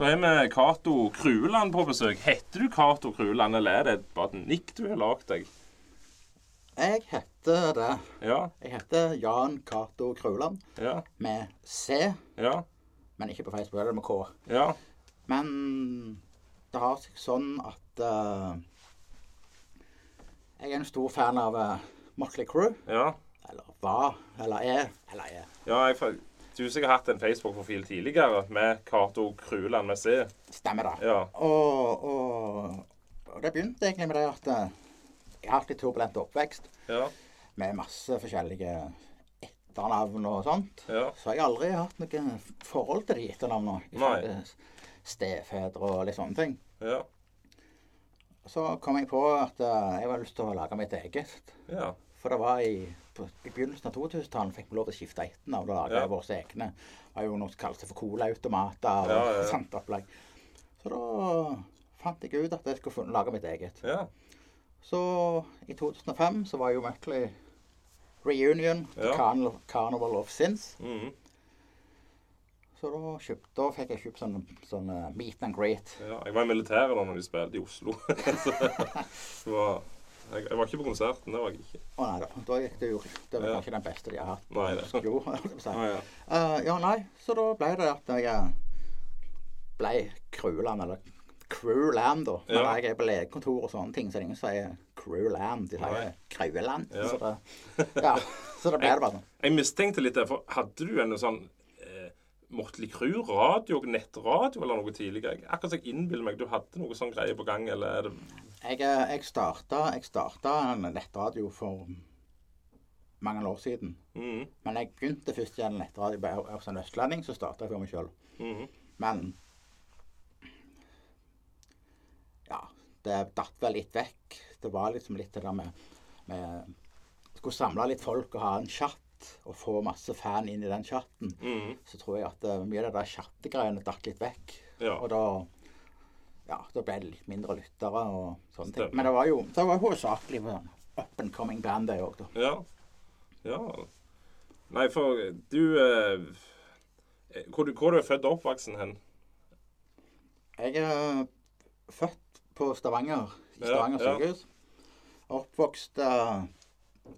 Da har vi Cato Krueland på besøk. Heter du Cato Krueland, eller er det bare et nikk du har lagd deg? Jeg heter det. Ja, Jeg heter Jan Cato Kruland ja, med C, ja, men ikke på Facebook. eller med K. ja. Men det har seg sånn at uh, jeg er en stor fan av uh, Motley Crew. ja. Eller var, eller er, eller er. ja jeg, du har sikkert hatt en Facebook-profil tidligere med Cato Kruland med C. Stemmer det. Ja, Og, og, og det begynte egentlig med det at eh, jeg har hatt litt turbulent oppvekst ja, med masse forskjellige etternavn og sånt. ja. Så jeg har aldri hatt noe forhold til de etternavnene. til Stefedre og litt sånne ting. ja, Så kom jeg på at eh, jeg var lyst til å lage mitt eget. ja. For det var i, i begynnelsen av 2000-tallet fikk vi lov til å skifte etternavn og lage Ja. våre egne. Det var jo noe som kaltes for colaautomater og Ja, ja, ja. sånt opplegg. Så da fant jeg ut at jeg skulle lage mitt eget. ja. Så i 2005 så var jo Muckley reunion Ja. Carnival, Carnival of Sins. Mhm. Så da, kjøpt, da fikk jeg kjøpt sånn, sånn uh, meet and greet. ja. Jeg var i militæret da når de spilte i Oslo. Så så var, jeg, jeg var ikke på konserten, det var jeg ikke. Å nei da, da gikk det jo Det var Ja. kanskje den beste de har hatt. Nei, det. Jo, si. Ah, ja. Uh, ja, nei, så da ble det at jeg eh, ble Crewland, eller Crewland, da. Men Ja. jeg er på legekontor og sånne ting, så det er ingen som sier Crewland. De sier Kraueland. Ja. Så, det, ja, så det ble det bare sånn. Jeg mistenkte litt det, for hadde du en sånn eh, Mortley Crew radio, nettradio eller noe tidligere? Akkurat som jeg innbiller meg du hadde noe sånn greie på gang, eller er det Jeg, eh, jeg starta jeg starta nettradio for mange år siden. Mm. Men jeg begynte først igjen en nettradio bare av en østlending, så starta jeg for meg sjøl. Mm. Men Ja, det datt vel litt vekk. Det var liksom litt det der med, med Skulle samle litt folk og ha en chat og få masse fan inn i den chatten. Mm. Så tror jeg at eh, mye av det der chattegreiene datt litt vekk. Ja. Og da ja, da ble det litt mindre lyttere og sånne ting. Men det var jo det var hovedsakelig sånn up and coming band, det òg, da. Ja. ja. Nei, for du eh, hvor, hvor er du født og oppvoksen hen? Jeg er født på Stavanger, i Stavanger ja. sykehus. Oppvokst eh,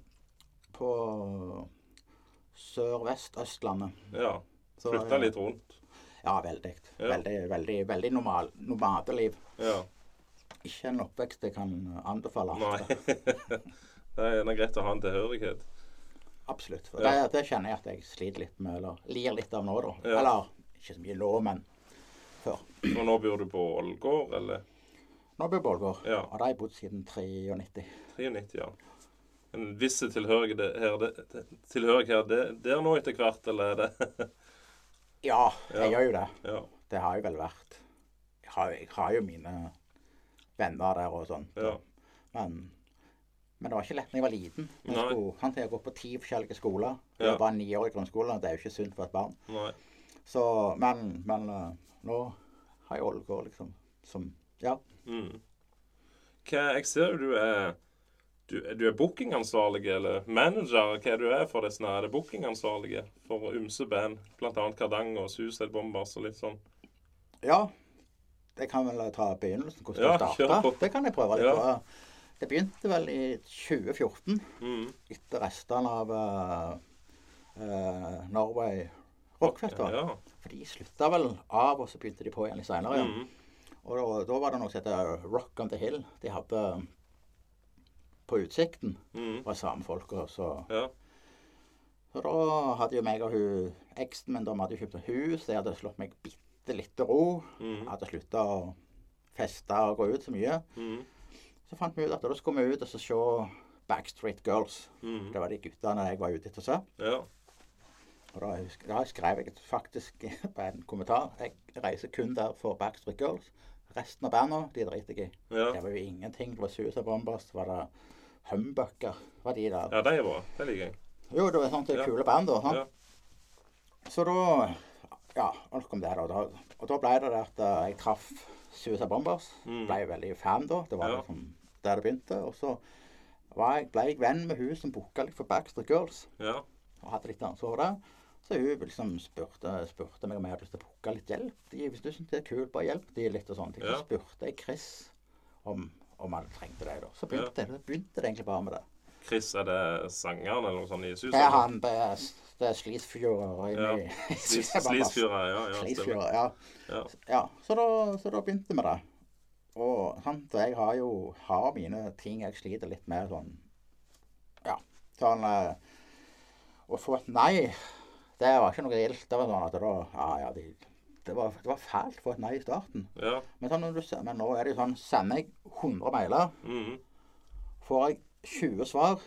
på sørvest-Østlandet. Ja. Flytta eh, litt rundt. Ja, veldig. Veldig, veldig, veldig normal, nomadeliv. Ja. Ikke en oppvekst jeg kan anbefale. Nei. det er greit å ha en tilhørighet. Absolutt. For Ja. det, det kjenner jeg at jeg sliter litt med, eller lir litt av nå, da. Ja. Eller ikke så mye nå, men før. Og nå bor du på Ålgård, eller? Nå bor jeg på Ålgård, Ja. og da har jeg bodd siden 93. 93, ja. En viss tilhørighet her, det- tilhørighet her det, der nå etter hvert, eller er det Ja, jeg gjør jo det. Ja. Det har jeg vel vært. Jeg har, jeg har jo mine venner der og sånn. Ja. Men, men det var ikke lett da jeg var liten. Jeg skulle, han til å gå på ti forskjellige skoler. Jeg var bare ni år i grunnskolen, og det er jo ikke sunt for et barn. Nei. Så, men, men eh, nå har jeg Ålgård, liksom. Som Ja. Mm. Hva, jeg ser jo du er du, du er bookingansvarlig eller manager. Hva er du er for disse? Det bookingansvarlige for ymse band? Blant annet Kardang og Suicide Bombers og litt sånn. ja. Jeg kan vel ta begynnelsen, hvordan Ja, det starta. Det kan jeg prøve litt Ja. på. Det begynte vel i 2014. Mm. etter restene av uh, Norway Rockfest. Festival. Ja. For de slutta vel av, og så begynte de på igjen litt seinere. Mm. Og da, da var det noe som heter Rock on the Hill. De hadde på Utsikten. Mm. Var samme folka. Så, Ja. så da hadde jo meg og hun eksen min de hadde kjøpt et hus. Jeg hadde slått meg bitte litt til ro. Mm. Jeg hadde slutta å feste og gå ut så mye. Mm. Så fant vi ut at da skulle vi ut og så se Backstreet Girls. Mm. Det var de guttene jeg var ute etter å se. Ja. Og da, da skrev jeg faktisk på en kommentar Jeg reiser kun der for Backstreet Girls. Resten av banda de driter jeg i. Ja. Det var jo ingenting. Det var Suicide Bombers, var det Humbucker var de der. ja, de er bra. Det liker jeg. Jo, det var sånt Ja. kule band da. Ja. Så da Ja, nok om det, da. Og da ble det det at eh, jeg traff Suicide Bombers. Mm. Ble veldig fan da. Det var Ja. liksom der det begynte. Og så jeg, ble jeg venn med hun som booka litt for Backstreet Girls. Ja. og hadde litt ansvar for det. Så hun liksom spurte, spurte meg om jeg hadde lyst til å booke litt hjelp, hvis du syns det er kult, bare hjelp de litt og sånne ting. Ja. Så spurte jeg Chris om, om han trengte det. da. Så begynte, det, begynte det egentlig bare med det. Chris, er det sangeren eller noe sånt i Susan? Det er han, det er, det er Slisfjord. Ja. Slis- ja. ja, stemmer. Ja. Ja. ja. Så, da, så da begynte vi det. Og sant, jeg har jo har mine ting jeg sliter litt med. Sånn Ja. Sånn eh, Å få et nei, det var ikke noe gildt. Det var sånn at da Ja, ja, de, det, var, det var fælt få et nei i starten. ja. Men, sånn, du, men nå er det jo sånn Sender jeg 100 mailer, mhm, får jeg 20 svar,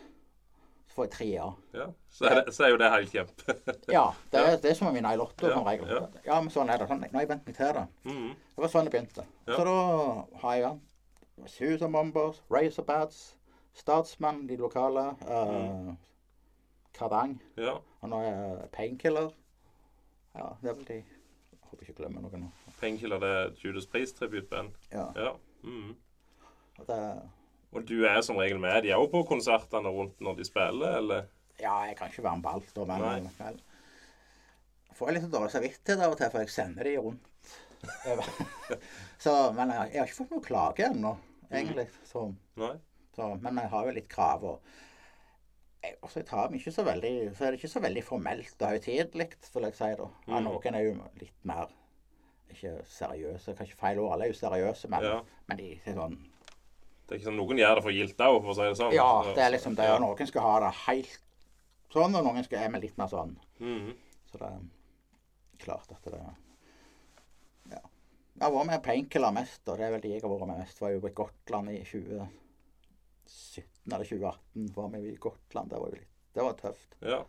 så får jeg tre ja. ja. Så, er det, så er jo det helt kjempe. Ja, det er, det er som å vinne i Lotto, Ja, som regel. ja. Ja, men sånn er det. Sånn, nå har jeg vent meg til det. Mhm, Det var sånn det begynte. Så da har jeg Susan Bombers, Razorbats, Statsmann, de lokale, uh, Kardang, Ja. Og nå er jeg Painkiller. Ja, det er vel de. Jeg håper ikke jeg glemmer noe nå. Painkiller, det er Judas Priest-tributband. Ja, Ja. Mm. og det, Og du er som regel med de òg på konsertene rundt når de spiller, eller? ja, jeg kan ikke være med på alt, da, men Nei. får jeg litt dårlig samvittighet av og til, for jeg sender de rundt. så, men jeg, jeg har ikke fått noen klage ennå, egentlig. Så? Så, men jeg har jo litt krav. Og også jeg tar meg ikke så veldig Så er det ikke så veldig formelt og høytidelig, vil jeg si. da. Ja, Mm. noen er jo litt mer ikke seriøse. Kanskje feil ord. Alle er jo seriøse, men, Ja. men de er sånn Det er ikke sånn Noen gjør det for gildt òg, for å si det sånn. Ja, det er liksom det. Og noen skal ha det helt sånn, og noen skal er med litt mer sånn. Mhm. Så det er klart at det Ja. Jeg har vært med Painkiller mest, og det er vel de jeg har vært med mest. Var jo på Gotland i 2017 eller 2018. Var vi i Gotland. Det var litt Det var tøft. ja.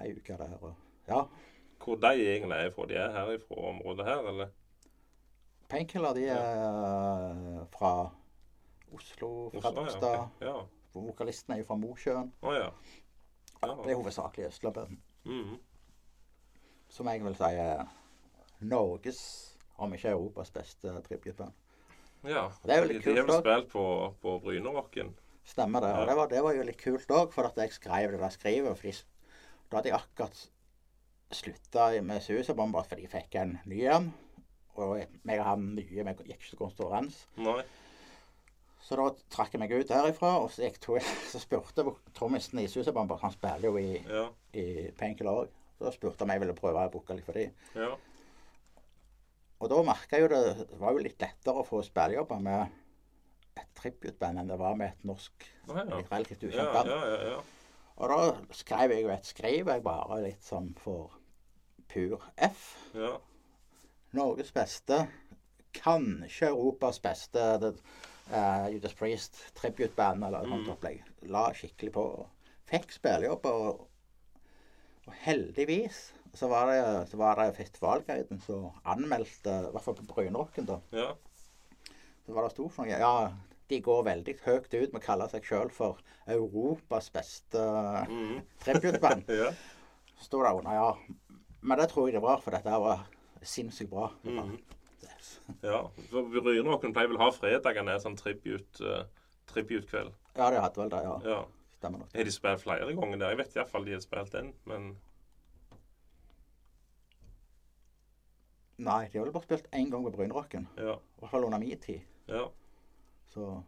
Ei uke der og Ja. Hvor de egentlig er fra? De er her fra området her, eller? Painkiller, de er fra Oslo, Fredrikstad. ja. Ja. Vokalisten er jo fra Mosjøen. Oh, ja. Ja, det er hovedsakelig østlabben. Mm -hmm. Som jeg vil si er Norges, om ikke Europas beste tributeband. Ja. Det er jo litt de, de har spilt på, på Brynerocken. Stemmer det. Og det var, det var jo litt kult òg, for at jeg skrev det der skrivet. Fordi da hadde jeg akkurat slutta med Susabomber fordi jeg fikk en ny en. Og meg og han nye vi gikk ikke så konkurranse. Nei. Så da trakk jeg meg ut derifra, og så, jeg tog, så spurte Tommisen i Susabomber Han spiller jo i, Ja. i Painkiller òg. Så spurte han om jeg ville prøve å booke litt for dem. Ja. Og da merka jeg jo det det var jo litt lettere å få spillejobber med et tributeband enn det var med et norsk Å ja. litt relativt ukjent band. ja, ja. Og da skrev jeg jo et skriv, jeg bare litt sånn for pur F. ja. Norges beste, kanskje Europas beste det, uh, Judas Priest tributeband eller noe sånt Mm. opplegg. La skikkelig på. Fikk spillejobber, og, og heldigvis så var det, så var det Festivalguiden som anmeldte, i hvert fall på Brynrocken, da. ja. Så var det stort sånn Ja, de går veldig høyt ut med å kalle seg sjøl for Europas beste Mhm. tributeband. ja. Så står det under, ja. Men det tror jeg det var, for dette var sinnssykt bra. Mhm. Det- ja. Så Brynerocken pleier vel å ha fredagene sånn tribute, uh, tribute-kveld. Ja, de hadde vel det, ja. Ja. Stemmer nok. Har de spilt flere ganger der? Jeg vet iallfall de har spilt den, men Nei, de har vel bare spilt én gang på Brynrocken. ja. I hvert fall under min tid. ja. Så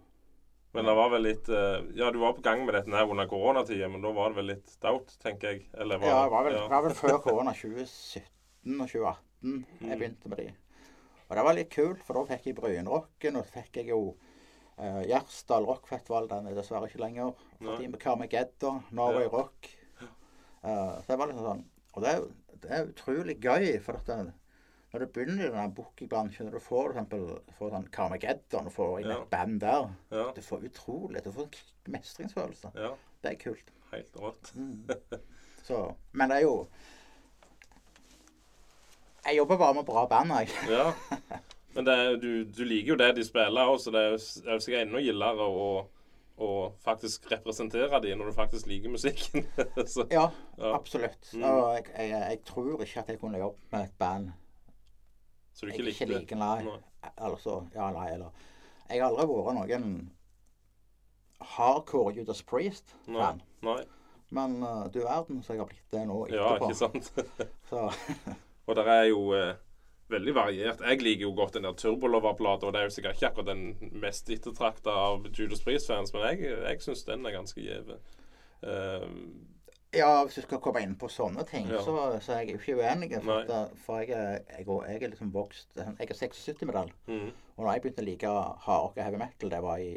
Men det var vel litt eh, Ja, du var på gang med dette her under koronatida, men da var det vel litt stout, tenker jeg. Eller var, Ja, det var vel, ja. var vel før korona 2017 og 2018 jeg Mm. begynte med de. Og det var litt kult, for da fikk jeg Brynrocken, og så fikk jeg jo uh, Gjersdal Rockfestival. Den er dessverre ikke lenger. Inn med Carmageddon, Norway Ja. Rock. Uh, så det var liksom sånn Og det er, det er utrolig gøy, for at når du begynner i denne bookingbransjen, når du får for eksempel sånn Carmageddon og får inn et band der ja. Du får utrolig Du får en mestringsfølelse. ja. Det er kult. Helt rått. Så, men det er jo Jeg jobber bare med bra band, jeg. Ja. Men er- du, du liker jo det de spiller òg, så det er jo er sikkert enda gildere å, å faktisk representere de når du faktisk liker musikken. så, Ja, Ja. absolutt. Mm. Og jeg, jeg, jeg tror ikke at jeg kunne jobbet med et band så du ikke ikke likte nei. Nei. Altså, ja, nei, eller Jeg har aldri vært noen hardcore Judas Priest-fan. Nei. Men uh, du verden så jeg har blitt det nå Ja, ikke sant? Så Og der er jo uh, veldig variert. Jeg liker jo godt den der Turbolover-plata, og det er jo sikkert ikke akkurat den mest ettertrakta av Judas Priest-fans, men jeg, jeg syns den er ganske gjeve. Uh, ja, hvis du skal komme inn på sånne ting, Ja. så, så er jeg ikke uenig. For, at, for jeg, jeg, jeg er liksom vokst Jeg er 76-medalje. mm, Og da jeg begynte å like hardrock og heavy metal, det var i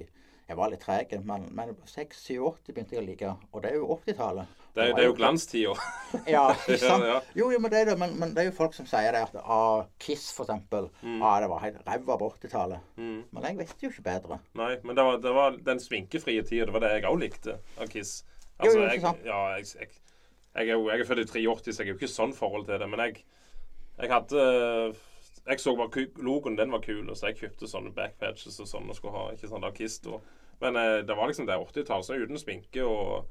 Jeg var litt treg, men, men 6-87 begynte jeg å like. Og det er jo 80-tallet. det, det er jo glanstida. Ja, ikke sant? Ja, ja. Jo, jo, men det er det. Men, men det er jo folk som sier det at ah, Kiss, for eksempel. Ah, det var helt ræva på 80-tallet. Mm. Men jeg visste jo ikke bedre. Nei, men det var, det var den sminkefrie tida. Det var det jeg òg likte av Kiss. Jo, jo, jeg, ja, jeg, jeg, jeg, er jo, jeg er født i 83, så jeg har jo ikke sånn forhold til det. Men jeg, jeg hadde Jeg så bare logoen, den var kul, så jeg kjøpte sånne backpatches og sånn og skulle ha. ikke sånn der Kiss da. Men eh, det var liksom det 80-tallet, så uten sminke og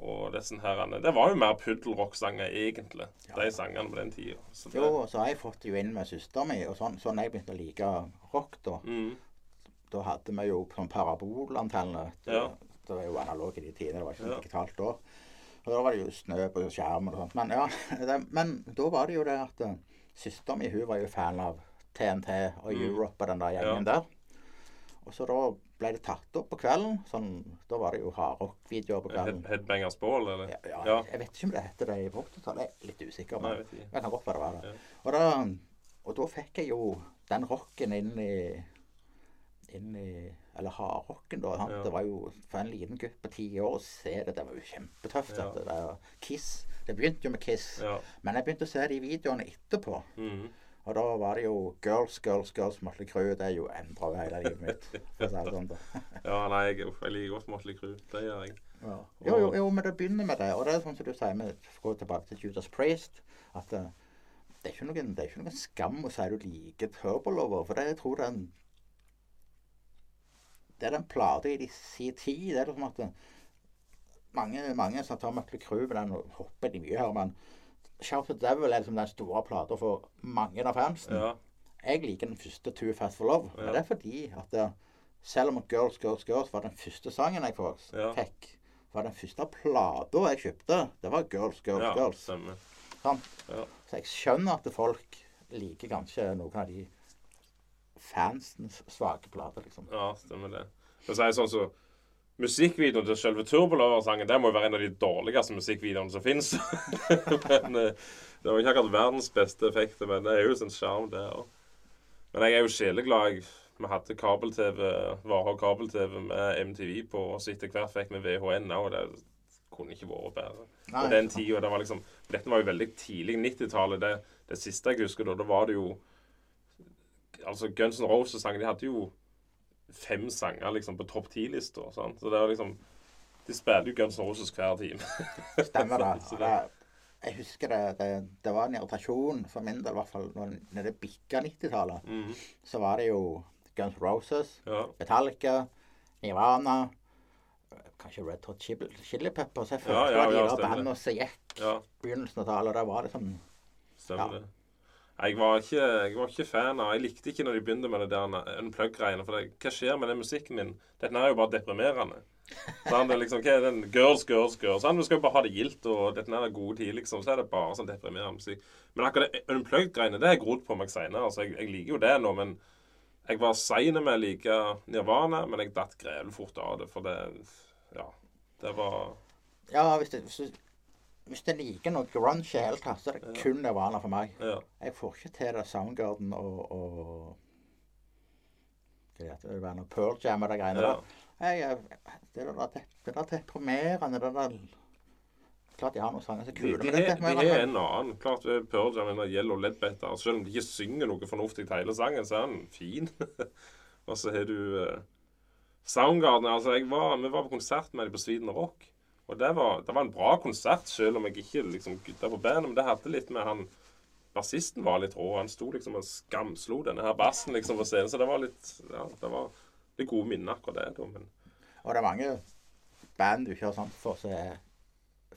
og disse her, Det var jo mer puddelrock-sanger, egentlig, de sangene på den tida. Så det- Jo, og så har jeg fått det jo inn med søstera mi, og sånn, sånn jeg begynte å like rock, da Mm, Da hadde vi jo sånn parabolantenne. Ja. Det var jo analog i de tidene, det var ikke Ja. digitalt da. Og da var det jo snø på skjermen og sånt. Men ja, det, men da var det jo det at uh, søstera mi hun var jo fan av TNT og Mm. Europe og den der gjengen der. Og så da ble det tatt opp på kvelden. Sånn, da var det jo hardrock-videoer på kvelden. Head, Headbangers Ball, eller? Ja, ja, Ja. Jeg vet ikke om det heter det i vårt tall. Jeg er litt usikker. Nei, jeg kan godt være det var det. Ja. Og, da, og da fikk jeg jo den rocken inn i inn i Eller hardrocken, da. Ja. Det var jo for en liten gutt på ti år å se det. Det var jo kjempetøft. Ja. Det der. Kiss. Det begynte jo med Kiss. Ja. Men jeg begynte å se de videoene etterpå. Mm. Og da var det jo Girls, Girls, Girls, Motley Crew. Det er jo endra hele livet mitt. Sånn. Ja, nei, jeg, jeg liker godt Motley Crew. Det gjør jeg. Ja. Jo, jo, jo, men det begynner med det. Og det er sånn som du sier, vi går tilbake til Judas Priest, at eh, det er noen, det er ikke noen skam å si du liker Turbolover, for det, jeg tror det er en Det er den plata i sin tid. Det er liksom at mange, mange som tar Mötley Crew med den hopper de mye her, men Shout the Devil er liksom den store plata for mange av fansen. Ja. Jeg liker den første Too Fast for Love. Ja. Men det er fordi at det, selv om Girls, Girls, Girls var den første sangen jeg fikk, Ja. fikk var den første plata jeg kjøpte, det var Girls, Girls, ja, Girls. stemmer. Sant? Ja. Så jeg skjønner at folk liker kanskje noen av de fansens svake plater, liksom. Ja, stemmer det. Men så er det sånn så Musikkvideoen til selve Turbolover-sangen Det må jo være en av de dårligste musikkvideoene som fins. men eh, Det var ikke akkurat verdens beste effekter, men det er jo sin sjarm, det òg. Men jeg er jo sjeleglad. Vi hadde kabel-TV, varer kabel-TV med MTV på, og så etter hvert fikk vi VHN òg, det kunne ikke vært bedre. Nei, den tiden, tida, det var liksom Dette var jo veldig tidlig 90-tallet. Det, det siste jeg husker da, da var det jo Altså Guns N' Roses-sanger de hadde jo fem sanger liksom på topp ti-lista. Så det var liksom De spiller jo Guns N' Roses hver time. Stemmer det. Det jeg husker det, det, det var en irritasjon for min del, i hvert fall når, når det bikka 90-tallet. Mhm. Så var det jo Guns N' Roses, Ja. Metallica, Nirvana Kanskje Red Hot Chili, Chili Peppers. Jeg følte Ja, ja, var de var bandet som gikk ja, begynnelsen av tallet. Da var det sånn stemmer Ja. det. Jeg var, ikke, jeg var ikke fan av Jeg likte ikke når de begynte med det der unplug-greiene. For det, hva skjer med den musikken min? Dette er jo bare deprimerende. Sånn, det er liksom, hva er den Girls, girls, girls. Sånn, du skal jo bare ha det gildt, og dette er gode tid, liksom. Så er det bare sånn deprimerende musikk. Men akkurat det unplugged-greiene, det har jeg grodd på meg seinere. Altså, jeg, jeg liker jo det nå, men jeg var sein med å like Nirvana, men jeg datt grevlig fort av det, for det Ja. Det var Ja, hvis det, hvis det liker noe grunge i hele tatt, så er det kun Nirvana for meg. Ja. Jeg får ikke til det Soundgarden og, og Hva heter det? det? Pearl Jam og de greiene ja. der. Jeg, er- det der, det, det der deprimerende det der Klart de har noen sanger som er kule, de, men det er de har en annen. Klart ved Pearl Jam eller Yellow Ledbetter. Selv om de ikke synger noe fornuftig til hele sangen, så er den fin. og så har du uh, Soundgarden. Altså, jeg var, vi var på konsert med dem på Sweden Rock. Og det var, det var en bra konsert, selv om jeg ikke liksom gutta på bandet. Men det hadde litt med han Bassisten var litt rå. Han sto liksom og skamslo denne her bassen liksom på scenen. Så det var litt Ja, det var det gode minnet, akkurat det. da, Men Og det er mange band du ikke har sant for som er-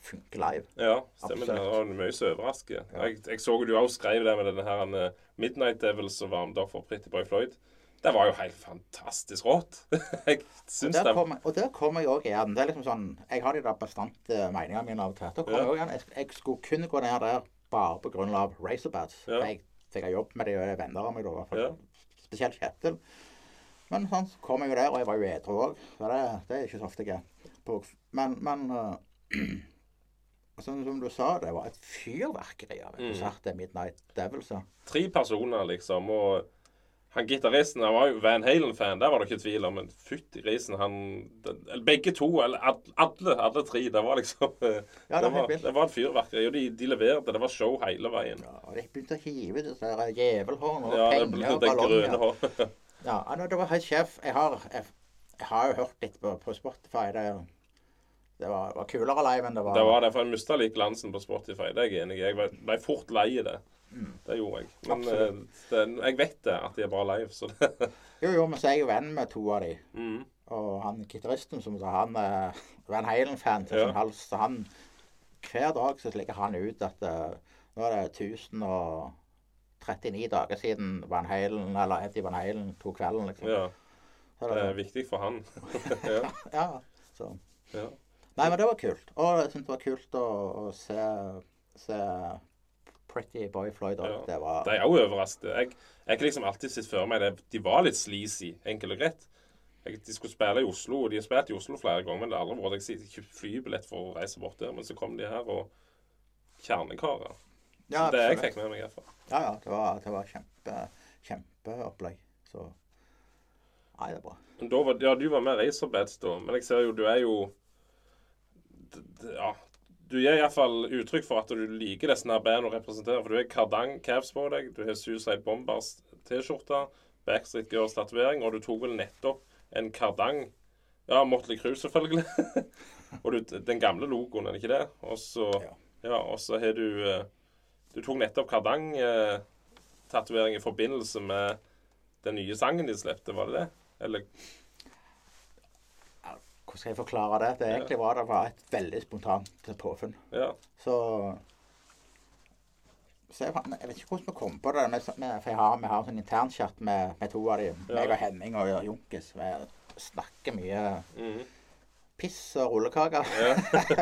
funker live. Ja, stemmer det. Absolutt. Det var mye som overrasker. Jeg, jeg så du også skrev det med denne her eh, Midnight Devils som varmet opp for Pretty Boy Floyd. Det var jo helt fantastisk rått. jeg syns det. Kom, og der kommer jeg òg igjen. Det er liksom sånn, Jeg har de der bastante meningene mine av og til. Da kommer Ja. jeg igjen. Jeg, jeg skulle kun gå ned der bare av Razorbats. Ja. For jeg fikk jobb med de er venner av meg. da. Ja. Spesielt Kjetil. Men sånn, så kom jeg jo der, og jeg var jo edru òg. Så det, det er ikke så ofte jeg. På, men men uh, sånn som du sa, det var et fyrverkeri av en Mm. konsert til Midnight Devils. Tre personer, liksom. Og han gitaristen han var jo Van Halen-fan, der var det ikke tvil om. Men fytti grisen, han eller Begge to, eller alle, alle tre. Det var liksom Ja, det det, var, det var et fyrverkeri. Og de, de leverte. Det var show hele veien. Ja, og de begynte å hive disse der djevelhorn og Ja, det penger og ballonger. Ja, det var helt sjef. Jeg har, jeg, jeg har jo hørt litt på, på Spotify. Det, det var, var kulere live enn det var Det var derfor jeg mista litt glansen på Spotify. Det er jeg enig i. Jeg ble, fort lei det. Det gjorde jeg. Men Mm. Eh, det, jeg vet det, at de er bra live. Så det Jo, jo, men så er jeg jo venn med to av de. mm. Og han gitaristen som han er Van Halen-fan til Ja. sin hals. Så han Hver dag så legger han ut at eh, nå er det 1039 dager siden Van Halen, eller Eddie Van Halen tok kvelden, liksom. Ja. Så Det er viktig for han. ja. ja, så. ja. Nei, men det var kult. Og jeg syntes det var kult å, å se, se Pretty Boy Floyd òg. Ja. Det var De er òg overrasket. Jeg har liksom alltid sett for meg det. De var litt sleazy, enkelt og greit. Jeg, de skulle spille i Oslo, og de har spilt i Oslo flere ganger, men det har aldri vært jeg kjøpte flybillett for å reise bort der. Men så kom de her og Kjernekarer. Ja, det jeg fikk med meg, herfra. Ja, ja. Det var, det var kjempe, kjempeopplegg. Så Nei, det er bra. Var, ja, du var med Racerbeds da, men jeg ser jo du er jo Ja. Du gir iallfall uttrykk for at du liker disse bandene å representere. For du har Kardang caps på deg, du har Suicide Bombers T-skjorte, Backstreet Girls tatovering, og du tok vel nettopp en Kardang Ja, Motley Crue, selvfølgelig. og du, den gamle logoen, er det ikke det? Og så Ja. ja, og så har du eh, Du tok nettopp Kardang-tatovering i forbindelse med den nye sangen de slepte, var det det? Eller Hvordan skal jeg forklare det? Det egentlig var det var et veldig spontant påfunn. Ja. Så så jeg, jeg vet ikke hvordan vi kom på det, Med, men- for jeg har, vi har en sånn internchat med, med to av de, meg og Henning og Junkis. Vi snakker mye mhm. piss og rullekaker. Ja.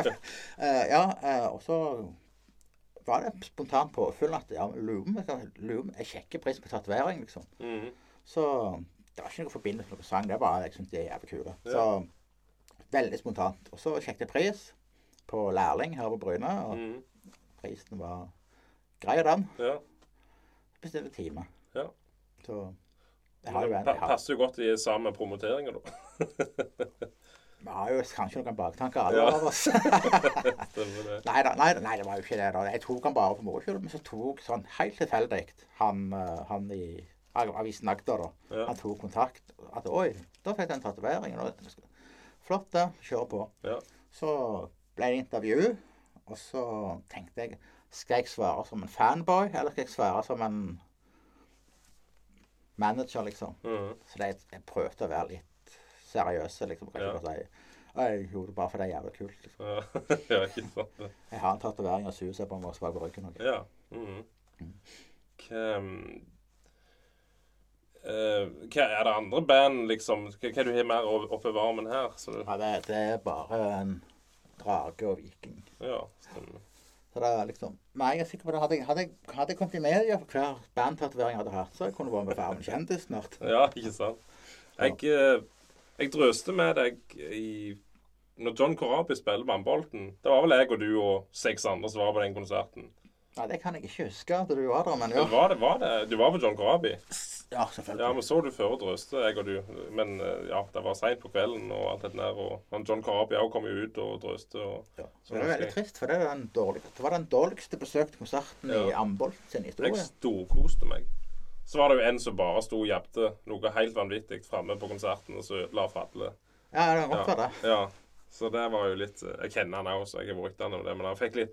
Eh, ja, eh, og så var det spontant påfyll at ja, Loom er kjekke pris på tatovering, liksom. Mhm. Så det var ikke noe forbindelse med noen sang. Det var bare jeg syntes de er jævlig kule. Ja. Så veldig spontant. Og så sjekket jeg pris på lærling her på Bryne, og mm. prisen var grei, den. ja. Bestilte time. Ja. Så jeg har jo en Passer jo godt i sammen med promoteringa, da. Vi har jo kanskje noen baktanker, alle Ja. av oss. Nei, da, nei, nei, det var jo ikke det. da. Jeg tok han bare for moro skyld, men så tok sånn helt tilfeldig han, eh, han i avisen Agder, da. Ja. Han tok kontakt. At oi, da fikk jeg en tatovering. Flott, det. Kjør på. Ja. Så ble det intervju, og så tenkte jeg Skal jeg svare som en fanboy, eller skal jeg svare som en manager, liksom? Mm. Så det, jeg prøvde å være litt seriøse, liksom. Kan Ja. ikke bare si «Å, Jeg gjorde det bare fordi det er jævlig kult. Liksom. Ja, ikke sant. Jeg har en tatovering av Suicide på meg bak på ryggen. Ja. Mm. Mm, eh, Hva er det andre band, liksom? Hva, hva du har mer oppi varmen her? Så du, Ja, det, det er bare en drage og viking. ja, stemmer. Så det er liksom Men jeg er sikker på det. Hadde jeg, hadde hadde jeg kommet i media for hver bandtatovering jeg hadde hatt, så jeg kunne vært med Farmen kjendis snart. Ja, ikke sant. Jeg, eh, jeg drøste med deg i Når John Corabi spiller Vannbolten. Det var vel jeg og du og seks andre som var på den konserten. Nei, det kan jeg ikke huske at du var der, men ja. Men Var det, var det? Du var på John Corabi? Ja, selvfølgelig. Ja, vi så du før drøste, jeg og du. Men eh, ja, det var seint på kvelden og alt det der. Og John Corabi òg kom jo ut og drøste. Og, Ja. Så det er veldig trist, for det, er den dårlig, det var den dårligste besøkte konserten i Ja. Ambolt sin historie. Jeg storkoste meg. Så var det jo en som bare sto og jabbet noe helt vanvittig framme på konserten, og så ødela for alle. Ja, det kan godt være det. ja. Så det var jo litt Jeg kjenner han òg, så jeg har brukt han om det. Men han fikk litt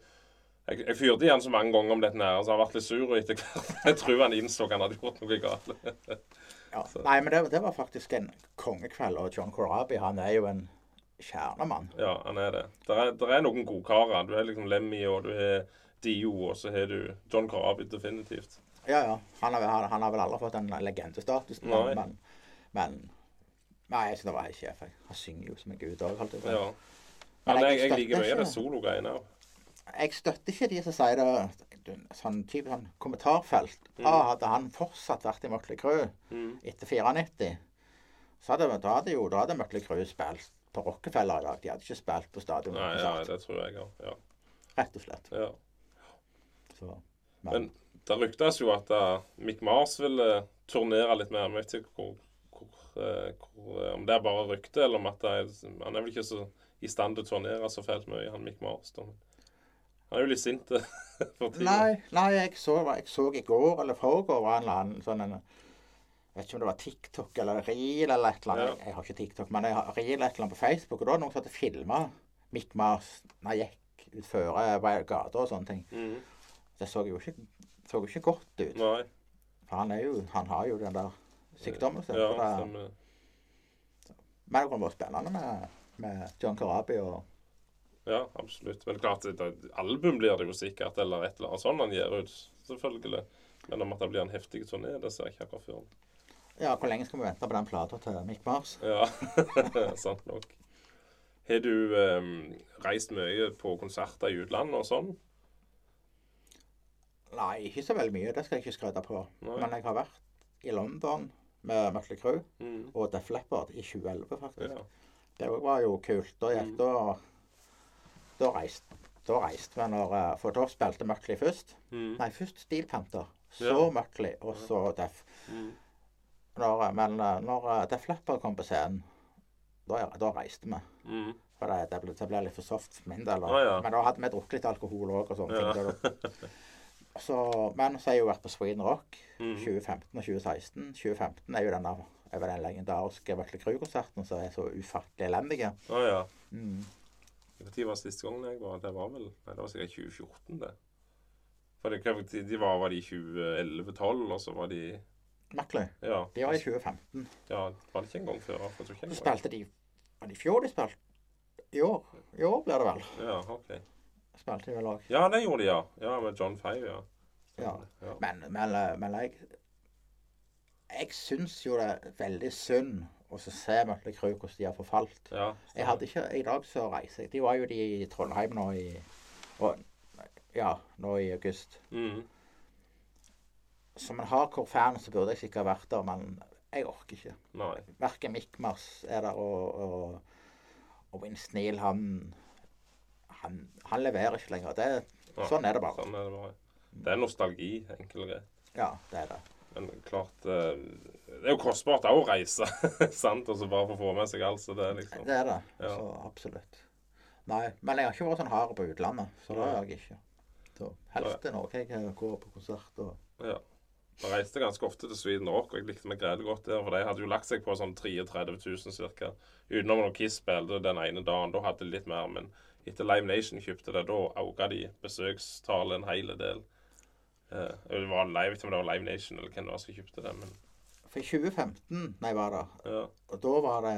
Jeg, jeg fyrte igjen så mange ganger om dette, her, så han ble litt sur Og etter hvert. Jeg tror han innså han hadde gjort noe galt. Ja. Nei, men det, det var faktisk en kongekveld, og John Corabi han er jo en kjernemann. Ja, han er det. Det er, der er noen godkarer. Du har liksom Lemmy, og du har Dio, og så har du John Corabi definitivt. Ja, ja. Han har, han, han har vel aldri fått den legendestatusen, Nei. men, men Nei, jeg synes det var helt sjef. Han synger jo som en gud òg, holdt jeg på å si. Ja. Men Men jeg jeg, jeg liker mye av det sologreiene òg. Jeg støtter ikke de som sier det sånn type sånn kommentarfelt. Mm. Ah, hadde han fortsatt vært i Møkle Crew Mm. etter 94, så hadde, da hadde jo da hadde Møkle Crew spilt på Rockefeller i dag. De hadde ikke spilt på stadion. Nei, ja, det tror jeg òg. Ja. Rett og slett. ja. Så, Men det ryktes jo at uh, Mick Mars ville turnere litt mer. Jeg vet ikke hvor, hvor, eh, hvor eh, Om det er bare rykte, eller om at er, han er vel ikke så i stand til å turnere så fælt mye, han Mick Mars. Da. Han er jo litt sint for tida. Nei, nei jeg, så, jeg så i går eller foregår var en eller annen sånn en Jeg vet ikke om det var TikTok eller Reel eller et eller annet. Ja. Jeg, har ikke TikTok, men jeg har Reel et eller annet på Facebook. Og da var det noen som hadde filma Mick Mars når jeg gikk utfor gata og sånne ting. Mm. Det så jo ikke, så ikke godt ut. Nei. For han, jo, han har jo den der sykdommen sin. Ja, det-. Men det kunne vært spennende med, med John Karabi og Ja, absolutt. Men klart, album blir det jo sikkert, eller et eller annet sånt han gir ut. Selvfølgelig. Men om at det blir en heftig turné, det ser jeg ikke akkurat før. Ja, hvor lenge skal vi vente på den plata til Mick Mars? Ja, sant nok. Har du um, reist mye på konserter i utlandet og sånn? Nei, ikke så veldig mye. Det skal jeg ikke skryte på. Nei. Men jeg har vært i London med Mutley Crew Mm. og Def Leppard i 2011, faktisk. Ja. Det var jo kult. Da gikk Mm. da Da reiste da reiste vi når eh, For da spilte Muckley først. Mm. Nei, først Steel Panther. Så Ja. Muckley, og så Def. Mm. Når, eh, men eh, når Deff Def Leppard kom på scenen, da, da reiste vi. Mm. For det, det, ble, det ble litt for soft for min del. Å, ja. Men da hadde vi drukket litt alkohol òg og sånne Ja. ting. Så, men så har jeg jo vært på Sweden Rock Mm. 2015 og 2016. 2015 er jo den der er den legendariske Mötley Crew-konserten, som er så ufattelig elendig. Ah, ja. Mm. Når var siste gangen jeg var? Det var vel Nei, det var sikkert 2014, det. For det, de var, var de i 2011-2012, og så var de Mötley. Ja. De var i 2015. ja. Var det ikke en gang før? Jeg ikke en spilte de Var det i fjor de spilte? I år. I år blir det vel. Ja, OK. Spilte de vel òg. Ja, det gjorde de, ja. Ja, Med John Five, ja. Ja. ja. Men, men, eh, men jeg Jeg syns jo det er veldig synd å så se Mötley Crüe hvordan de har forfalt. ja. Jeg hadde ikke I dag så reiser jeg. De var jo de i Trondheim nå i og, Ja, nå i august. Mm. Som en hardcore-fan så burde jeg sikkert vært der, men jeg orker ikke. Nei. Verken Mikmars er der, og, og, og Vince Neil, han, han Han leverer ikke lenger. Det, ja, sånn er det bare. Sånn er det bare. Det er nostalgi, enkelt og greit. Ja, det er det. Men klart eh, Det er jo kostbart òg å reise, sant? Og så bare for å få med seg alt. Så det er liksom Det er det. Ja. Så absolutt. Nei, men jeg har ikke vært sånn hard på utlandet. Så det har jeg ikke. Så helst til Norge. Jeg går på konsert og Ja. Jeg reiste ganske ofte til Sweden Rock, og jeg likte meg greit godt der. For de hadde jo lagt seg på sånn 33 000 ca. Utenom når Kiss spilte den ene dagen. Da hadde de litt mer. Men etter Live Nation kjøpte det, da økte de besøkstallet en hel del. Eh, det var live, jeg vet ikke om det var Live Nation eller hvem det var som kjøpte det, men For i 2015, nei, var det, ja. og da var det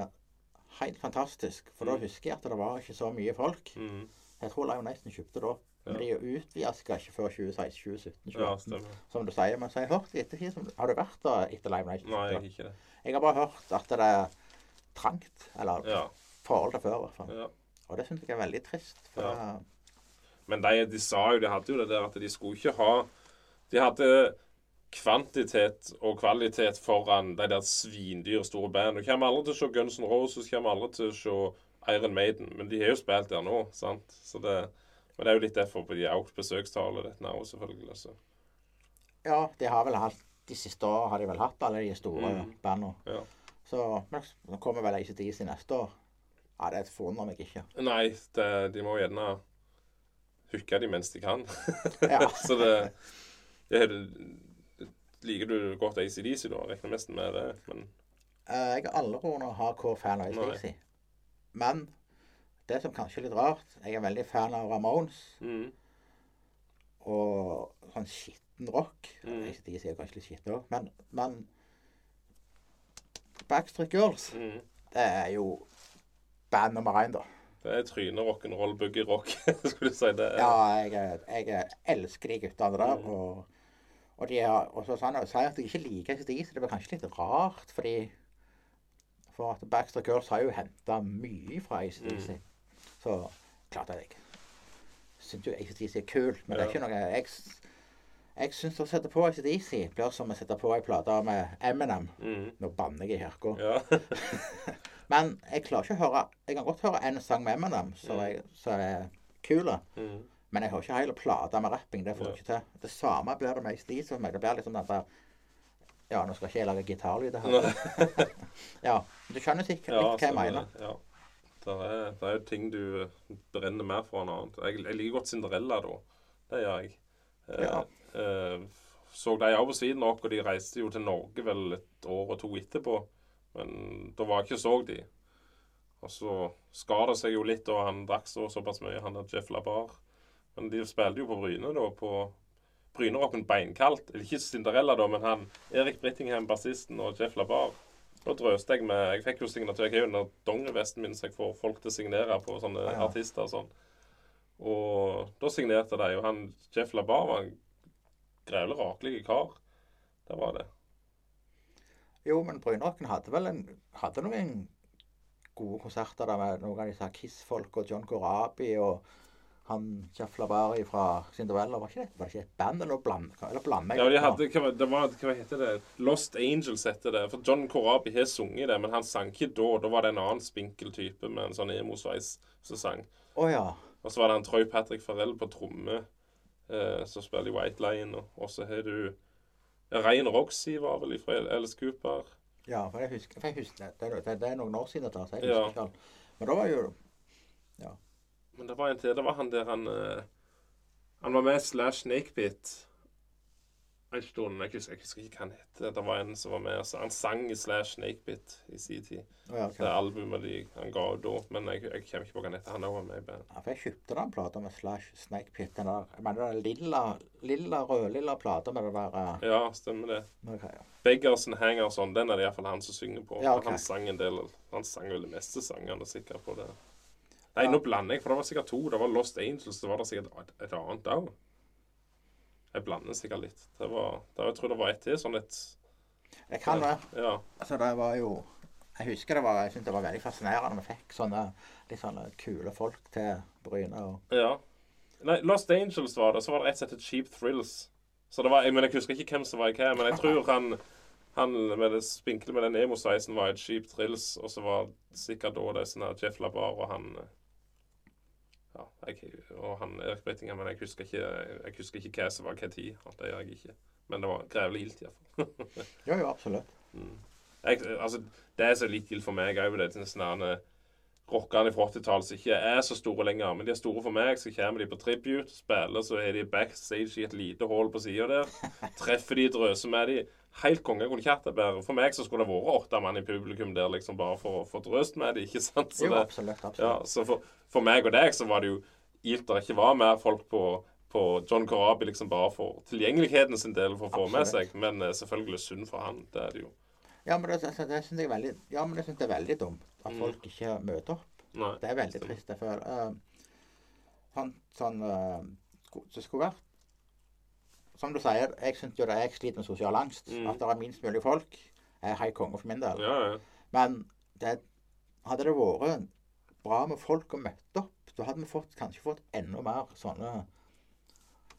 helt fantastisk. For da Mm. husker jeg at det var ikke så mye folk. Mm, Jeg tror Live Nation kjøpte da. Men Ja. de utvida seg ikke før 2016, 2017, ja, som du sier. Men så har jeg hørt ettertid som- Har du vært der etter Live Nation? Nei, jeg ikke det. Jeg har bare hørt at det er trangt. Eller Ja. forhold til før, i hvert fall. ja. Og det syns jeg er veldig trist. For Men de, de sa jo, de hadde jo det der at de skulle ikke ha De hadde kvantitet og kvalitet foran de der svindyre store band. Du kommer aldri til å se Guns N' Roses, kommer aldri til å se Iron Maiden. Men de har jo spilt der nå, sant? Så det, men det er jo litt derfor på de økt besøkstallet dette nå, selvfølgelig. Så. ja, de har vel hatt De siste årene har de vel hatt alle de store Mm. bandene. Ja. Så men nå kommer vel ACDC neste år. Ja, det forundrer meg ikke. Nei, det, de må gjerne hooke de mens de kan. Ja. så det, det, det Liker du godt ACDC, da? Regner nesten med det. Men uh, Jeg er aldri noen hardcore fan av ACDC. Men det som kanskje er litt rart Jeg er veldig fan av Ramones mm, og sånn skitten rock. Mm. ACDC er kanskje litt skitten òg, men, men Backstreet Girls, mm. det er jo band nummer én, da. Det er tryne rock'n'roll, boogie rock, skulle du si. Det Ja, jeg, jeg er- elsker de guttene der. Mm. Og, og, de har, også sånn, og sier at jeg ikke liker ACDC, det blir kanskje litt rart, fordi For at Baxter Girls har jo henta mye fra ACDC. Mm. Så klart at jeg syns jo ACDC er kult, men det er ikke noe Jeg, jeg syns å sette på ACDC blir som å sette på ei plate med Eminem. Mm. Nå banner jeg i kirka. Ja. Men jeg klarer ikke å høre Jeg kan godt høre en sang med Eminem som Mm. er kul, Mm. Men jeg har ikke hele plata med rapping. Det får jeg ikke til. Det samme blir det med ACDC for meg. Det blir liksom den der Ja, nå skal ikke jeg lage gitarlyder her. ja, du skjønner sikkert litt hva jeg mener. Ja. Det er, det er ting du brenner mer for enn annet. Jeg, jeg liker godt Cinderella, da. Det gjør jeg. Eh, Ja. eh, så de av og siden nok, og de reiste jo til Norge vel et år og to etterpå. Men da var jeg ikke så de. Og så skar det seg jo litt, og han drakk så såpass mye, han der Jeff Labar. Men de spilte jo på Bryne, da, på Brynerocken beinkaldt. Eller ikke Cinderella, da, men han Erik Brittingham, bassisten, og Jeff Labar. Da drøste jeg med Jeg fikk jo signatur. Jeg har jo den dongerivesten min så jeg får folk til å signere på sånne Ja. artister og sånn. Og da signerte de, og han Jeff Labar var en grevlig rakelig kar. Det var det. Jo, men Brynerocken hadde vel en Hadde noen gode konserter der med noen av disse Kiss-folk og John Corabi og han kjefla bare fra Cinderella. Var ikke det, var det ikke et band eller blamme? bland, eller blander Ja, de hadde, hva, det var, hva heter det? Lost Angels heter det. For John Corabi har sunget det, men han sang ikke da. Da var det en annen spinkel type med en sånn emo-sveis som sang. Oh, ja. Og så var det en Troy Patrick Farrell på tromme, eh, som spiller i White Line. Og, så har du ja, Rein Roxy var vel fra Alice Cooper. Ja, for jeg husker, for jeg husker det, det, det, er noen år siden dette, så jeg Ja. husker ikke alt. Men da var jo Men det var en til. Det var han der han eh, Han var med Slash Snakebit en stund. Jeg husker, jeg husker ikke hva han het. Det var en som var med. Altså, han sang i Slash Snakebit i sin tid. Ja, okay. Det albumet de, han ga da. Men jeg, jeg kommer ikke på hva han heter. Han var med i bandet. Ja, for jeg kjøpte den plata med Slash Snakebit. Den der, jeg mener den lilla, lilla rødlilla plata med det der uh... Ja, stemmer det. Okay, ja. Beggars and Hangers On, den er det iallfall han som synger på. Ja, okay. Han sang en del Han sang vel de meste sangene sikkert på det. Nei, nå blander jeg, for det var sikkert to. Det var Lost Angels, det var det sikkert et, et annet òg. Jeg blander sikkert litt. Det var, det, jeg tror det var et til sånn et Det kan være. Ja. Altså, det var jo Jeg husker det var Jeg syntes det var veldig fascinerende. Vi fikk sånne litt sånne kule folk til Bryne. og ja. Nei, Lost Angels var det. Så var det et som het Cheap Thrills. Så det var, jeg, men jeg husker ikke hvem som var i hva, men jeg tror han han med det spinkle med den emo-sveisen var et Cheap Thrills, og så var sikkert da det sånn her Jeff Labar og han eh, Ja, jeg, og han Erik Brittingham, men jeg husker ikke jeg husker ikke hva som var hva tid. Det gjør jeg ikke. Men det var grevelig gildt, iallfall. Jo, jo, absolutt. Jeg, altså, det er så litt gildt for meg òg. Det er sånne rockerne fra 80-tallet som ikke er så store lenger. Men de er store for meg. Så kommer de på tribute, spiller, så er de backstage i et lite hull på sida der. Treffer de, drøser med de. Helt konge. Jeg kunne ikke hatt det bedre. For meg så skulle det vært åtte mann i publikum der liksom bare for å få drøst med det, ikke sant? Så Jo, absolutt, absolutt. ja, så for, for meg og deg så var det jo gildt å det ikke var mer folk på, på John Corabi liksom bare for tilgjengeligheten sin del for å få med seg. Men eh, selvfølgelig synd for han. Det er det jo. Ja, men det, altså, det syns jeg veldig Ja, men det synes jeg er veldig dumt at Mm. folk ikke møter opp. Nei. Det er veldig trist. Jeg føler uh, Sånn, sånn uh, Det skulle vært Som du sier, jeg syns jo det jeg sliter med sosial angst. Mm. At det er minst mulig folk. er hei konge for min del. Ja, ja. Men det, hadde det vært bra med folk og møtt opp, da hadde vi fått, kanskje fått enda mer sånne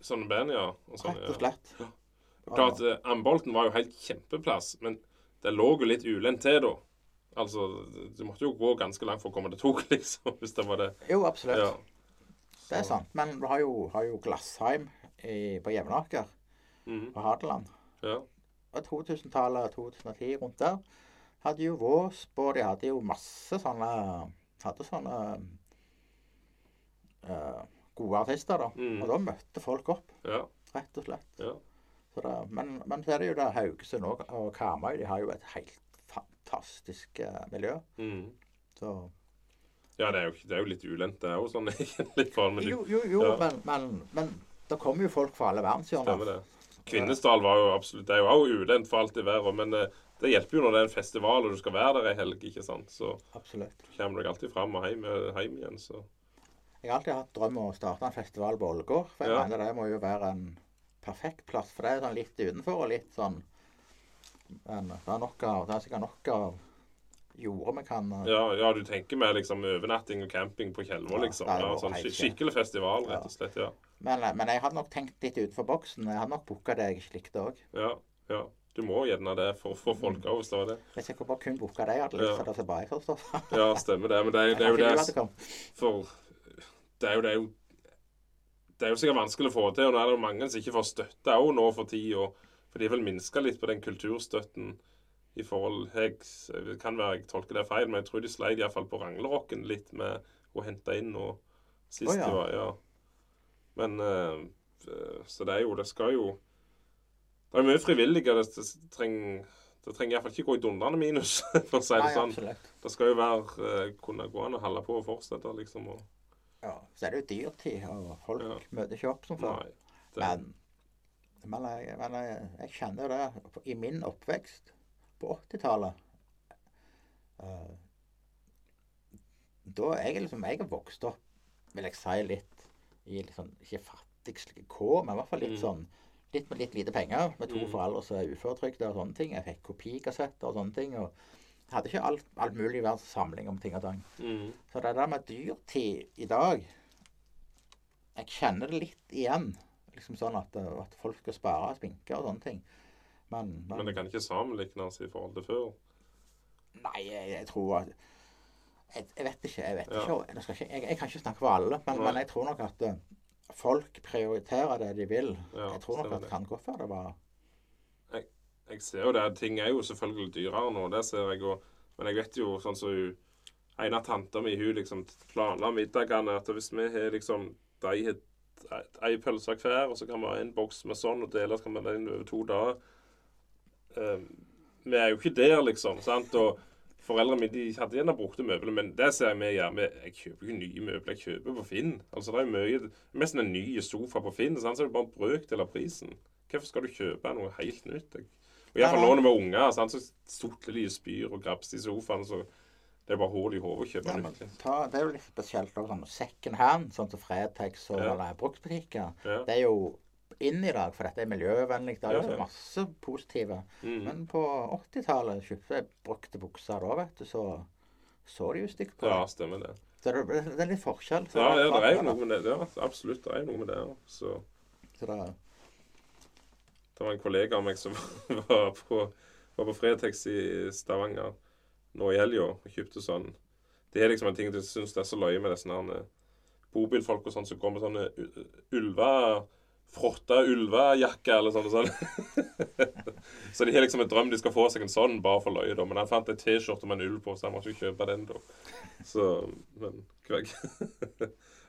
Sånne band, ja. Og sånne, Rett og ja. slett. Klart, eh, Ambolten var jo helt kjempeplass, men det lå jo litt ulendt til da. Altså, du måtte jo gå ganske langt for å komme til tog, liksom, hvis det var det. Jo, absolutt. Ja. Det er sant. Men du har jo, har jo Glassheim i, på Jevnaker, mm. på Hadeland. ja. Og 2000-tallet, 2010, rundt der, hadde jo Vås på de hadde jo masse sånne Hadde sånne uh, gode artister, da. Mm. Og da møtte folk opp, Ja. rett og slett. Ja. Så det, men, men så er det jo det Haugesund og, og Karmøy. De har jo et helt fantastisk uh, miljø. Mm. Så Ja, det er jo, det er jo litt ulendt, det òg, sånn egentlig. Jo, jo, jo, Ja. men, men, men det kommer jo folk fra alle verdenshjørner. Kvinesdal var jo absolutt Det er jo også ulendt for alt i verden, men eh, det hjelper jo når det er en festival og du skal være der ei helg, ikke sant. Så Absolutt. kommer du alltid fram og hjem, hjem igjen, så Jeg har alltid hatt drøm om å starte en festival på Ålgård. For jeg Ja. mener det må jo være en perfekt plass. For det er sånn litt utenfor og litt sånn Men det er nok av Det er sikkert nok av jordet vi kan eh, Ja, ja, du tenker med liksom overnatting og camping på Tjelvo, Ja, liksom. Ja, sånn sk skikkelig festival, rett og slett. Ja. men, eh, men jeg hadde nok tenkt litt utenfor boksen. Jeg hadde nok booka det jeg likte òg. ja, ja. Du må gjerne det for få folk Mm. av å stå det. Hvis jeg bare kun booka det jeg hadde jeg lyst så å jeg som. Ja, stemmer det. Men det er, det er jo det det. For det er jo, det er jo det er jo sikkert vanskelig å få til. Og nå er det jo mange som ikke får støtte òg nå for tida. For de har vel minska litt på den kulturstøtten i forhold jeg, Det kan være jeg tolker det feil, men jeg tror de sleit iallfall på Ranglerocken litt med å hente inn noe sist oh, ja. de var Ja. Men uh, Så det er jo Det skal jo Det er mye frivillige. Det, det trenger det trenger iallfall ikke gå i dundrende minus, for å si det Nei, sånn. absolutt. Det skal jo være uh, kunne gå an å holde på og fortsette, liksom. Og, Ja. Så er det jo dyrtid, og folk Ja. møter ikke opp som før. nei. Det, Men, men, jeg, men jeg, jeg kjenner jo det i min oppvekst på 80-tallet. eh, da jeg liksom Jeg har vokst opp, vil jeg si, litt i litt sånn Ikke fattigslige kår, men i hvert fall litt Mm. sånn Litt med litt lite penger, med to Mm. foreldre som er uføretrygda og sånne ting. Jeg fikk kopikassetter og sånne ting. og hadde ikke alt, alt mulig verdens samling om ting og tang. mm, Så det der med dyrtid i dag Jeg kjenner det litt igjen. Liksom sånn at, uh, at folk skal spare sminke og sånne ting. Men, men, men det kan ikke sammenlignes i forhold til før. Nei, jeg, jeg tror at jeg, jeg vet ikke. Jeg vet Ja. ikke, jeg, jeg, jeg kan ikke snakke for alle, men, men jeg tror nok at uh, folk prioriterer det de vil. Ja, jeg tror nok at det. kan gå før det var Jeg ser jo det. Ting er jo selvfølgelig dyrere nå, det ser jeg òg. Men jeg vet jo sånn som hun En av tanta mi hun liksom planla middagene at hvis vi har liksom De har ei pølse hver, og så kan vi ha en boks med sånn, og dele, så kan vi den over to dager. Eh, vi er jo ikke der, liksom. sant? Og Foreldrene mine de hadde gjerne brukte møbler, men det ser jeg vi gjør. Jeg kjøper ikke nye møbler, jeg kjøper på Finn. Altså, det er jo mye, Mest en ny sofa på Finn, sant? så er det bare en brøkdel av prisen. Hvorfor skal du kjøpe noe helt nytt? Jeg, og Iallfall nå når vi er unger, sant? så sotler de og spyr og grabser i sofaen. så Det er bare hull i hodet å kjøpe ja, nytt. Det er jo litt spesielt også, sånn second hand, sånn som Fretex og Ja. bruktbutikker. Ja. Det er jo inn i dag, for dette er miljøvennlig. Det er jo Ja, ja. masse positive. Mm. Men på 80-tallet kjøpte jeg brukte bukser da, vet du, så så de jo stygt på. Ja, stemmer det. Så det, det er litt forskjell. Ja, det er jo noe med det. Ja, absolutt, det er noe med det. Så Så det, Det var en kollega av meg som var på, var på Fretex i Stavanger nå i helga og kjøpte sånn Det er liksom en ting jeg syns er så løye med disse eh, bobilfolk og sånn som går med sånne u- ulva Frotta ulvejakke eller sånn. og sånn. så de har liksom en drøm de skal få seg en sånn bare for løye, da. Men han fant en T-skjorte med en ulv på, så han måtte ikke kjøpe den, da. Så, men kvegg.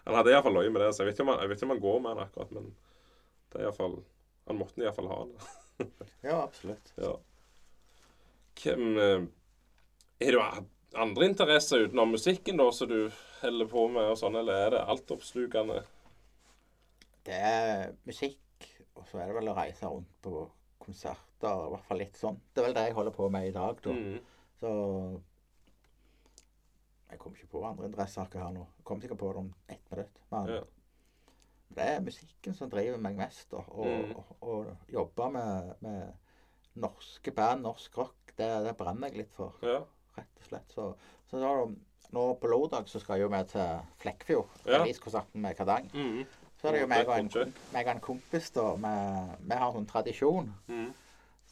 Han hadde iallfall løye med det, så jeg vet ikke om han, ikke om han går med den akkurat, men det er iallfall Han måtte iallfall ha det. ja, absolutt. Ja. Hvem Har Er det andre interesser utenom musikken da, som du holder på med, og sånn, eller er det altoppslukende? Det er musikk, og så er det vel å reise rundt på konserter, i hvert fall litt sånn. Det er vel det jeg holder på med i dag, da. Mm. Så Jeg kom ikke på andre interesser her nå. Jeg kom sikkert på det om ett minutt. Men Ja. det er musikken som driver meg mest. da. Og, Mm. og, og jobbe med, med norske band, norsk rock, det, det brenner jeg litt for. ja. Rett og slett. Så, så da, nå på lørdag så skal jeg jo med til Flekkefjord. Ja. Releasekonserten med Kadang. Mm. Så er det jo meg og en, meg og en kompis, da. Vi har en sånn tradisjon. Mm.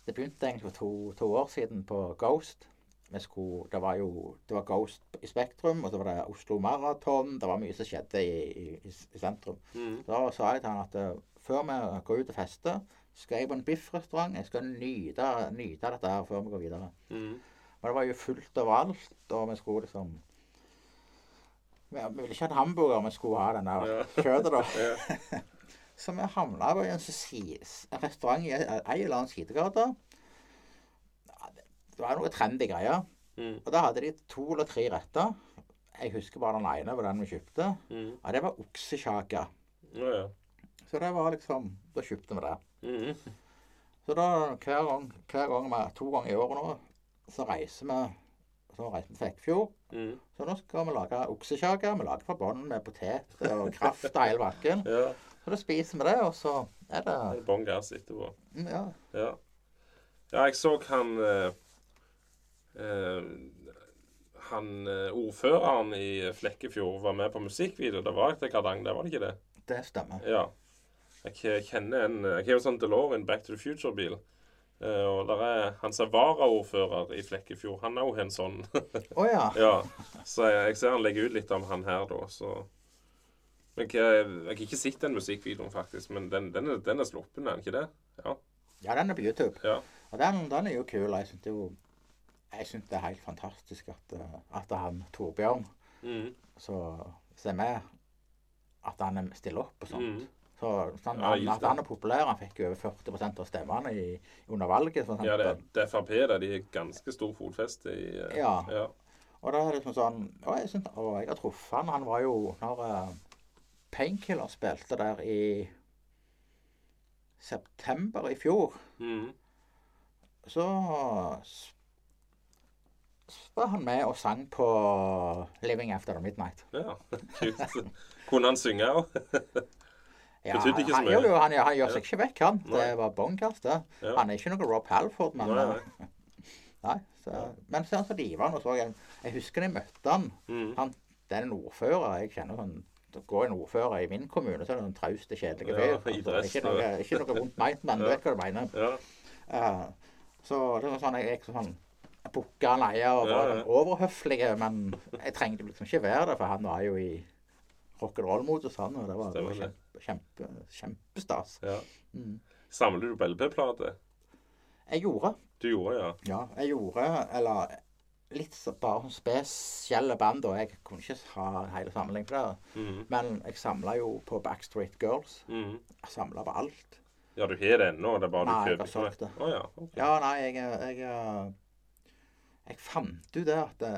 Det begynte egentlig for to, to år siden på Ghost. Vi skulle, det var jo det var Ghost i Spektrum, og så var det Oslo Maraton. Det var mye som skjedde i, i, i sentrum. Mm. Da sa jeg til han at eh, før vi går ut og fester, skal jeg på en biffrestaurant. Jeg skal nyte, nyte dette her før vi går videre. Mm. Men det var jo fullt overalt, og vi skulle liksom Vi, vi ville ikke ha hamburger, vi skulle ha den der kjøttet, da. Så vi havna på en, sånn en restaurant i ei eller annen sidegate. Det- var noe trendy greier. Mm. Og da hadde de to eller tre retter. Jeg husker bare den ene var den vi kjøpte. Mm. Og Det var oksekjake. Ja, ja. Så det var liksom Da kjøpte vi det. Mm. Så da hver gang, hver gang vi, to ganger i året nå, så reiser vi så reiser vi til Flekkefjord. Mm. Så nå skal vi lage oksekjake. Vi lager fra bånn med potet og kraft og hele bakken. Ja. Så da spiser vi det, og så er Det Bånn gass etterpå. mm, Ja. Ja. ja, jeg så han eh, eh, ordføreren i Flekkefjord var med på musikkvideo. Det var etter Kardang, det var det ikke det? Det stemmer. Ja. Jeg kjenner en Jeg har jo sånn DeLorean Back to the Future-bil. Eh, og der er han som er varaordfører i Flekkefjord. Han er jo en sånn. oh, ja. ja. Så jeg, jeg ser han legger ut litt om han her, da. Så Men jeg har ikke sett den musikkvideoen, faktisk. Men den, den, er, den er sluppen, er den ikke det? Ja. Ja, den er på YouTube. ja. Og den, den er jo kul. Jeg syns jo Jeg synes det er helt fantastisk at, eh, at han Torbjørn Mm. så så er med, at han er- stiller opp og sånt. Mm. Så, sånn, Ja, han, det. han er populær. Han fikk jo over 40 av stemmene i, under valget. For ja, det, det er Frp, der, De har ganske stor fotfeste i uh, Ja. ja. Og da er det liksom sånn Og jeg, synes, og jeg har truffet han. Han var jo Når uh, Painkiller spilte der i september i fjor, Mm. så var han med og sang på 'Living After the Midnight'. ja. Kult. Kunne han synge òg? Ja, han, mye. jo, jo, han, han gjør Ja. seg ikke vekk, han. Det var bånn kast, det. Ja. Han er ikke noe Rob Halford, men Nei, nei. nei, så, Men så, så han og så jeg, jeg husker da jeg møtte han. Mm. han det er en ordfører. Jeg kjenner sånn det går en ordfører i min kommune, så er det en trauste, kjedelig Ja, fyr. Altså, ikke, noe, ikke noe vondt meint, men du vet hva du mener. Ja. Eh, så det var sånn, jeg gikk sånn jeg leia han og var ja. overhøflig, men jeg trengte liksom ikke være det, for han var jo i rock'n'roll-modus, han, og det var, det var Stemmer kjempe, kjempe, kjempestas. ja. Mm. Samler du på LP-plate? Jeg gjorde, Du gjorde, ja. ja, jeg gjorde, eller litt bare sånn spesielle band, og jeg kunne ikke ha hele samlingen på det. Mm. Men jeg samla jo på Backstreet Girls. Mm. Jeg samla på alt. Ja, du har det ennå? Det er bare Nei, du kjøper solgt det. Oh, ja. ok. Ja, nei, jeg, jeg, jeg, jeg fant ut det at det,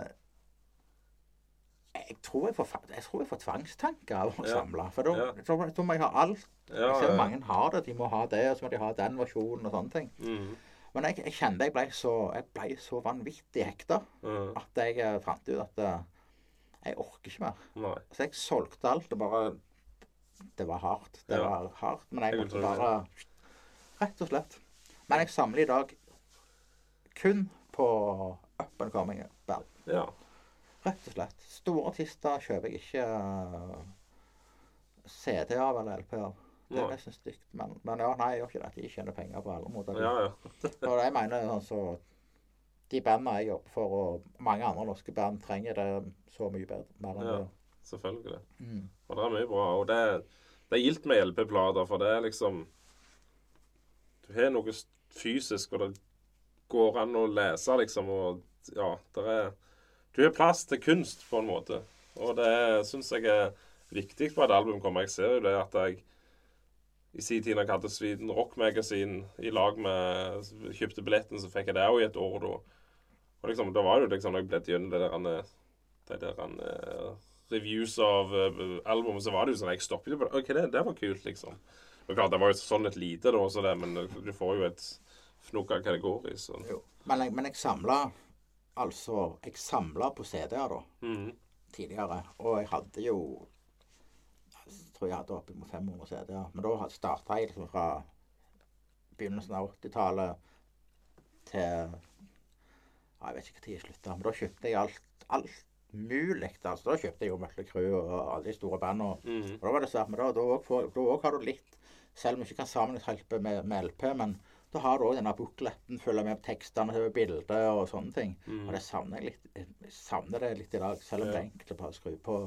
jeg, tror jeg, får, jeg tror jeg får tvangstanker av å samle. For da, Ja. må jeg ha alt. Ja, Jeg ser mange har det. De må ha det, og så må de ha den versjonen og sånne ting. Mm. Men jeg, jeg kjente jeg ble så, jeg ble så vanvittig hekta Mm. at jeg eh, fant ut at eh, jeg orker ikke mer. Nei. Så jeg solgte alt og bare Det var hardt. Det Ja. var hardt. Men jeg Jeg måtte bare Rett og slett. Men jeg samler i dag kun på up and coming band. Ja. Rett og slett. Store artister kjøper jeg ikke eh, CD av eller LP av. Det er nesten stygt. Men, men ja, nei, jeg gjør ikke det. De tjener penger på alle måter. Ja, ja. Og jeg mener sånn så De bandene jeg jobber for, og mange andre norske band, trenger det så mye bedre. Mer enn Ja. det. Selvfølgelig. Mm. Og det er mye bra. Og det, det er gildt med LP-plater, for det er liksom Du har noe fysisk, og det går an å lese, liksom, og ja, det er Du har plass til kunst, på en måte. Og det syns jeg er viktig på et album kommer. Jeg ser jo det at jeg i sin tid jeg hadde Sweden Rock Magazine i lag med Kjøpte billetten, så fikk jeg det òg i et år da. Og liksom, da var det jo liksom da jeg ble gjennom det der de der uh, reviews av uh, albumet, så var det jo sånn Jeg stoppet jo på det. OK, det, det var kult, liksom. Men klart, Det var jo sånn et lite, da, så det, men du får jo et fnugg av hva det går i. Så. Jo. Men jeg, men jeg samla Altså, jeg samla på CD-er da, mm. tidligere. Og jeg hadde jo Jeg tror jeg hadde oppimot 500 CD-er. Men da starta jeg liksom fra begynnelsen av 80-tallet til ja, Jeg vet ikke når jeg slutta, men da kjøpte jeg alt, alt mulig. Altså, da kjøpte jeg jo Mötley Crew og alle de store bandene. Mm. Og da var det svært, men da, også har du litt Selv om du ikke kan sammenligne med, med LP, men da har du òg denne bukletten, følger med på tekstene, over bilder og sånne ting. Mm. Og det savner jeg litt. Jeg savner det litt i dag, selv om Ja. det er enkelt å bare skru på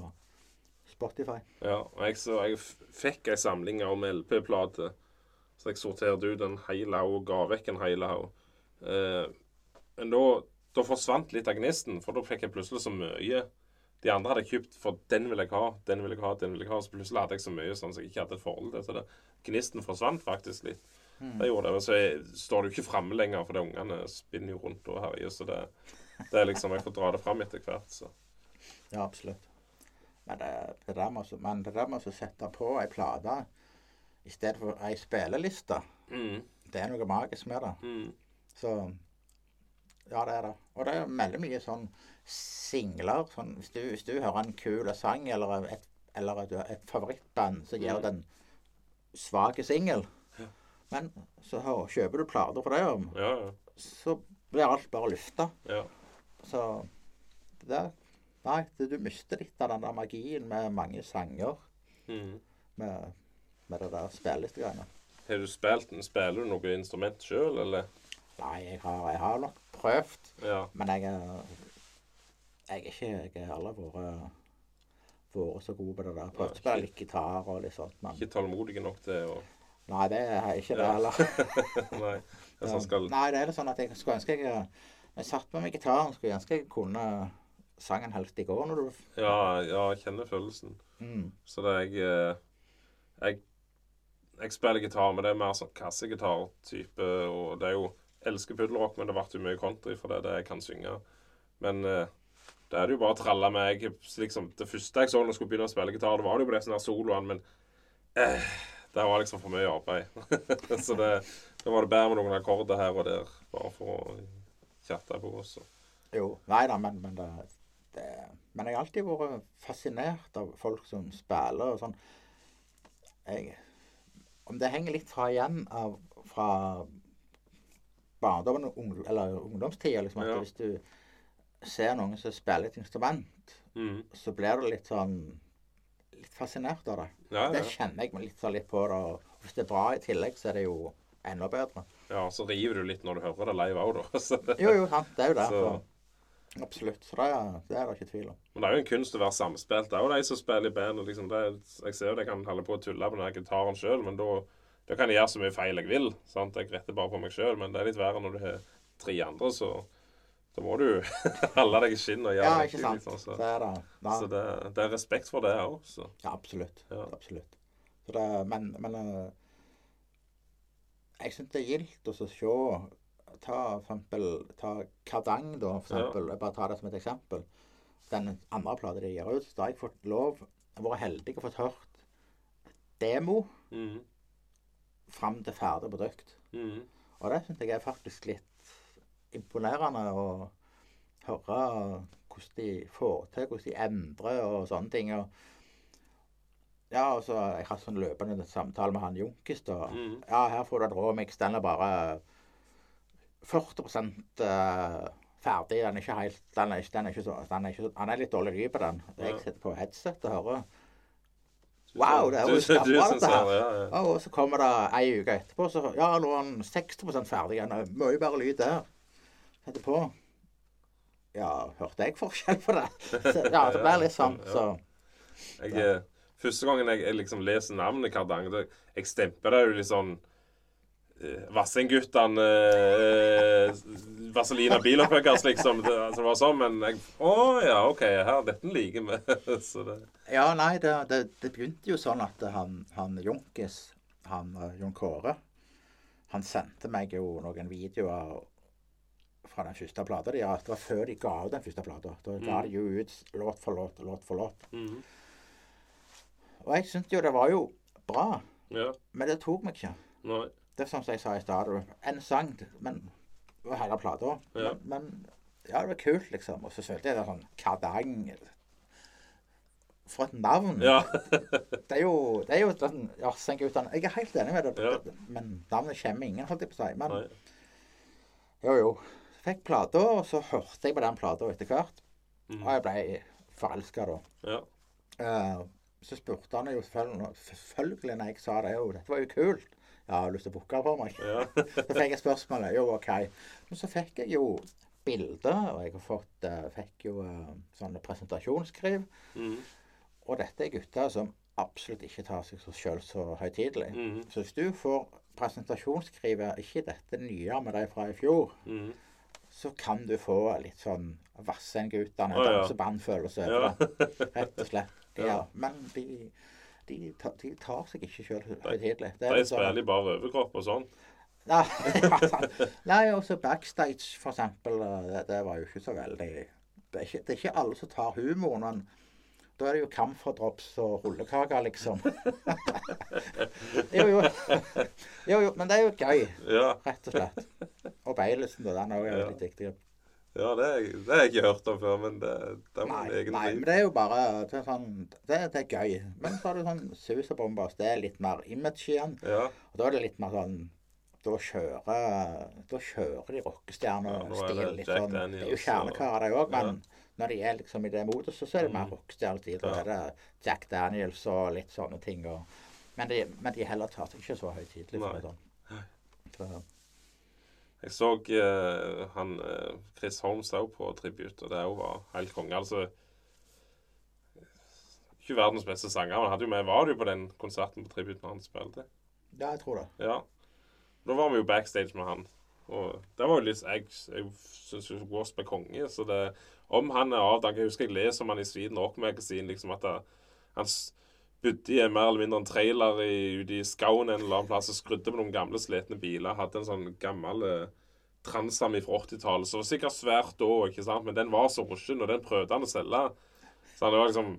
Spotify. Ja, jeg, så jeg fikk ei samling av LP-plater. Så jeg sorterte ut en hel haug og ga vekk en hel haug. Eh, men da, da forsvant litt av gnisten, for da fikk jeg plutselig så mye. De andre hadde jeg kjøpt for den vil jeg ha, den vil jeg ha, den vil jeg ha. Så plutselig hadde jeg så mye sånn som jeg ikke hadde et forhold til. Så det, gnisten forsvant faktisk litt. Det gjorde det. Men så jeg, står det jo ikke framme lenger, for de ungene spinner jo rundt og herjer. Så det, det er liksom Jeg får dra det fram etter hvert, så. Ja, absolutt. Men det, det der med, men det der med å sette på ei plate i stedet for ei spilleliste, Mm, det er noe magisk med det. mm, Så ja, det er det. Og det er veldig mye sånn singler. Sånn, hvis, du, hvis du hører en kul sang eller et, eller et, et favorittband, så gir Mm. det en svak singel. Men så hø- kjøper du plater for det, om, ja, ja. så blir alt bare lufta. ja. Så det, Nei, det, du mister litt av den der magien med mange sanger. Mm. Med, med det der spillestegreiene. Har du spilt Spiller du noe instrument sjøl, eller? Nei, jeg har, jeg har nok prøvd. Ja. Men jeg Jeg er ikke Jeg har aldri vært vært så god på det der. Prøvd å spille litt gitar og litt sånt, men Ikke tålmodig nok til å Nei, det er ikke det heller. Nei. Hvis han skal Nei, det er det sånn at jeg skulle ønske jeg jeg satt med meg gitaren, skulle ønske jeg kunne sangen helst i går når du Ja, ja, jeg kjenner følelsen. mm. Så det er jeg eh, Jeg, jeg spiller gitar, men det er mer sånn kassegitar-type. Og det er jo Elsker puddelrock, men det ble jo mye country for det er det jeg kan synge. Men eh, det er det jo bare å tralle med. Jeg, liksom, det første jeg så når jeg skulle begynne å spille gitar, det var det jo på disse soloen, soloene, men eh, det var liksom for mye arbeid. så det, det var det bedre med noen akkorder her og der, bare for å chatte på. oss. Jo. Nei da, men, men det, det Men jeg har alltid vært fascinert av folk som spiller og sånn. Jeg Om det henger litt fra igjen av fra barndommen og ung, eller ungdomstida, liksom, at Ja. hvis du ser noen som spiller et instrument, Mm. så blir det litt sånn Litt fascinert av det. Ja, Det kjenner jeg meg litt, litt på det. Og hvis det er bra i tillegg, så er det jo enda bedre. ja, så river du litt når du hører det live òg, da. Jo, jo, sant. Det er jo det. Så-. Absolutt. Så det, det er det ikke tvil om. Men det er jo en kunst å være samspilt. Det er jo de som spiller i band. og liksom det, Jeg ser jo de kan holde på å tulle på den gitaren sjøl, men da, da kan jeg gjøre så mye feil jeg vil. sant? Jeg retter bare på meg sjøl, men det er litt verre når du har tre andre, så da må du holde deg i skinn og gjøre Ja, ikke sant. liksom, Så så er det ja, så det, det er respekt for det òg, ja, absolutt. Ja. Absolutt. Så det, men men eh, jeg syns det er gildt å se Ta for eksempel ta Kardang, da, for eksempel. Jeg bare tar det som et eksempel. Den andre plata de gir ut, da har jeg fått lov Vært heldig og fått hørt demo Mm, fram til ferdig produkt. mm, Og det syns jeg er faktisk litt imponerende å høre hvordan de får til, hvordan de endrer og sånne ting. Og ja, og så har jeg hatt sånn løpende samtale med han Junkis, da. mm. Ja, her får du et råmix. Den er bare 40 eh, ferdig. Den er ikke helt Den er ikke, den er ikke så den er ikke, Han er litt dårlig lyd på den. Jeg sitter på headset og hører. Wow, det er jo synes dette her. Ja, ja. Og så kommer det ei uke etterpå, så ja, nå er han 60 ferdig. Han er mye bedre lyd der. Setter på. Ja, hørte jeg forskjell på det? Så, ja, det ble litt sånn, så Jeg, eh, første gangen jeg, jeg liksom leser navnet Kardang, det, jeg stemper det jo litt sånn eh, Vassendguttene eh, Vaselina Bilopphøggers, liksom. Det, altså, det var sånn, men jeg Å ja, OK, her, dette liker vi. Så det Ja, nei, det, det, det begynte jo sånn at han, han Junkis, han eh, Jon Kåre, han sendte meg jo noen videoer fra den første plata de Det var før de ga ut den første plata. Da ga de jo ut låt for låt, låt for låt. mhm. Og jeg syntes jo det var jo bra, Ja. men det tok meg ikke. Nei. Det er som jeg sa i stad, en sang, men var hele plata. Ja. Men, men ja, det var kult, liksom. Og så følte jeg det sånn Kardang For et navn. Ja. Det er jo, det er jo sånn Ja, Jeg er helt enig med det, men navnet kommer ingen, holdt jeg på å si. Men Nei. jo, jo. Fikk plata, og så hørte jeg på den plata etter hvert. Mm. Og jeg ble forelska da. Ja. Uh, så spurte han jo selvfølgelig, når jeg sa det jo, dette var jo kult. Ja, har du lyst til å booke for meg? Ja. Så fikk jeg spørsmålet. Jo, OK. Men så fikk jeg jo bilder, og jeg har fått, uh, fikk jo uh, sånne presentasjonsskriv. Mm. Og dette er gutter som absolutt ikke tar seg så sjøl så høytidelig. Mm. Så hvis du får presentasjonsskrivet, ikke dette nye med de fra i fjor, Mhm. Så kan du få litt sånn Vassendgutane, Å, ja. dansebandfølelse over det. Rett og slett. Ja. Ja. Men de, de, tar, de tar seg ikke sjøl høytidelig. De sånn- spiller i bare overkropp og sånn. Nei. Nei, også backstage, for eksempel. Det, det var jo ikke så veldig det er ikke, det er ikke alle som tar humoren, men da er det jo camphordrops og rullekaker, liksom. jo, jo. jo, jo. Men det er jo gøy, Ja. rett og slett. Og Beilesen, da. Den er jo Ja. litt viktig. ja det, er- det har jeg ikke hørt om før, men det, det er Nei, min egen nei, men det er jo bare det er sånn, det, det er gøy. Men så er det sånn Sus og Bombers. Det er litt mer image igjen. Ja. Og da er det litt mer sånn Da kjører, da kjører de Ja, er rockestjernestil det litt sånn. Det er jo kjernekarer, de òg, men når de er liksom i det modet, så, så er det mer Mm. rockestjernetid. Da er det Jack Daniels og litt sånne ting. Og, men, de, men de heller tar seg ikke så høytidelig. for det sånn. Så, Jeg så uh, han uh, Chris Holmes òg på tribute, og det òg var helt konge. Altså Ikke verdens beste sanger, men hadde jo med, var du på den konserten på tribute når han spilte? ja, jeg tror det. Ja. Da var vi jo backstage med han. Og det var jo litt Jeg, jeg syns Wasp er konge, så det Om han er avdanket Jeg husker jeg leser om han i Sweden Rock Magazine, liksom at det, han bodde i mer eller mindre en trailer i, ute i skauen en eller annen plass og skrudde på noen gamle, slitne biler. Hadde en sånn gammel eh, Transam fra 80-tallet. Så det var sikkert svært da, ikke sant? men den var så rusten, og den prøvde han å selge. Så han var liksom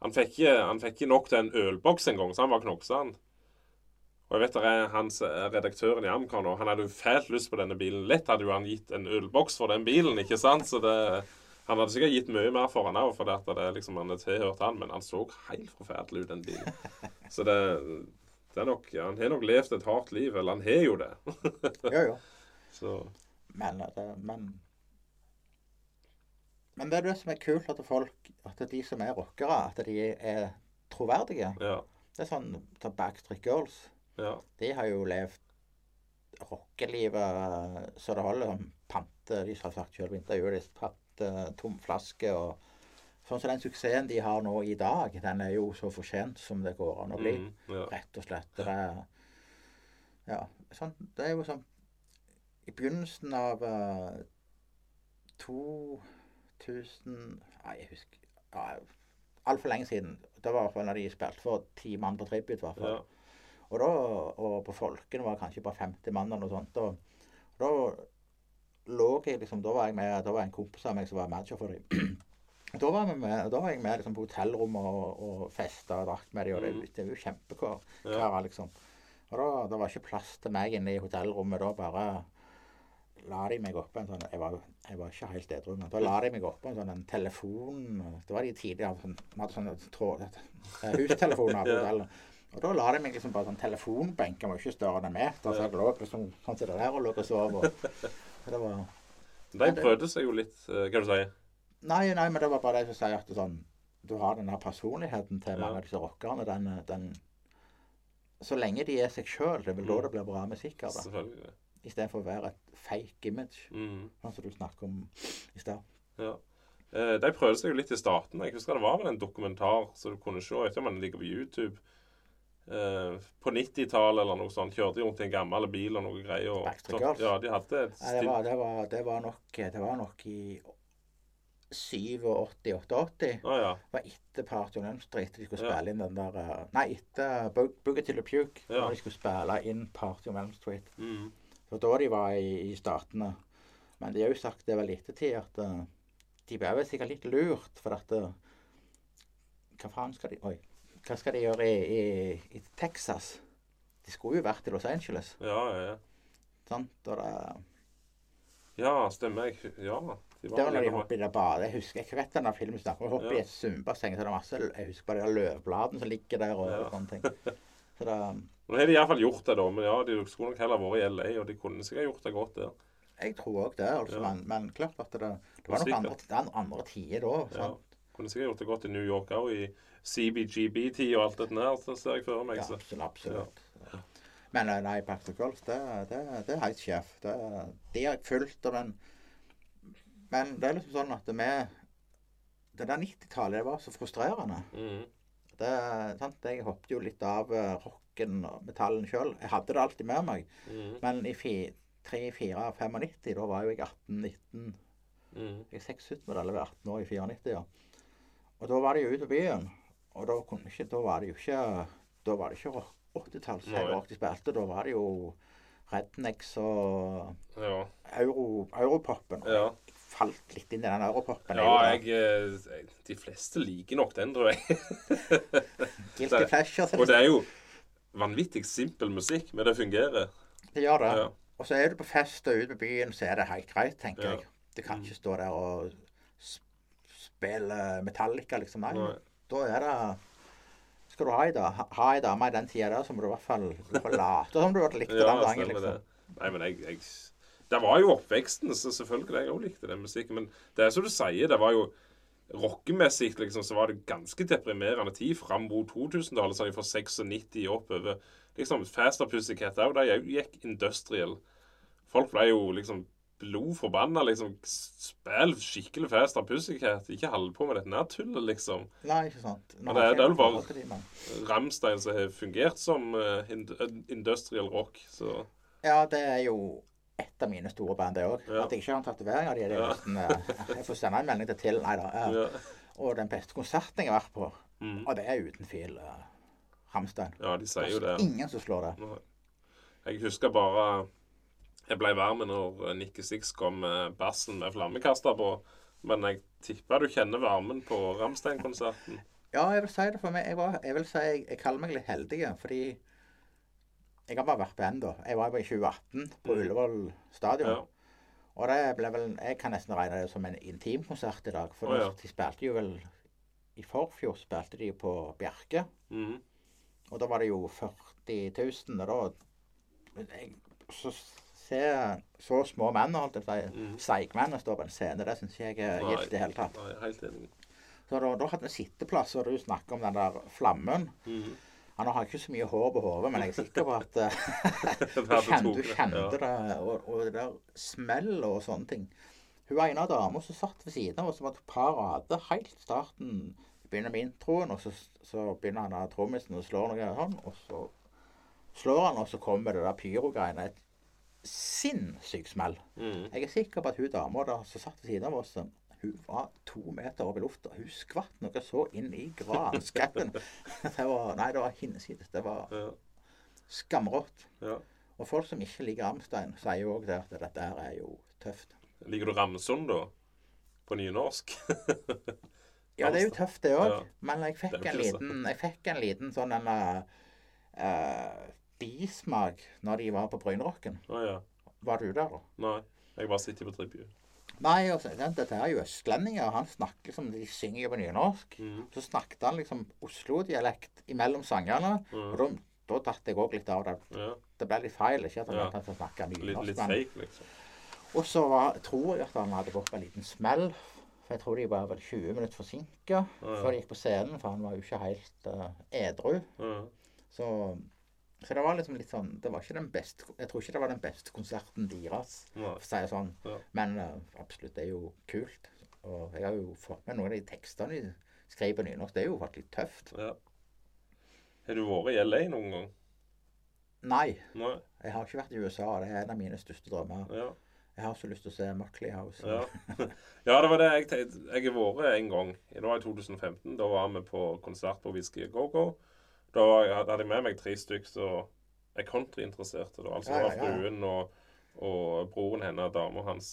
Han fikk ikke, nok til en ølboks engang, så han var knokksann. Og jeg vet det er hans eh, redaktøren i Amcar nå. Han hadde jo fælt lyst på denne bilen. Lett hadde jo han gitt en ølboks for den bilen, ikke sant? Så det Han hadde sikkert gitt mye mer for han òg, for det at det liksom han er tilhørt han, men han så helt forferdelig ut, den bilen. Så det, det er nok ja, Han har nok levd et hardt liv. Eller han har jo det. Jo, jo. Så Men, det- men Men det er det som er kult, at folk At de som er rockere, at de er troverdige. ja. Det er sånn ta Backstreet Girls. Ja. De har jo levd rockelivet så det holder. Pante De har sagt selv i intervjuet de pante tom flaske og Sånn som den suksessen de har nå i dag, den er jo så fortjent som det går an å bli. Mm, ja. Rett og slett. Det er, ja, sånn, det er jo sånn I begynnelsen av uh, 2000 Nei, jeg husker ja, Altfor lenge siden. Det var i hvert fall når de spilte for ti mann på tribut, i hvert fall. ja. Og, da, og på Folken var det kanskje bare 50 mann eller noe sånt. Og, da lå jeg liksom Da var jeg med, da var en kompis av meg som var manager for dem. Da var, med, da var jeg med liksom, på hotellrommet og, og festa og drakk med dem. Og det, Mm. det var jo kjempekarer, Ja. liksom. Og da da, var ikke plass til meg inne i hotellrommet. Da bare la de meg opp en sånn jeg var, jeg var ikke helt edru, men da la de meg oppå en sånn en telefon Det var de tidligere sånn, Vi hadde sånne tråd, eh, hustelefoner på hotellet. Og da la de meg liksom bare sånn telefonbenk. Den var ikke større enn en meter. Så jeg lå liksom sånn som det der og lå og sov. Så det var De prøvde seg jo litt, eh, hva du sier Nei, nei, men det var bare det som sier at sånn Du har den der personligheten til mange av disse rockerne. Den, den Så lenge de er seg sjøl, det er vel da Mm. det blir bra musikk av det. Istedenfor å være et fake image, Mm. sånn som du snakker om i stad. Ja. Eh, de prøvde seg jo litt i starten. Jeg husker det var vel en dokumentar som du kunne se. Jeg vet ikke om den ligger på YouTube. Eh, på 90-tallet eller noe sånt kjørte de rundt i en gammel bil og noe greier. Og, Girls? Ja, de hadde et ja, det var, det, var, det, var nok, det var nok i 87-88. Ah, ja. Det var etter Party on Elm Street de skulle Ja. spille inn den der eh, Nei, etter Bo- Boogie til the Puke. Ja. Da de skulle spille inn Party on Elm Street. Mm. Det da de var i, i Statene. Men de har jo sagt det vel i ettertid at eh, de ble vel sikkert litt lurt, for at eh, Hva faen skal de Oi. Hva skal de gjøre i, i, i Texas? De skulle jo vært i Los Angeles. Ja, ja, ja. Sant? Og det, Ja, stemmer. Jeg, ja. De det var når de hopper i det badet. Jeg husker ikke vet denne filmen snakker om. Hopper i Ja. et svømmebasseng. Så det er masse Jeg husker bare de løvbladene som ligger der og, Ja. sånne ting. Så det, Nå har de iallfall gjort det, da. Men ja, de skulle nok heller vært i LA, og de kunne sikkert gjort det godt der. jeg tror òg det, altså. Ja. Men, men klart at det, det var nok andre, andre tider da. Sant? Kunne sikkert gjort det godt i New York òg, i CBGB-tid og alt dette der. Så ser jeg for meg. Ja, absolutt. absolutt. absolutt. Men eh, nei, to Girls, det, det, det er helt sjef. Det, de har jeg fulgt, den. men Men det er liksom sånn at vi Det der 90-tallet, det var så frustrerende. Mm. Det, sant? Jeg hoppet jo litt av eh, rocken og metallen sjøl. Jeg hadde det alltid med meg. Mm. Men i 3, 4, 95, da var jo jeg 18-19 Mm. Jeg er 76 med eller 18 år i 94, ja. Og da var de jo ute på byen. Og da ikke Da var det jo ikke Da var det ikke 80-talls Nei. jeg de spilte. Da var det jo Rednecks og Ja. Euro, Europopen. Og Ja. Jeg falt litt inn i den Europopen. ja, jeg jeg eh, De fleste liker nok den, tror jeg. Guilty pleasure. Og det er jo vanvittig simpel musikk, men det fungerer. Det gjør det. Ja. Og så er du på fest og ute på byen, så er det helt greit, tenker jeg. Du kan ikke stå der og spille Metallica, liksom. Nei. Nei. Da er det Skal du ha ei da- ha ei dame i den tida der, så må du i hvert fall, i late som du hadde likt Ja, den gangen. liksom. det. Nei, men jeg, jeg Det var jo oppveksten, så selvfølgelig jeg òg likte den musikken. Men det er som du sier, det var jo rockemessig liksom, så var det ganske deprimerende tid. Fram mot 2000-tallet sånn fra 96 oppover. Liksom, Faster Pussycat òg, de gikk industrial. Folk ble jo liksom blod forbanna. Liksom, spill skikkelig fast av pussighet. Ikke hold på med dette nær tullet, liksom. Nei, ikke sant. Nå Men det det er jo bare- Ramstein som har fungert som uh, industrial rock. Så Ja, det er jo et av mine store band, det òg. Ja. At jeg ikke har en tatovering av de, det er Ja. nesten eh, Jeg får sende en melding til til, Nei da. Uh, ja. Og den beste konserten jeg har vært på, Mm. og det er uten fil, uh, Ramstein. ja, de sier jo Det er det. ingen som slår det. Nei. Jeg husker bare Jeg ble varm når Nikki Six kom med bassen med flammekaster på. Men jeg tipper du kjenner varmen på Ramstein-konserten. Ja, jeg vil si det for meg. Jeg, var, jeg vil si jeg, jeg kaller meg litt heldig, fordi jeg har bare vært på ennå. Jeg var jo i 2018 på Mm. Ullevål stadion. Ja. Og det ble vel Jeg kan nesten regne det som en intimkonsert i dag. For oh, ja. de spilte jo vel I forfjor spilte de på Bjerke. Mhm. Og da var det jo 40 000. Og da jeg, Så se så små menn, holdt jeg på Mhm. seigmenn, stå på en scene, det syns jeg er gift i det hele tatt. Nei, helt enig. Så da, da hadde vi sitteplass, og du snakker om den der flammen. Mhm. Han har ikke så mye hår på hodet, men jeg er sikker på at eh, du kjente, du kjente ja. det, og, og det der smell og sånne ting. Hun var en av damene som satt ved siden av oss, som var et par rader helt i starten. Begynner med introen, og så, så begynner han trommisen og slår noe sånn, og så slår han, og så kommer det der pyrogreiene. Et sinnssykt smell. Mm. Jeg er sikker på at hun dama som satt ved siden av oss, hun var to meter opp i lufta. Hun skvatt noe så inn i granskauen. Det var Nei, det var hinsides. Det var Ja. skamrått. ja. Og folk som ikke liker Ramstein, sier jo òg det at dette her er jo tøft. Liker du Ramsund, da? På nynorsk? Ja, det er jo tøft, det òg. Ja. Men jeg fikk, en liten, jeg fikk en liten sånn en eh, bismak når de var på Brynerocken. Ah, ja. Var du der, da? Nei. Jeg bare sitter på tribune. Nei, altså, dette er jo østlendinger. Han snakker som de synger jo på nynorsk. Mm. Så snakket han liksom Oslo-dialekt imellom sangene. Mm. Og da, da datt jeg òg litt av det. Ja. Det ble litt feil. Ikke at han, Ja. snakket Litt, nynorsk. litt men- fake, liksom. Og så var, tror jeg at han hadde gått på en liten smell. For jeg tror de var vel 20 minutter forsinka Ja, ja. før de gikk på scenen. For han var jo ikke helt uh, edru. Ja. Så, så det var liksom litt sånn Det var ikke den beste Jeg tror ikke det var den beste konserten deres, for å si det sånn. Ja. Men uh, absolutt, det er jo kult. Og jeg har jo fått med noen av de tekstene de skrev på nynorsk. Det er jo faktisk tøft. Ja. Har du vært i LA noen gang? Nei, Nei? jeg har ikke vært i USA. Det er en av mine største drømmer. Ja. Jeg har så lyst til å se Muckley House. Ja. ja, det var det jeg tenkte. Jeg har vært en gang. Det var i 2015. Da var vi på konsert på Whisky Go Go. Da hadde jeg med meg tre stykker som er countryinteresserte. Altså det var fruen og, og broren hennes dama hans.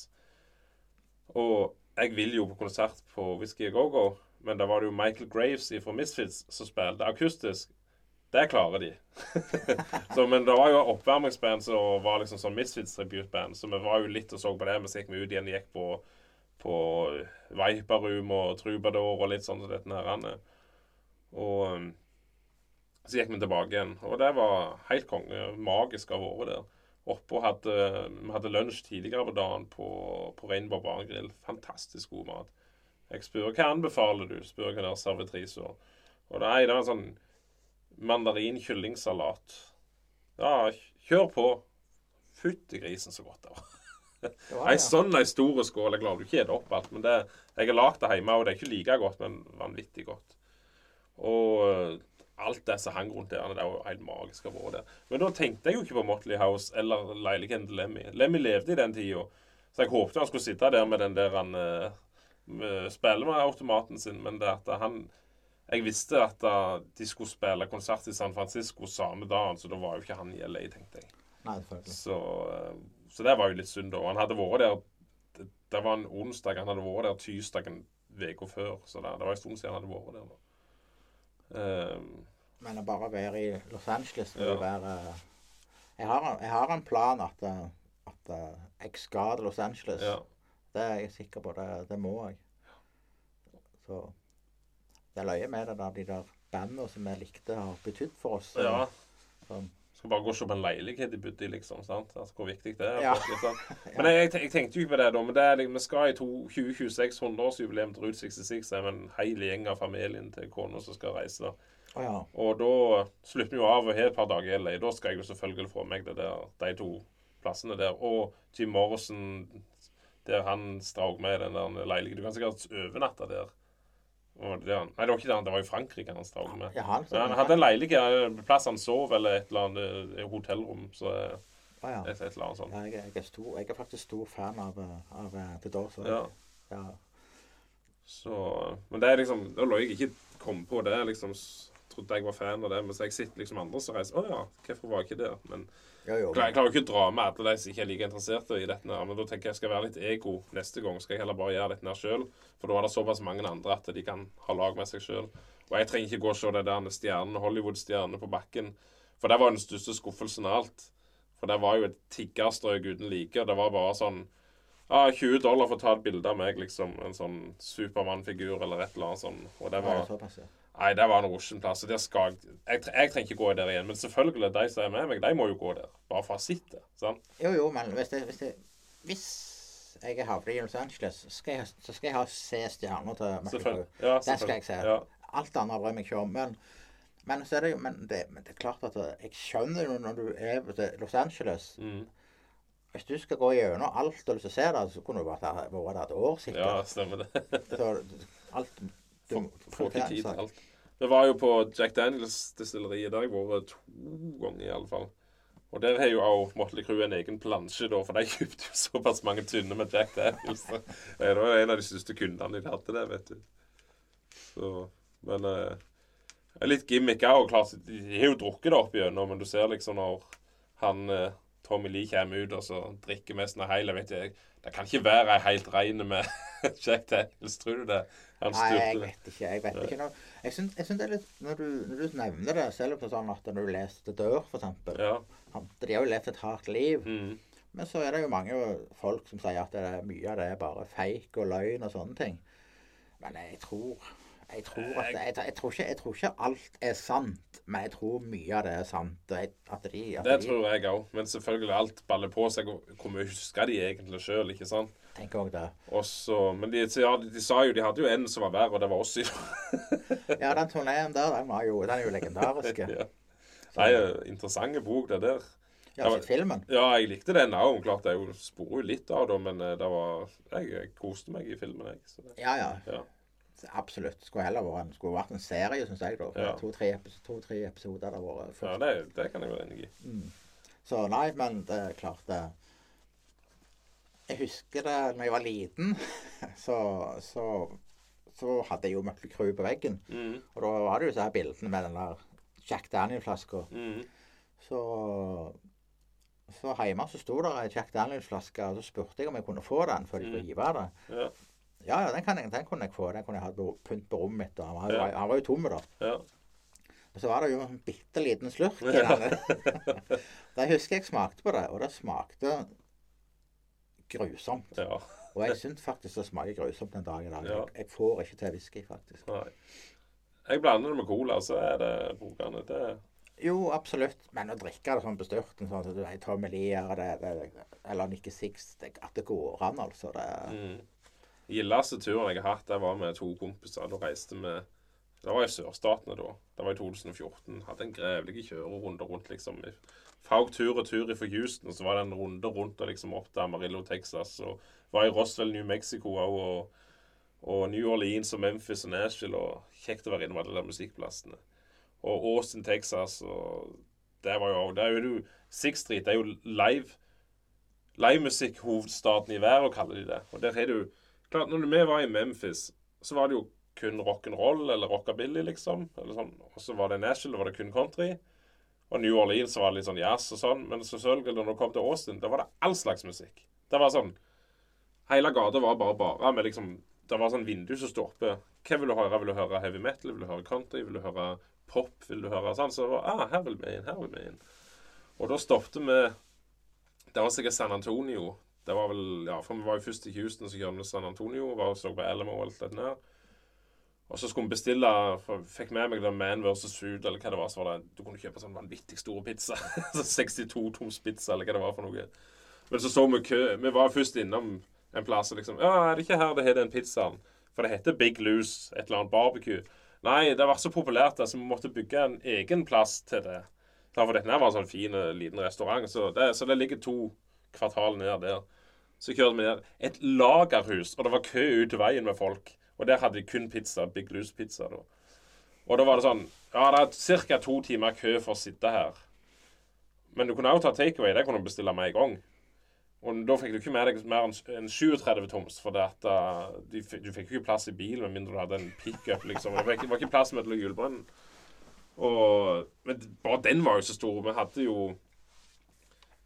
Og jeg vil jo på konsert på Whisky Go Go, men da var det jo Michael Graves fra Misfits som spilte akustisk. Det klarer de. så, men det var jo oppvarmingsband som var liksom sånn Misfits tributeband, så vi var jo litt og så på det. Men så gikk vi ut igjen og gikk på, på Viperum og Trubador og litt sånn som dette her. Og um, så gikk vi tilbake igjen, og det var helt konge. Magisk å ha vært der. Oppe og hadde, vi hadde lunsj tidligere på dagen på, på Rainbow Bar. Fantastisk god mat. Jeg spør hva anbefaler du, spør jeg der servitrisa. Og nei, det var en sånn mandarin-kyllingsalat. Ja, kjør på. Fytti grisen så godt det var. Ei ja. sånn ei stor skål. Jeg klarer ikke å opp alt, men det, jeg har lagd det hjemme, og det er ikke like godt, men vanvittig godt. Og alt det som hang rundt der, det var jo helt magisk å være der. Men da tenkte jeg jo ikke på Motley House eller leiligheten til Lemmy. Lemmy levde i den tida, så jeg håpte han skulle sitte der med den der han spiller med automaten sin, men det at han Jeg visste at uh, de skulle spille konsert i San Francisco samme dagen, så da var jo ikke han i LA, tenkte jeg. Nei. Så, eh, så det var jo litt synd. da. Han hadde vært der det, det var en onsdag. Han hadde vært der tirsdagen uka før. Så det, det var en stund siden han hadde vært der. da. Ehm, Men å bare være i Los Angeles vil Ja. være jeg har, jeg har en plan at, eh, at eh, jeg skal til Los Angeles. ja. Det er jeg sikker på. Det, det må jeg. Så det er løye med det der, de der bandene som jeg likte, har betydd for oss. ja. Sånn. Skal bare gå og se på en leilighet de bodde i, liksom. sant? Altså, hvor viktig det er. Ja. Faktisk? Men jeg, jeg, tenkte jo ikke på det da. Men det er, liksom- vi skal i to- 2026, 100-årsjubileum til Route 66. Det er en hel gjeng av familien til kona som skal reise. da. ja. Og da slutter vi jo av og har et par dager i LA. Da skal jeg jo selvfølgelig få meg det der, de to plassene der. Og Jim Morrison, der han strauk med den der leiligheten. Du kan sikkert overnatte der. Og det, nei, det var ikke det, det var jo Frankrike han strøk med. Ja, han, Ja, han hadde en leilighet, plass han sov, eller et eller annet eh, hotellrom. Så Ah, ja. et, et eller annet sånt. Ja, jeg, jeg, er stor, jeg er faktisk stor fan av, eh, av The Doors. Ja. ja. Så, men det er liksom Da lå jeg ikke kom på det. liksom Trodde jeg var fan av det. Men så jeg sitter liksom andre som reiser Å ja, hvorfor var jeg ikke der? Men Jo, jo. jeg klarer jo ikke å dra med alle de som ikke er like interesserte i dette. Men da tenker jeg jeg skal være litt ego neste gang. Skal jeg heller bare gjøre dette sjøl. For da er det såpass mange andre at de kan ha lag med seg sjøl. Og jeg trenger ikke gå og se det der stjernene, Hollywood-stjernene på bakken. For det var den største skuffelsen av alt. For det var jo et tiggerstrøk uten like. Og det var bare sånn ah, 20 dollar for å ta et bilde av meg, liksom. En sånn Supermann-figur eller et eller annet sånn. Og det Ja, det Nei, det var en rosenplass, og der skal jeg, jeg, jeg trenger ikke gå der igjen. Men selvfølgelig, de som er med meg, de må jo gå der. Bare for å sitte. sant? Jo, jo, men hvis, det, hvis, det, hvis jeg havner i Los Angeles, skal jeg, så skal jeg ha se stjerner til Mexico. Ja, det skal jeg se. Ja. Alt annet bryr jeg meg ikke om. Men, men, så er det men, det, men det er klart at jeg skjønner jo når du er i Los Angeles Mm. Hvis du skal gå gjennom alt du har lyst til å se der, så kunne du vært der, et år ja, stemmer det. Så alt du, Får ikke tid til alt. Vi var jo på Jack Daniels-destilleriet. Der har jeg vært to ganger, i alle fall. Og der har jo òg Motley Crue en egen plansje, da, for de kjøpte jo såpass mange tynne med Jack Daniels. så Det var en av de største kundene de hadde der, vet du. Så, men eh, det litt gimmick òg. Klart, de har jo drukket det opp igjennom, men du ser liksom når han eh, Tommy Lee kommer ut og så drikker mest av hele, vet jeg. Det kan ikke være ei helt rein med Jack Daniels, tror du det? Han Nei, jeg vet ikke. Jeg vet ikke. Når, jeg syns, syns det er litt Når du, når du nevner det, selv om det er sånn at når du leser The dør, for eksempel Ja. De har jo levd et hardt liv. Mm. Men så er det jo mange folk som sier at det mye av det er bare fake og løgn og sånne ting. Men jeg tror jeg tror, at, jeg, jeg, tror ikke, jeg tror ikke alt er sant, men jeg tror mye av det er sant. At de, at Det de tror jeg òg. Men selvfølgelig alt baller på seg. Hvor mye husker de egentlig sjøl, ikke sant? tenker også det. Også, men de, ja, de sa jo de hadde jo en som var verre, og det var oss. i Ja, den turneen der, den, var jo, den er jo legendarisk. ja. Nei, interessante bok, det der. Ja, sett filmen. Ja, jeg likte den òg. Klart jeg sporer jo litt av det, men eh, det var Jeg, jeg koste meg i filmen, jeg. Ja, ja. ja. Absolutt. Skulle heller vært en, skulle vært en serie, syns jeg. da. To-tre to, episoder hadde vært ja det, det kan jeg være enig i. Så nei, men det er klart det Jeg husker det når jeg var liten, så, så, så hadde jeg jo Mötley Crew på veggen. Mm. Og da var det jo så her bildene med den der Jack Daniel-flaska. Mm. Så så hjemme så sto det ei Jack Daniel-flaske, og så spurte jeg om jeg kunne få den før de skulle Mm. hive det. Ja. Ja, ja, den, kan den kunne jeg få. Den kunne jeg hatt pynt på rommet mitt. Han, Ja. han var jo tom, da. ja. Og så var det jo en bitte liten slurk i den. Da husker jeg smakte på det, og det smakte grusomt. ja. Og jeg syns faktisk det smaker grusomt den dag i dag. Ja. Jeg, jeg får ikke til whisky, faktisk. Nei. Jeg blander det med cola, så er det brukende. Det Jo, absolutt. Men å drikke det sånn på styrten, sånn at du tar Tommy lier eller Nikki Six At det går an, altså. Det, mm. Gildeste turen jeg har hatt, det var med to kompiser. Da reiste vi Det var i sørstatene da. Det var i 2014. Hadde en grevlig kjørerunde rundt, liksom. Faug tur og tur fra Houston, så var det en runde rundt og liksom opp til Amarillo, Texas. Og var i Roswell, New Mexico òg. Og, og New Orleans og Memphis og Nashville. Og kjekt å være innom alle de musikkplassene. Og Austin, Texas. Og det var jo Det er jo Six Street det er jo live livemusikkhovedstaden i verden, kaller de det. Og der er det jo Klart, når vi var i Memphis, så var det jo kun rock'n'roll eller rockabilly, liksom. Eller sånn. Og så var det Nashville, da var det kun country. Og New Orleans var det litt sånn jazz og sånn. Men selvfølgelig, når det kom til Austin, da var det all slags musikk. Det var sånn Hele gata var bare bare med liksom Det var sånn vindu som sto oppe. Hva vil du høre? Vil du høre heavy metal? Vil du høre country? Vil du høre pop? Vil du høre sånn? Så det var, ah, her vil vi inn, her vil vi inn. Og da stoppet vi Det var sikkert San Antonio. Det var vel, ja, for Vi var jo først i Houston, så kjørte vi San Antonio. var og så på Alamo og alt det der. Og så skulle vi bestille for, Fikk med meg den Man versus Food, eller hva det var. Så var det, du kunne kjøpe sånn vanvittig store pizza. 62 toms pizza, eller hva det var for noe. Men så så vi kø. Vi var først innom en plass og liksom Ja, er det ikke her det heter den pizzaen? For det heter Big Loose, et eller annet barbecue. Nei, det var så populært, så vi måtte bygge en egen plass til det. For dette var en sånn fin, liten restaurant, så det, så det ligger to kvartal ned der. Så kjørte vi der. Et lagerhus, og det var kø ut til veien med folk. Og der hadde de kun pizza. Big Loose pizza, da. Og da var det sånn Ja, det er ca. to timer kø for å sitte her. Men du kunne også ta takeaway. Det kunne du bestille med en gang. Og da fikk du ikke med deg mer enn 37 toms, for det at, uh, du, du fikk ikke plass i bilen med mindre du hadde en pickup, liksom. Det var ikke plass mellom hjulbrønnen. Og Men bare den var jo så stor. Vi hadde jo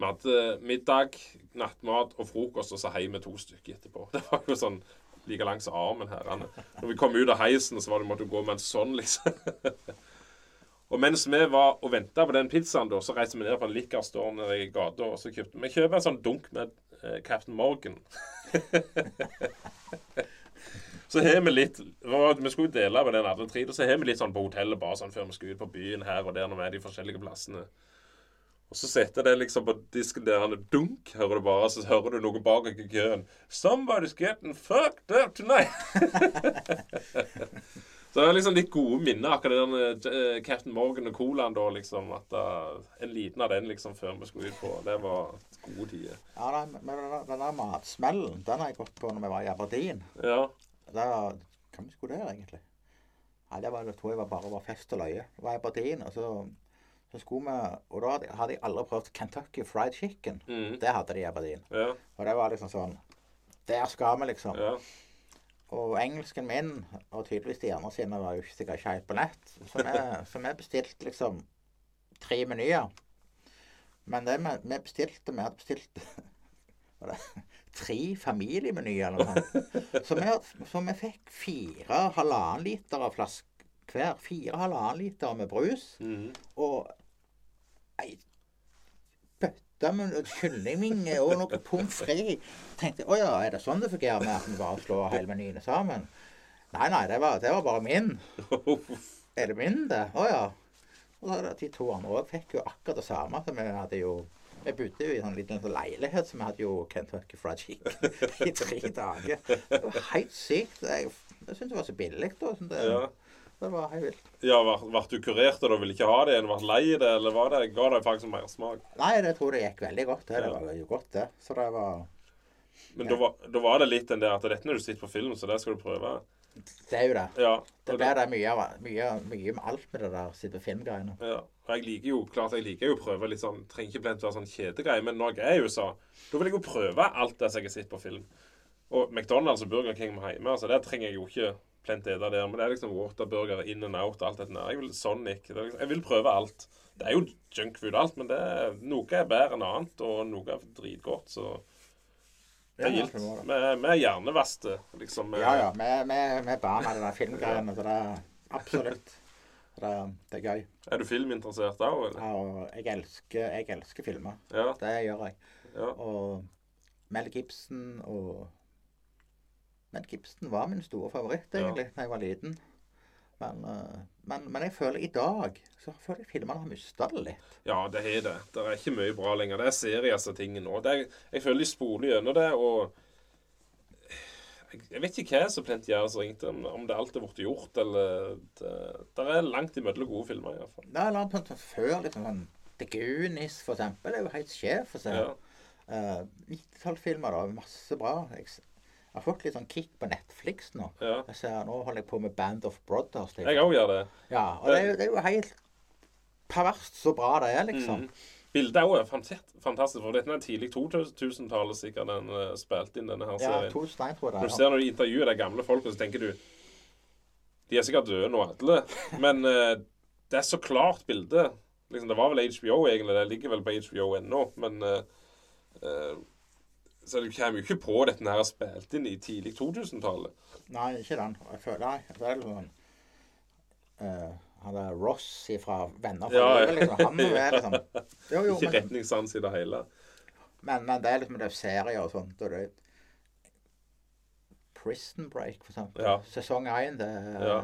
Vi hadde middag, nattmat og frokost, og så hjem med to stykker etterpå. Det var jo sånn like langs armen her. Når vi kom ut av heisen, så var det måtte gå med en sånn, liksom. Og mens vi var og venta på den pizzaen, da, så reiste vi ned på en liquor store nede i gata. Og så kjøpte vi kjøper en sånn dunk med eh, Captain Morgan. så har vi litt Vi skulle jo dele med den alle tre. Så har vi litt sånn på hotellet bare sånn før vi skal ut på byen her og der når vi er de forskjellige plassene. Og så setter det liksom på disken der han er dunk, hører du bare, så hører du noe bak i køen. 'Somebody's getting fucked up tonight'. Så det er liksom litt gode minner, akkurat den uh, Captain Morgan og Colaen da, liksom. At uh, En liten av den liksom før vi skulle ut på. Det var gode tider. Ja, nei, men den, der matsmellen, den har jeg gått på når vi var i Aberdeen. Ja. Da, hva vi skulle der, egentlig? Nei, det var, jeg tror jeg var bare var fest og løye. Det var Aberdeen, og så, så skulle vi Og da hadde jeg aldri prøvd Kentucky fried chicken. Mm. Det hadde de i Aberdeen. Ja. Og det var liksom sånn Der skal vi, liksom. ja. Og engelsken min, og tydeligvis de andre sine, var jo ikke sikkert ikke helt på nett. Så vi, så vi bestilte liksom tre menyer. Men det vi, vi bestilte Vi hadde bestilt var det, tre familiemenyer eller noe sånt. Så vi, så vi fikk fire halvannen liter av flask hver. Fire halvannen liter med brus. Mhm. Og ei bøtte med kyllingvinger og noe pommes frites. Tenkte å ja, er det sånn det fungerer med at vi bare slår hele menyene sammen? Nei, nei, det var, det var bare min. Er det min, det? Å ja. Og de to andre òg fikk jo akkurat det samme. Så vi hadde jo Vi bodde jo i en sånn liten sånn leilighet, så vi hadde jo Kentucky Fried Chicken i tre dager. Det var helt sykt. Jeg, jeg syntes det var så billig. da. sånn Det, ja. Det var helt vilt. ja ble du kurert og da ville ikke ha det igjen? Ble lei det, eller var det, ga det faktisk mersmak? Nei, det tror jeg gikk veldig godt. Det, det var jo godt, det. Så det var Men Ja. da, var, da var det litt den der at dette når du sitter på film, så det skal du prøve. Det er jo det. Ja. Det blir det mye, av- mye, mye med alt med det der sitte på filmgreiene. Ja, og jeg liker jo klart jeg liker jo å prøve litt sånn Trenger ikke plent være sånn kjedegreie, men når jeg er i USA, da vil jeg jo prøve alt det som jeg har sett på film. Og McDonald's og Burger King hjemme, altså det trenger jeg jo ikke plent ete der. Men det er liksom Waterburger, In and Out, alt dette der. Jeg vil Sonic. Det er liksom, jeg vil prøve alt. Det er jo junkfood alt, men det er, noe er bedre enn annet, og noe er dritgodt, så det er gildt. det det. Vi er hjernevaste, liksom. Ja, ja. Vi, er barn av de der filmgreiene, så det er absolutt det, det er gøy. Er du filminteressert da, eller? Ja, og jeg elsker, jeg elsker filmer. Ja. Det gjør jeg. ja. Og Mel Gibson og Mel Gibson var min store favoritt, egentlig, da jeg var liten. Men, eh, men, men jeg føler i dag så føler jeg filmene har mista det litt. Ja, det har det. Det er ikke mye bra lenger. Det er serier av ting nå. Det er, jeg føler de spoler gjennom det, og jeg, vet ikke hva som plent gjør så ringte, om om det alt er blitt gjort, eller det, det er langt imellom gode filmer, iallfall. Det er en annen sånn før, liksom sånn The Goonies, for eksempel, er jo helt sjef. Ja. Uh, 90-tallsfilmer, da. Masse bra. Jeg, jeg har fått litt sånn kick på Netflix nå. ja. Jeg ser, nå holder jeg på med Band of Brothers. liksom. Jeg òg gjør det. Ja, og det det er jo helt perverst så bra det er, liksom. Mm. Bildet er jo fantastisk, for dette er tidlig 2000-tallet sikkert den uh, spilte inn denne her Ja, serien. jeg det er. Når du ser når de intervjuer de gamle folka, så tenker du De er sikkert døde nå, alle. Men uh, det er så klart bilde. Liksom, det var vel HBO, egentlig. Det ligger vel på HBO ennå. Men uh, Så du kommer jo ikke på dette her spilt inn i tidlig 2000-tallet. Nei, ikke den. Jeg føler er liksom sånn eh, Han der Ross fra Venner fra Ja, livet, liksom. Han er liksom Jo, jo, Ikke men, retningssans i det hele. men, men det er liksom det er serier og sånt, og det Prison Break, for eksempel. Ja. Sesong én, det er Ja.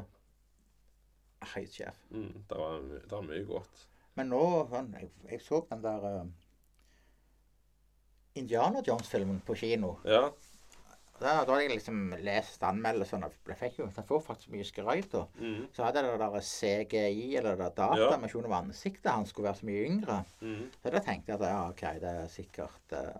Helt sjef. Mm, det, var, det var mye godt. Men nå sånn, jeg, jeg så den der uh, Indiana Jones-filmen på kino. Ja. Da, da hadde jeg liksom lest anmeldelsene. Jeg fikk jo, jeg får faktisk mye skryt. Mm, Så hadde det der CGI, eller det der datamisjon av ansiktet hans, skulle være så mye yngre. mm. Så da tenkte jeg at ja, OK, det er sikkert uh,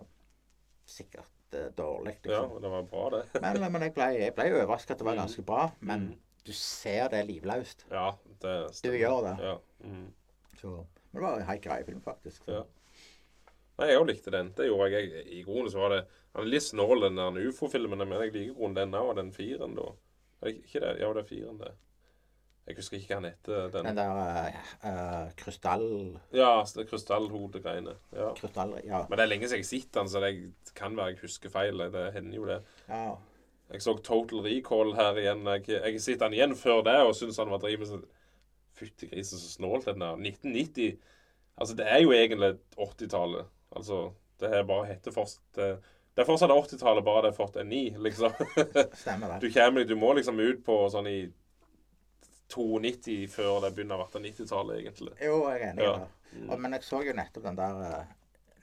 sikkert uh, dårlig. ja, Liksom. det var bra, det. Men, men jeg ble, jeg ble overrasket at det var Mm. ganske bra. Men Mm. du ser det livløst. Ja, det Du gjør det. Ja. Mm. Så, men det var en helt grei film, faktisk. Ja. Nei, jeg òg likte den. Det gjorde jeg. jeg I grunnen så var det Han er litt snål, den der ufo-filmen, men jeg liker grunnen den òg, den firen, da. Ikke det? Ja, det er firen, det. Jeg husker ikke hva han heter. Den. Den der uh, krystall... Ja, krystallhodegreiene. Ja. Krystall... Ja. Men det er lenge siden jeg har sett den, så det kan være jeg husker feil. Det hender jo det. ja. Jeg så Total Recall her igjen. Jeg, har sett den igjen før det og syns han var driven Fytti grisen, så snålt den der. 1990 Altså, det er jo egentlig 80-tallet. Altså, det her bare heter fortsatt Det, det er fortsatt 80-tallet, bare det er fått en 9, liksom. Stemmer det. Du, kommer, du må liksom ut på sånn i 92 før det begynner å være 90-tallet, egentlig. Jo, jeg er enig i Ja. det. Og, men jeg så jo nettopp den der uh,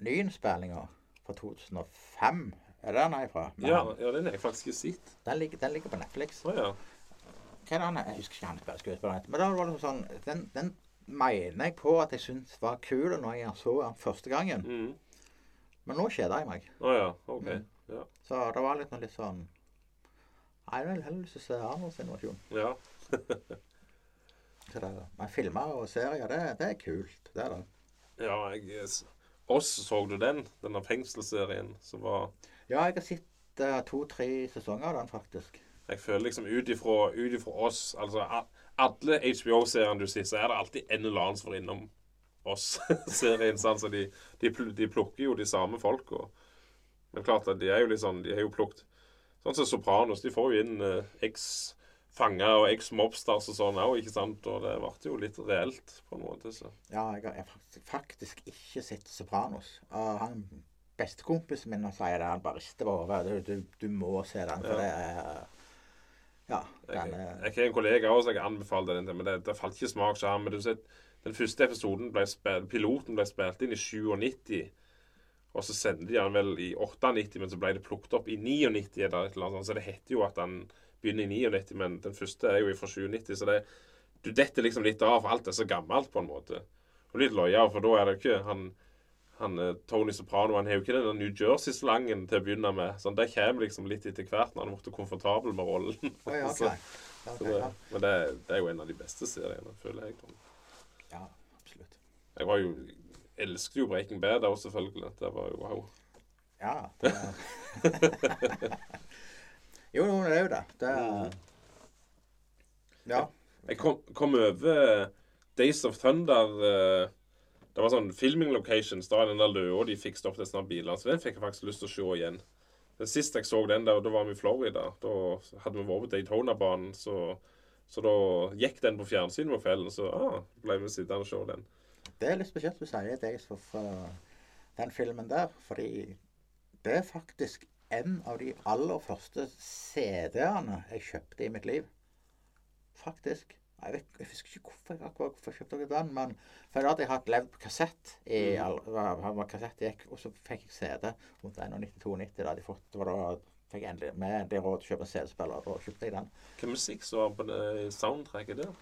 nyinnspillinga fra 2005. Er det den er ifra? Men Ja, ja, den har jeg faktisk ikke sett. Den, ligger, den ligger på Netflix. Å ja. Hva er det han Jeg husker ikke han spiller skuespilleren heter. Men da var det sånn Den, den mener jeg på at jeg syntes var kul når jeg så den første gangen. Mm. Men nå kjeder jeg meg. Oh, ja. OK. Mm. Ja. Så det var litt, litt sånn Nei, jeg vil heller lyst til å se Arnolds innovasjon. ja. Så det, men filmer og serier, det, det er kult. Det er det. Ja, jeg Oss, så du den? Denne fengselsserien som var Ja, jeg har sett uh, to-tre sesonger av den, faktisk. Jeg føler liksom ut ifra oss Altså alle HBO-seriene du ser, så er det alltid en eller annen som er innom oss-serien. sånn, Så de, de, de plukker jo de samme folka. Men klart at de er jo litt sånn De har jo plukket Sånn som Sopranos. De får jo inn eh, eks-fanger og eks-mobsters og sånn òg, ikke sant? Og det ble jo litt reelt på en måte, så Ja, jeg har jeg har faktisk, faktisk ikke sett Sopranos. Og han bestekompisen min han sier det, han bare rister på hodet. Du, du, du må se den, for Ja. det er Ja. Jeg, Den jeg har en kollega også, jeg anbefaler den men det, det falt ikke smak sammen. Men du ser, den første episoden ble spilt, piloten ble spilt inn i 97. Og så sendte de han vel i 98, men så ble det plukket opp i 99. Eller et eller annet, så det heter jo at han begynner i 99, men den første er jo fra 97. Så det, du detter liksom litt av, for alt er så gammelt på en måte. Og litt løye, for da er det ikke han, han eh, Tony Soprano han har jo ikke den New Jersey-slangen til å begynne med. Sånn, Det kommer liksom litt etter hvert når han ble komfortabel med rollen. Oh, ja, Så- okay, så det, ja. men det, det er jo en av de beste seriene, føler jeg. ja, absolutt. Jeg var jo elsket jo Breaking Bad òg, selvfølgelig. Det var jo wow. Ja. Det er... jo, det er jo det. Det er Ja. Jeg kom, kom over Days of Thunder. eh, Det var sånn filming locations. Da den der løa de fikste opp til sånne biler. Så den fikk jeg faktisk lyst til å se igjen. Den Sist jeg så den der, da var vi i Florida. Da hadde vi vært på Daytona-banen, så, så da gikk den på fjernsynet på kvelden. Så ah, ble vi sittende og se den. Det er litt spesielt du sier det for, for den filmen der, fordi det er faktisk en av de aller første CD-ene jeg kjøpte i mitt liv. Faktisk. Jeg, vet, jeg husker ikke hvorfor jeg akkurat hvorfor jeg kjøpte den, men for da hadde jeg hatt levd på kassett i mm. kassett gikk, og så fikk jeg CD rundt 91-92. Da hadde jeg fått, det var da fikk jeg endelig med det råd til å kjøpe CD-spiller, og da kjøpte jeg den. Hvilken musikk så var på det soundtracket der?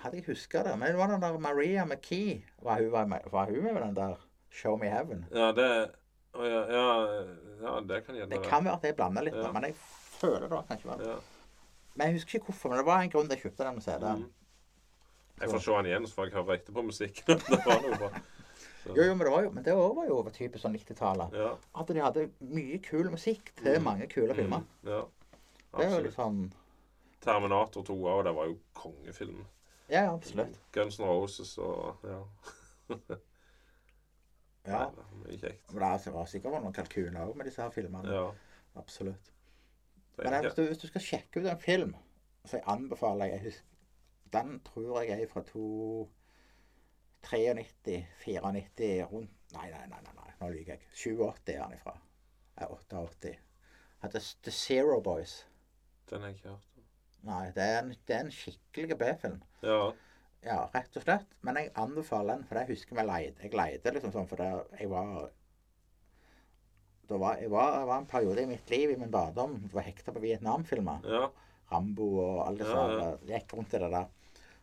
Hadde jeg huska det, men det var den der Maria McKee. Var hun, var var hun med på den der Show Me Heaven? Ja, det ja, ja, ja, det kan gjerne Det kan være at jeg blander litt, Ja. men jeg føler det kanskje var det. Ja. Men jeg husker ikke hvorfor, men det var en grunn til jeg kjøpte den CD-en. Mm. Jeg får se den igjen, så får jeg høre etterpå musikken. det var noe bra. Så, Jo, jo, men det var jo men det var jo typisk sånn 90-tallet. Ja. At de hadde mye kul musikk til mange kule filmer. Mm, ja. Det er jo sånn Terminator 2 òg, det var jo kongefilm. Ja, ja, absolutt. Guns N' Roses og ja. Ja. Nei, det var Mye kjekt. Men det var sikkert noen kalkuner òg med disse her filmene. Ja. Absolutt. Men jeg, hvis du, hvis du skal sjekke ut en film, så jeg anbefaler jeg Den tror jeg er fra 2 93, 94 rundt Nei, nei, nei, nei, nei nå lyver jeg. 87 er den ifra. er 88. Hadde The Zero Boys. Den har jeg ikke hørt. Nei, det er en, det er en skikkelig B-film. Ja. Ja, rett og slett. Men jeg anbefaler den, for jeg husker vi leide. Jeg leide liksom sånn, for det, jeg var da var, var, var en periode i mitt liv, i min barndom, det var hekta på Vietnamfilmer. Ja. Rambo og alle disse Ja, ja, gikk rundt i det der.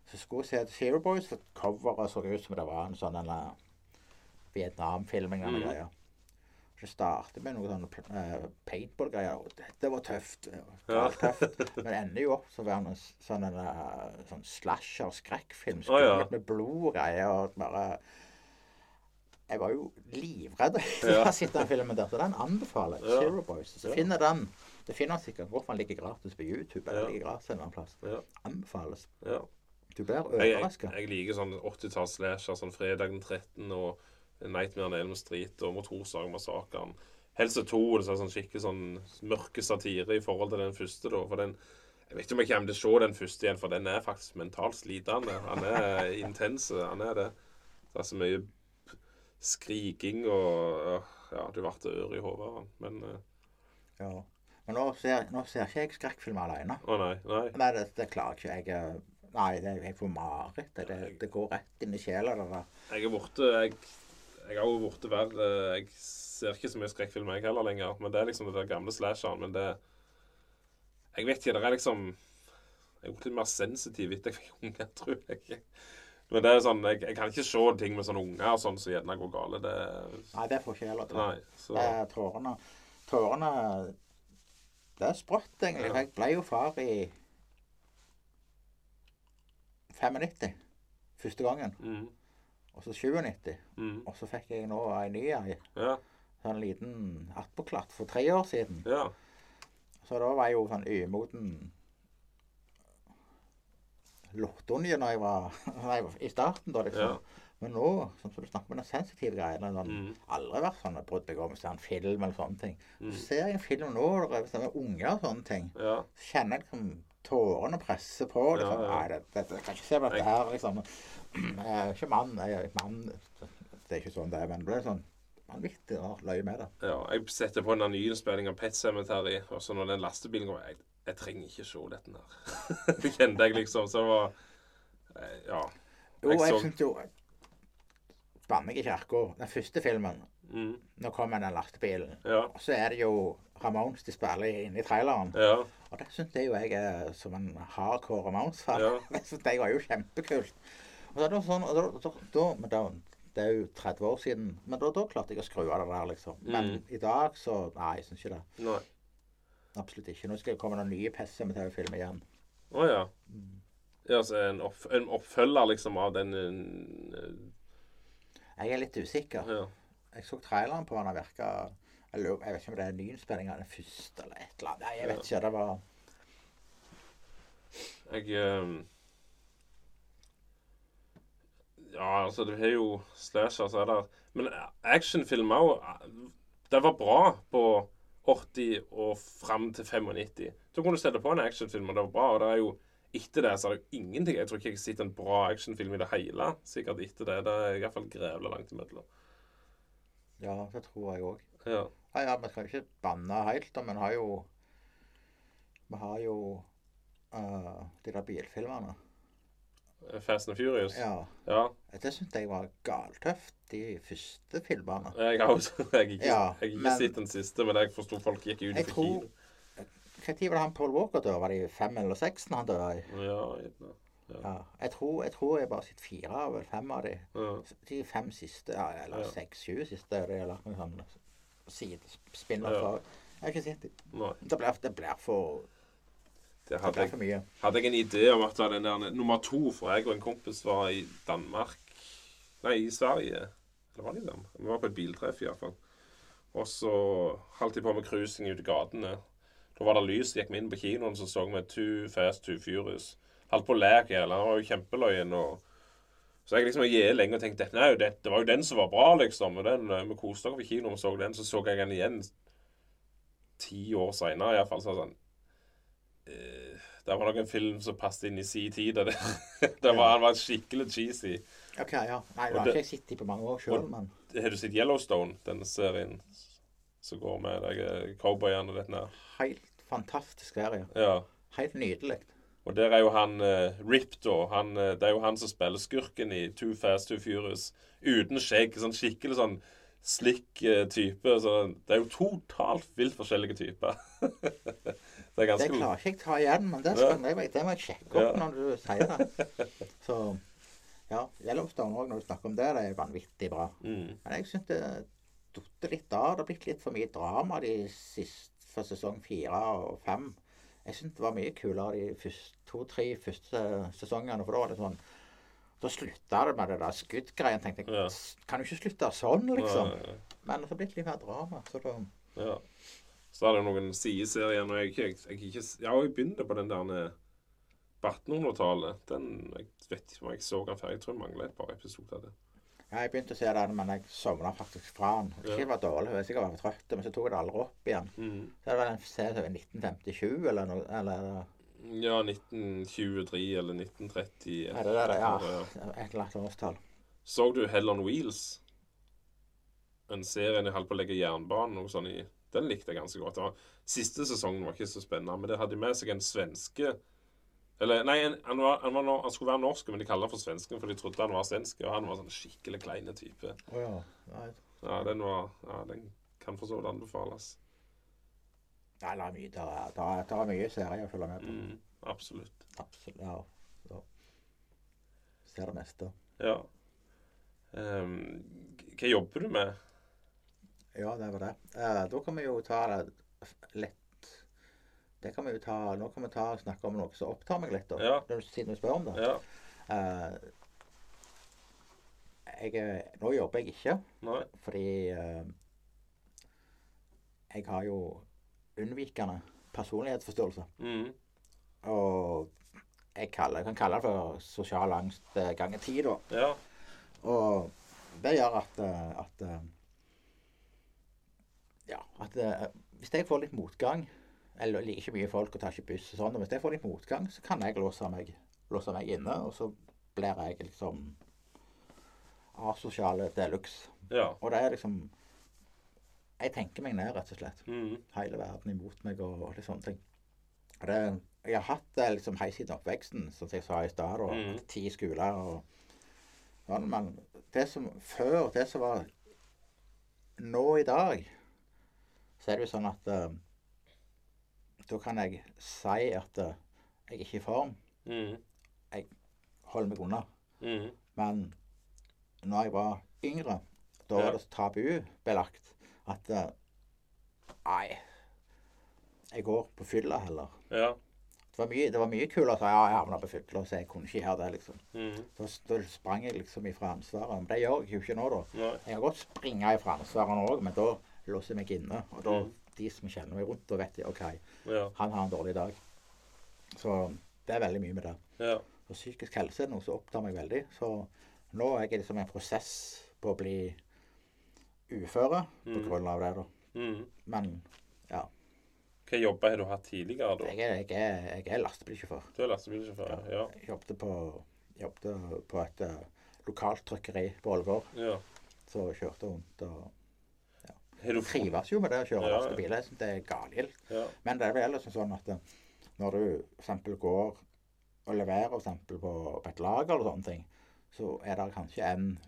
Så skulle jeg se The Zero Boys, for coveret så ut som det var en sånn eh, Vietnam-filming eller Mm. greier. Så starter med noe sånn uh, paintball-greier. og Dette var tøft. det var tøft. Men det ender jo opp som å være en sånn eh, sånn slasher-skrekkfilm. Skummelt med blod og greier. og bare... Jeg var jo livredd da jeg sitter den filmen der. Så den anbefaler jeg. Zero Boys. Så finner den. Det finner sikkert hvorfor den ligger gratis på YouTube. eller ligger gratis en eller annen plass. Ja. Anbefales. Du blir Jeg, jeg, jeg liker sånn 80-talls slasher, sånn Fredag den 13. og Nightmare on Elm Street og Motorsagmassakren. Helse 2 det er sånn skikkelig sånn mørke satire i forhold til den første, da. For den Jeg vet ikke om jeg kommer til å se den første igjen, for den er faktisk mentalt slitende. Han er intens. Han er det. Det er så mye skriking og Ja, du ble ør i hodet. Men eh, Ja. Men nå ser, nå ser ikke jeg skrekkfilmer alene. Å nei. Nei. Nei, det, det klarer ikke jeg. eh, Nei, det, jeg får mareritt. Det, det, det går rett inn i sjela. Jeg er borte jeg, jeg har jo blitt verre. Jeg ser ikke så mye skrekkfilm jeg heller lenger. Men det er liksom det der gamle slasheren. Men det Jeg vet ikke. Det er liksom Jeg er blitt litt mer sensitiv etter jeg fikk unger, tror jeg. Men det er sånn Jeg, jeg kan ikke se ting med sånne unger og sånn som gjerne går gale. Det Nei, det får ikke heller til. Nei. Så Det er tårene Tårene Det er sprøtt, egentlig. Ja. Jeg ble jo far i 95 første gangen. mm, Og så 97. mm, Og så fikk jeg nå ei ny ei. Ja. Sånn liten attpåklatt for tre år siden. Ja. Så da var jeg jo sånn umoden lortunge når jeg var, nei, i starten, da, liksom. Ja. Men nå, sånn som du snakker med den sensitive greiene sånn, Mm. Aldri vært sånn at brudd meg om å se en film eller sånne ting. Mm. Så ser jeg en film nå der er med unger og sånne ting, ja. så kjenner jeg liksom tårene presse på. Liksom. Ja, ja. Nei, det, det, jeg kan ikke se på dette her, liksom. Jeg er ikke mann. Jeg er mann. Det er ikke sånn det er, men det blir sånn vanvittig å løye med det. ja. Jeg setter på en nyinnspilling av Pet Cemetery, og så når den lastebilen går Jeg, jeg trenger ikke se dette her. det kjente jeg liksom. Så det var Ja. Ja. Jo, Jeg jeg så- syns jo Banner i kirka. Den første filmen. Mm, Nå kommer den lastebilen. ja. Og så er det jo Ramones de spiller inni traileren. Ja. Og det syns jeg jo jeg er som en hardcore Ramones-fan. Ja. Det jeg var jo kjempekult. Og det sånn, og da, da, da, da, det er jo 30 år siden, men da, da klarte jeg å skru av det der, liksom. Men Mm. i dag så Nei, jeg syns ikke det. Nei. Absolutt ikke. Nå skal det komme noen nye Pessimetario-filmer igjen. Å ja. Ja, altså en, opp, en oppfølger liksom av den eh, Jeg er litt usikker. Ja. Jeg så traileren på den og virka jeg, jeg vet ikke om det er en nyinnspilling av den første eller et eller annet. Nei, jeg vet ikke. Det var Jeg um... Ja, altså, du har jo slasher, så er det Men actionfilmer òg Det var bra på 80 og fram til 95. Så kunne du sette på en actionfilm, og det var bra. Og det er jo etter det så er det jo ingenting. Jeg tror ikke jeg har sett en bra actionfilm i det hele. Sikkert etter det. Det er iallfall grevla langt imellom. Ja, det tror jeg òg. Ja. Ja, ja, vi skal ikke banne helt, da, men har jo Vi har jo uh, de der bilfilmene. Fast and Furious. Ja. ja. Det syntes jeg var galtøft, de første filmene. Jeg har også jeg Ja, jeg ikke men- sett den siste, men jeg forsto folk gikk ut for kino. Når var det han Paul Walker døde? Var det fem eller seks når han døde? Ja, ja. Ja. Jeg tror jeg tror jeg bare har sett fire av fem av de. ja. De fem siste, eller Ja. seks-sju siste, de har lagt noen sånn sidespinner fra. Jeg har ikke sett dem. Nei. Det blir, det blir for Det hadde jeg, hadde jeg en idé om at den der nummer to, for jeg og en kompis var i Danmark Nei, i Sverige. Eller var det i Danmark? Vi var på et biltreff, iallfall. Og så holdt de på med cruising ute i gatene. Da var det lys, gikk vi inn på kinoen, så så vi Too Fast, Too Furious. Holdt på å le hele. Han var jo kjempeløyen. og så jeg liksom gikk lenge og tenkte Nei, det, det var jo den som var bra, liksom. Og den, eh, Vi koste oss på kino og så den. Så så jeg den igjen ti år seinere, iallfall. Så sånn Det var nok en film som passet inn i si tid. Det, det var, han var skikkelig cheesy. OK, ja. Nei, det har ikke jeg sett på mange år sjøl, men Har du sett Yellowstone, denne serien? som går med deg eh, cowboyene og dette. Helt fantastisk serie. Ja. Helt nydelig. Og der er jo han uh, Rip, da. Han, uh, det er jo han som spiller skurken i Too Fast Too Furious. Uten skjegg. Sånn skikkelig sånn slick uh, type. Så det er jo totalt vilt forskjellige typer. det er Det klarer ikke jeg ta igjen, men det, Ja. skal, det, det må jeg sjekke opp Ja. når du sier det. Så ja, Yellowstone òg, når du snakker om det, det er vanvittig bra. mm. Men jeg syns det datt litt av. Det har blitt litt for mye drama de siste, for sesong fire og fem. Jeg syns det var mye kulere de to-tre første sesongene. For da var det sånn Da slutta det med det der skuddgreien. tenkte jeg, Ja. Kan du ikke slutte sånn, liksom? Ja, Men det har blitt litt mer drama. Så da ja. Så er det noen sideserier når jeg, jeg, jeg ikke Ja, jeg begynte på den der på 1800-tallet. Den Jeg vet ikke om jeg så den før. Jeg tror jeg mangler et par episoder av det. Ja, jeg begynte å se den, men jeg sovna faktisk fra den. Ikke jeg var dårlig, jeg var sikkert var trøtt, men så tok jeg det aldri opp igjen. Mm. Så det var en serie som 1957 eller noe eller, Ja, 1923 eller 1930. Ja, det det? Ja. Ja. Et eller annet årstall. Så du Hell on Wheels? En serie de holdt på å legge jernbanen noe sånn i Den likte jeg ganske godt. Var, siste sesongen var ikke så spennende, men det hadde med seg en svenske Eller nei, han, var, han, var, han skulle være norsk, men de kalte han for svensken, for de trodde han var svensk. Og han var sånn skikkelig kleine type. Oh, ja. Nei, Ja, den var Ja, den kan for så vidt anbefales. Nei, det er mye, det er, det er, det er mye serier å følge med på. Mm, absolutt. Absolutt. Ja. Så. Ser det meste. Ja. Um, hva jobber du med? Ja, det var det. Eh, da kan vi jo ta det lett Det kan vi jo ta Nå kan vi ta og snakke om noe som opptar meg litt, da. Ja. Når du- Siden du spør om det. Ja. Eh, jeg, er- nå jobber jeg ikke, Nei? fordi eh, jeg har jo unnvikende personlighetsforståelse. Mm. Og jeg, kaller, jeg kan kalle det for sosial angst eh, ganger ti, da. Ja. Og det gjør at, eh, at eh, Ja, at eh, hvis jeg får litt motgang Eller liker ikke mye folk og tar ikke buss og sånn, og hvis jeg får litt motgang, så kan jeg låse meg, låse meg inne, og så blir jeg liksom asosiale de luxe. Ja. Og det er liksom Jeg tenker meg ned, rett og slett. Mm. Hele verden imot meg og, og litt sånne ting. Og det, jeg har hatt det liksom helt siden oppveksten, som jeg sa i stad. og mm. Ti skoler og sånn. Men det som før, det som var nå i dag, så er det jo sånn at uh, Da kan jeg si at uh, jeg er ikke i form. Mm. Holder meg unna. Mm. Men når jeg var yngre, da var det tabubelagt at uh, Nei, jeg går på fylla heller. Ja. Det var mye, det var mye kulere å si ja, jeg havna på fylla, så jeg kunne ikke gjøre det, liksom. Mm. Da, da sprang jeg liksom ifra ansvaret. Men det gjør jeg jo ikke nå, da. Nei. Jeg kan godt springe ifra ansvaret nå òg, men da låser meg inne. Og da, Mm. de som kjenner meg rundt, da vet de OK, Ja. han har en dårlig dag. Så det er veldig mye med det. Ja. Og psykisk helse er noe som opptar meg veldig. Så nå er jeg liksom i en prosess på å bli uføre på Mm. grunn av det, da. Mm. Men ja, Hva jobber har du hatt tidligere, da? jeg er, jeg er, jeg er lastebilsjåfør. Du er lastebilsjåfør? Ja. Jeg jobbet på, jobbet på et uh, lokalt trykkeri på Ålgård. ja. Så kjørte rundt og du trives jo med det å kjøre Ja, ja. lastebil. Jeg syns det er galt. ja. Men det er vel liksom sånn at eh, når du eksempel går og leverer for eksempel på, på et lager eller sånne ting, så er det kanskje en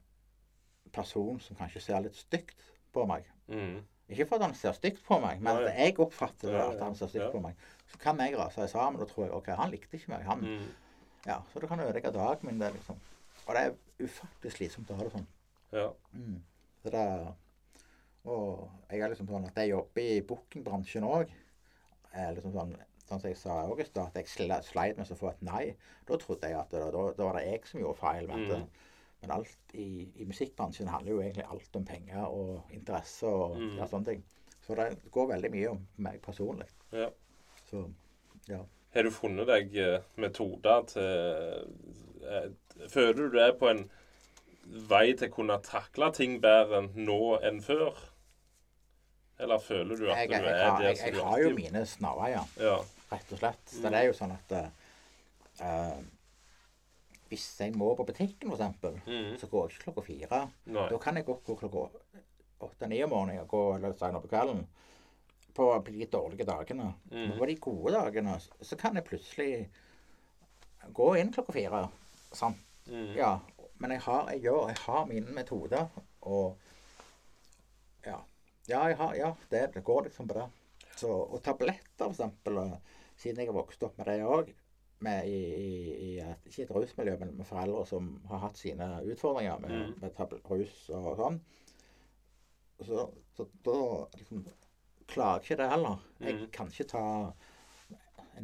person som kanskje ser litt stygt på meg. Mm. Ikke for at han ser stygt på meg, men at jeg oppfatter det at han ser stygt på meg. Så kan jeg rase sammen og tror jeg, ok, han likte ikke meg. Han, Mm. ja, Så det kan ødelegge dagen min. det liksom. Og det er ufattelig slitsomt å ha det sånn. Ja. Mm. Så det er, og jeg er liksom sånn at jeg jobber i bookingbransjen òg. Liksom sånn, sånn som jeg sa i August, da, at jeg sleit med å få et nei. Da trodde jeg at det, da, da var det jeg som gjorde feil. Mm. men alt i, i musikkbransjen handler jo egentlig alt om penger og interesse og Mm. ja, sånne ting. Så det går veldig mye om meg personlig. Ja. Så ja. Har du funnet deg eh, metoder til eh, Føler du er på en vei til å kunne takle ting bedre nå enn før? Eller føler du at Jeg, du jeg, er jeg, har, der jeg, som jeg har jo mine snarveier. Ja. rett og slett. Så Mm. det er jo sånn at eh, Hvis jeg må på butikken, f.eks., Mm. så går jeg ikke klokka fire. Nei. Da kan jeg godt gå klokka åtte-ni om morgenen og gå eller senere på kvelden. På de dårlige dagene. Mm. På de gode dagene så kan jeg plutselig gå inn klokka fire. Sant? Mm. Ja. Men jeg har, jeg gjør, jeg har mine metoder, og ja. Ja, jeg har, ja det, det går liksom på det. Så, og tabletter, for eksempel, siden jeg har vokst opp med det òg, i, i, i et, ikke et rusmiljø, men med foreldre som har hatt sine utfordringer med, Mm. med rus og sånn, så, så da liksom klarer jeg ikke det heller. Jeg Mm. kan ikke ta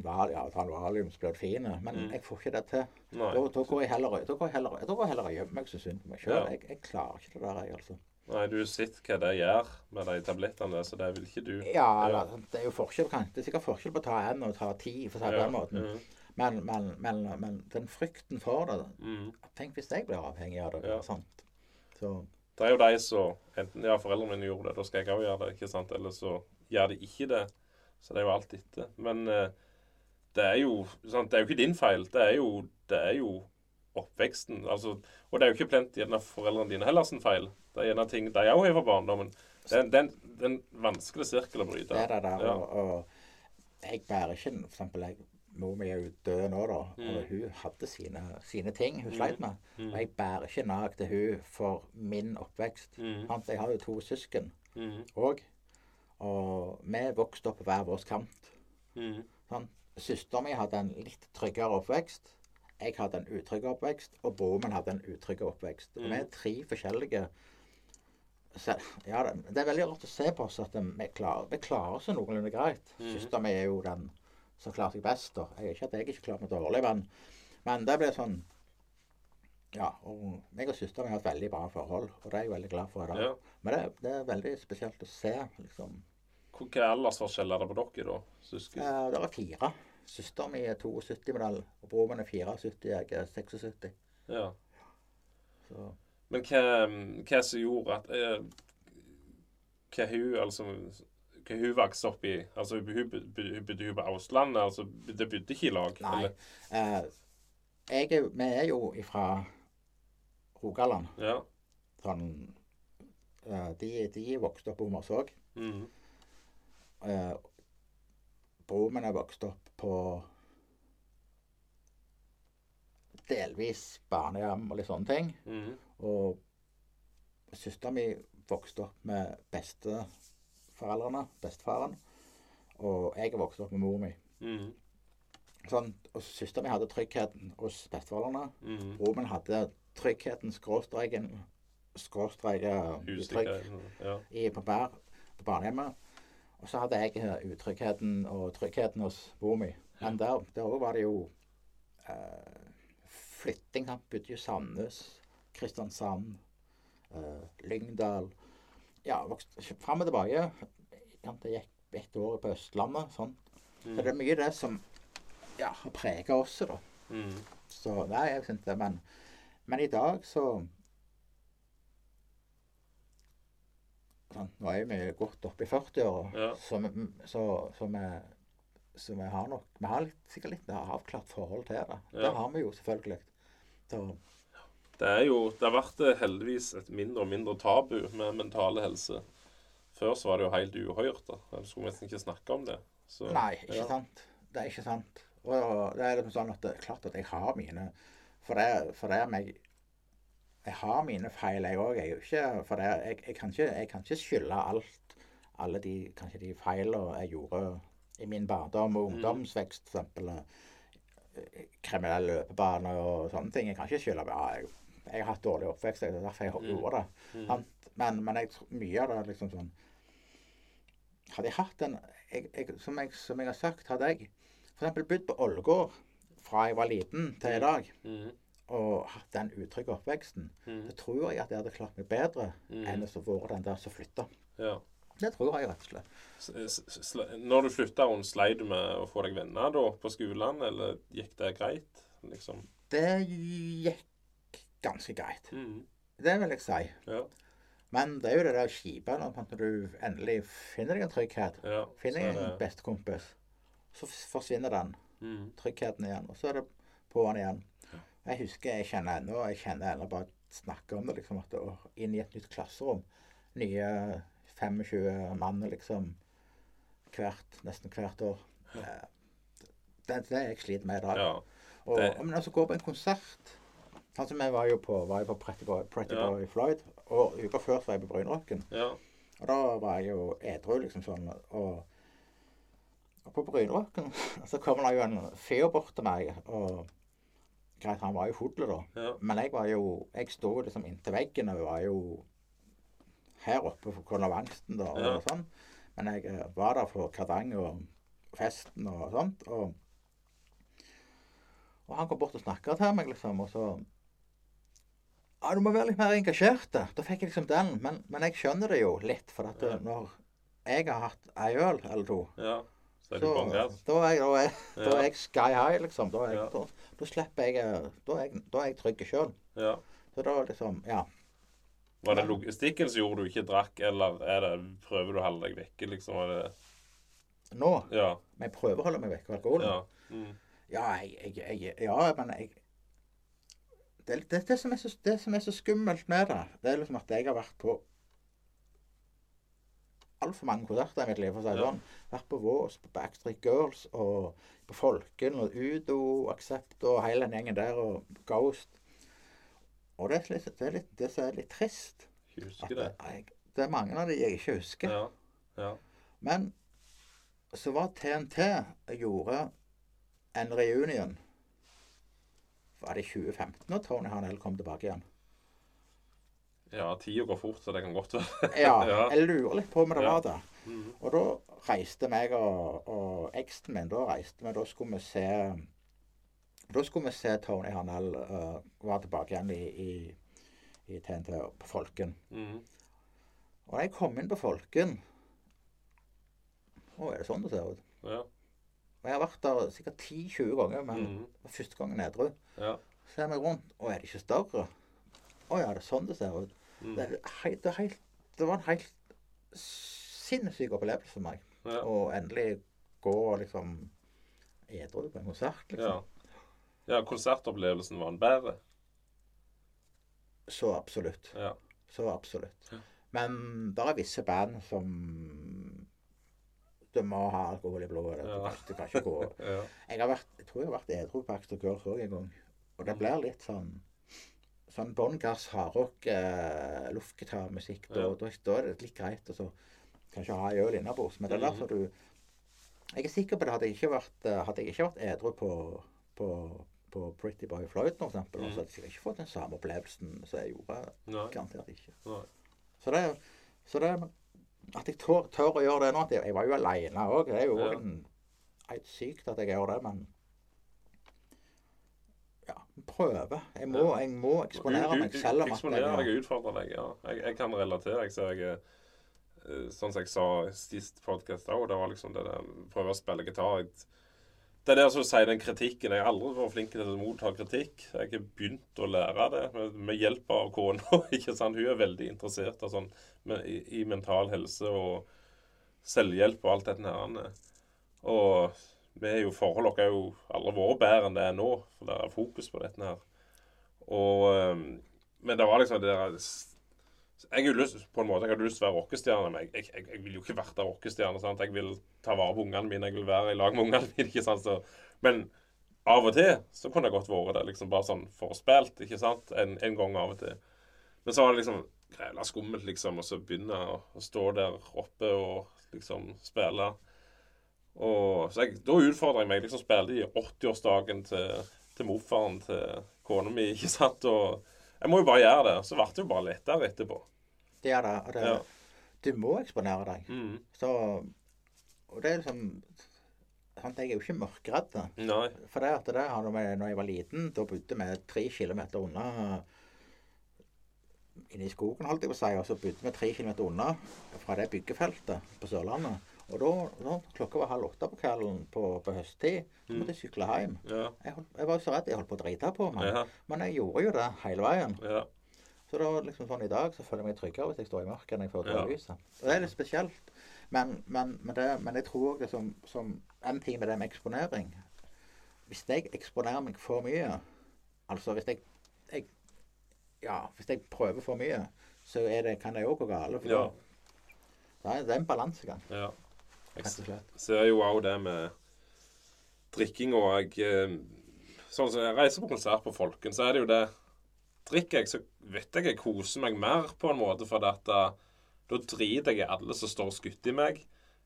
val, ja, ta en valium så blir det fine, men Mm. jeg får ikke det til. Da, da går jeg heller da går jeg heller, da går jeg heller og gjemmer meg så synd på meg sjøl. Ja. Jeg, jeg klarer ikke det der, jeg, altså. Nei, du har sett hva det gjør med de tablettene, så det vil ikke du. Ja, ja. det er jo forskjell, kan- det er sikkert forskjell på å ta én og ta ti, for å si det på den måten. Mm. Men, men, men, men den frykten for det mm. Tenk hvis jeg blir avhengig av det. Ja. Sant? Så Det er jo de som enten ja, foreldrene mine gjorde det, da skal jeg òg gjøre det. ikke sant? Eller så gjør de ikke det. Så det er jo alt etter. Men eh, det er jo sant? Det er jo ikke din feil. Det er jo, det er jo oppveksten. altså, Og det er jo ikke plent gjerne foreldrene dine heller sin feil. Det er gjerne ting de òg har fra barndommen. Det er det er en- det er en vanskelig sirkel å bryte. det er det der. Ja. Og, og jeg bærer ikke For eksempel, jeg, mor mi er jo død nå, da. Mm. Og hun hadde sine, sine ting hun sleit med. Mm. Og jeg bærer ikke nag til hun for min oppvekst. Mm. Jeg har jo to søsken Mm. òg. Og vi vokste opp på hver vår kant. Mm. Sånn. Søsteren min hadde en litt tryggere oppvekst. Jeg hadde en utrygg oppvekst, og broren min hadde en utrygg oppvekst. Mm. vi er tre forskjellige så, ja, det, er veldig rart å se på oss at vi klarer, vi klarer oss noenlunde greit. Mm. Søsteren min er jo den som klarer seg best. og Jeg ikke at jeg ikke klarer meg dårlig, men, men det ble sånn Ja. og meg og søsteren min har et veldig bra forhold, og det er jeg veldig glad for. i dag. Ja. Men det, det er veldig spesielt å se, liksom. Hvor- aldersforskjeller er det på dere, da? Søsken? Eh, det er fire. Søsteren min er 72-modell, og broren min er 74, jeg er 76. Ja. Så Men hva, hva som gjorde at eh, Hva hun altså Hva hun vokste opp i Altså, hun, bodde på Auslandet, altså Det bodde ikke i lag? nei. eller? Eh, jeg vi er jo fra Rogaland. Ja. Sånn eh, de, de vokste opp på Hommersåk. Mm. Eh, broren min er vokst opp på delvis barnehjem og litt sånne ting. Mm. Og søsteren min vokste opp med besteforeldrene, bestefaren. Og jeg er vokst opp med mor mi. Mm. Sånn, og søsteren min hadde tryggheten hos besteforeldrene. Mm. Broren min hadde tryggheten, skråstreken, skråstreket utrygg Ja. på, bar, på barnehjemmet. Og så hadde jeg utryggheten og tryggheten hos mor mi. Men der, der også var det jo eh, flytting. Han bodde jo Sandnes, Kristiansand, eh, Lyngdal. Ja, vokste fram og tilbake. Det gikk et år på Østlandet. sånn. Så det er mye det som ja, har prega oss. da. Mm. Så nei, jeg synes det. Men, men i dag så sånn, Nå er vi godt oppe i 40-åra, Ja. så, så, så vi har nok Vi har sikkert litt avklart forhold til det. Det har vi jo selvfølgelig. Så, Det er jo Det har vært eh, heldigvis et mindre og mindre tabu med mentale helse. Før så var det jo helt uhørt. da. En skulle nesten ikke snakke om det. Så, nei, ikke ja. sant. Det er ikke sant. Og det er liksom sånn at det er klart at jeg har mine For det, for det er meg Jeg har mine feil, jeg òg. Jeg, jeg, jeg, kan ikke, jeg kan ikke skylde alt Alle de kanskje de feilene jeg gjorde i min barndom og ungdomsvekst, f.eks. Kriminell løpebane og sånne ting. Jeg kan ikke skylde ja, jeg, jeg har hatt dårlig oppvekst. Det er derfor jeg gjorde det. Mm. Men, men mye av det er liksom sånn Hadde jeg hatt en som, jeg, som jeg har sagt, hadde jeg f.eks. bodd på Ålgård fra jeg var liten til i dag, Mm. Og hatt den utrygge oppveksten, Mm. så tror jeg at jeg hadde klart meg bedre Mm. enn å være den der som flytta. Ja. Det tror jeg rett og slett. S- Når du flytta, sleit du med å få deg venner da på skolen, eller gikk det greit? liksom? Det gikk ganske greit. Mm. Det vil jeg si. Ja. Men det er jo det der kjipe når du endelig finner deg en trygghet. ja. Finner er deg en bestekompis. Så forsvinner den. Mm. tryggheten igjen. Og så er det på'n igjen. Jeg husker jeg kjenner ennå jeg kjenner ennå bare snakker om det, liksom at å inn i et nytt klasserom nye 25 mann liksom hvert, nesten hvert år. Eh, Det, det er jeg sliter med i dag. Ja. Og, det- Men altså, gå på en konsert Altså, Vi var jo på, var jo på Pretty Boy, Pretty Ja. Boy Floyd, og uka før så var jeg på Brynrocken. ja. Og da var jeg jo edru, liksom sånn. Og, og på Brynrocken så kommer det jo en fyr bort til meg. og Greit, han var jo full, da. Ja. Men jeg var jo Jeg sto liksom inntil veggen og var jo her oppe for konavangsten, da. Og Ja. sånn. Men jeg eh, var der for Kardang og festen og sånt. Og, og han kom bort og snakka til meg, liksom, og så Ja, du må være litt mer engasjert. Da Da fikk jeg liksom den. Men, men jeg skjønner det jo litt, for at Ja. når jeg har hatt ei øl eller to ja. Så så, da er jeg, da er, da er jeg sky high, liksom. Da, jeg, da, da slipper jeg eh, Da er jeg, da er jeg trygg sjøl. Ja. Så da liksom Ja. Var det logistikken som gjorde du ikke drakk, eller er det, prøver du å holde deg vekke, liksom? Er det, Nå ja. Men jeg prøver å holde meg vekk fra alkoholen. Ja. Mm. Ja, jeg, jeg, jeg, ja, men jeg det, det, det, som så, det som er så skummelt med det, det er liksom at jeg har vært på altfor mange konserter i mitt liv. for å si sånn. Vært på Vås, på Backstreet Girls og på Folken og Udo, Aksept og hele den gjengen der, og Ghost. Og det er litt, det, er litt, det som er litt trist, husker det, jeg, det er mange av de jeg ikke husker. Ja. Ja. Men så var TNT gjorde en reunion Var det i 2015 når Tony Harnell kom tilbake igjen? Ja tida går fort, så det kan godt være. Ja, jeg lurer litt på om det var det. Mhm. Og da reiste meg og, og eksen min Da reiste vi, da skulle vi se Da skulle vi se Tony Harnell uh, være tilbake igjen i, i, i TNT på Folken. Mm. Og da jeg kom inn på Folken Å, er det sånn det ser ut? Ja. Og jeg har vært der sikkert 10-20 ganger, men mm. første gangen edru. Ja. ser meg rundt, og er det ikke større? Å ja, det er sånn det ser ut. Mhm. Det, helt, det, helt, det var en helt sinnssyk opplevelse for meg. Ja. Å endelig gå og liksom edru på en konsert, liksom. Ja, konsertopplevelsen var en bedre. Så absolutt. Ja. Så absolutt. Ja. Men det er visse band som Du må ha alkohol i blodet. Du, Ja. kan, du kan ikke gå Ja. Jeg, har vært, jeg tror jeg har vært edru på Axter Girls òg en gang. Og det Mm. blir litt sånn Sånn bånn gass, hardrock, eh, luftgitarmusikk. Da, Ja. da, er det litt greit å så kanskje ha ei øl innabords. Men det er Mhm. du Jeg er sikker på det. Hadde jeg ikke vært, eh, hadde jeg ikke vært edru på, på, på Pretty Boy Floyd, for eksempel, Mhm. så hadde jeg ikke fått den samme opplevelsen som jeg gjorde. Nei. Garantert ikke. Nei. Så det, så det At jeg tør, tør å gjøre det nå Jeg, var jo aleine òg. Det er jo Ja. en, sykt at jeg gjør det, men Ja, prøve. Jeg må, jeg må eksponere meg selv om at Eksponere deg og utfordre deg, ja. Jeg, jeg kan relatere. Jeg ser jeg eh, Sånn som jeg sa sist podkast òg, det var liksom det der Prøve å spille gitar. Jeg, det er der som sier den kritikken. Jeg har aldri vært flink til å motta kritikk. Jeg har begynt å lære det med, med hjelp av kona. ikke sant? Hun er veldig interessert av sånn, med, i, i mental helse og selvhjelp og alt dette her. Og vi er jo forholdet vårt er jo aldri vært bedre enn det er nå, for det er fokus på dette her. Og, men det var liksom det der Jeg har lyst på en måte, jeg hadde lyst til å være rockestjerne, men jeg, jeg, jeg vil jo ikke være rockestjerne. sant? Jeg vil ta vare på ungene mine, jeg vil være i lag med ungene mine. ikke sant? Så, men av og til så kunne det godt vært det. liksom Bare sånn forspilt, ikke sant? En, en gang av og til. Men så var det liksom grevla skummelt, liksom, og så begynne å, å stå der oppe og liksom spille. Og, så jeg, da utfordrer jeg meg. liksom Spiller i 80-årsdagen til, til morfaren til kona mi. ikke sant? Og jeg må jo bare gjøre det. Så ble det jo bare lettere etterpå. Det er det. Og det, Ja. Du må eksponere deg. Mm. Så Og det er liksom sant, Jeg er jo ikke mørkredd. Nei. For det at det hadde vi når jeg var liten, da bodde vi tre kilometer unna inne i skogen, holdt jeg på å si. Og så bodde vi tre kilometer unna fra det byggefeltet på Sørlandet. Og da, da klokka var halv åtte på kvelden på, på høsttid, så måtte jeg sykle hjem. Ja. Jeg, hold, jeg var jo så redd jeg holdt på å drite på meg. Ja. Men jeg gjorde jo det hele veien. Ja. Så da liksom sånn i dag så føler jeg meg tryggere hvis jeg står i mørket enn jeg får Ja. ja. lyset. Og det er litt spesielt. Men, men, men, det, men jeg tror det som, som en ting med det med eksponering Hvis jeg eksponerer meg for mye Altså hvis jeg, jeg Ja, hvis jeg prøver for mye, så det, kan det òg gå galt. Ja. det er en balansegang, Ja. Jeg ser jo òg det med drikking og jeg eh, Sånn som jeg reiser på konsert på Folken, så er det jo det Drikker jeg, så vet jeg jeg koser meg mer på en måte, for at da, da driter jeg i alle som står og skutter i meg.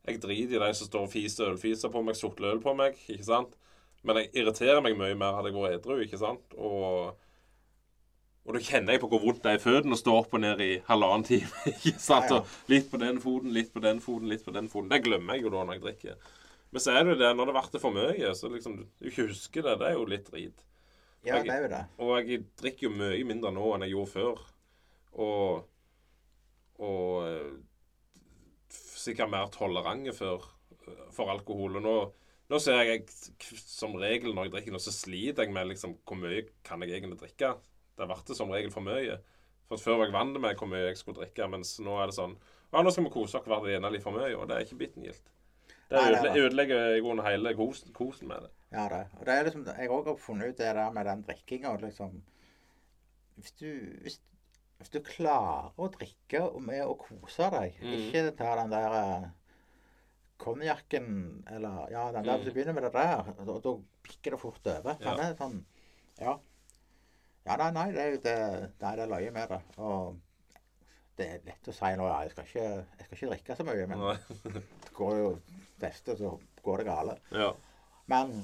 Jeg driter i de som står og fiser ølfiser på meg, sutler øl på meg, ikke sant. Men jeg irriterer meg mye mer hadde jeg vært edru, ikke sant. Og og da kjenner jeg på hvor vondt det er i føttene å stå opp og ned i halvannen time. ikke sant? Ja, ja. Litt på den foten, litt på den foten, litt på den foten. Det glemmer jeg jo da når jeg drikker. Men så er det jo det, når det blir for mye, så liksom du ikke husker det. Det er jo litt drit. Ja, Jeg- det er jo det. Og jeg drikker jo mye mindre nå enn jeg gjorde før. Og Og eh, sikkert mer tolerante før eh, for alkohol. Og nå, nå ser jeg jeg som regel når jeg drikker nå, så sliter jeg med liksom hvor mye kan jeg egentlig drikke. Det har vært det som regel for mye. For Før var jeg vant med hvor mye jeg skulle drikke, mens nå er det sånn Ja, nå skal vi kose oss hver det litt for mye, og det er ikke bitten gildt. Det er ødele- det. ødelegger i grunnen hele kosen, kosen med det. Ja, det. Og det er liksom, jeg òg har funnet ut det der med den drikkinga. Liksom, hvis, du, hvis, hvis du klarer å drikke med å kose deg, Mm. ikke ta den der eh, konjakken eller Ja, den der, Mm. hvis du begynner med det der, da, da bikker det fort over. Ja. Sånn Ja. Ja, nei, nei, det det, nei, det er løye med det. Og det er lett å si nå, ja, jeg skal ikke, jeg skal ikke drikke så mye, men det går jo beste, så går det gale. Ja. Men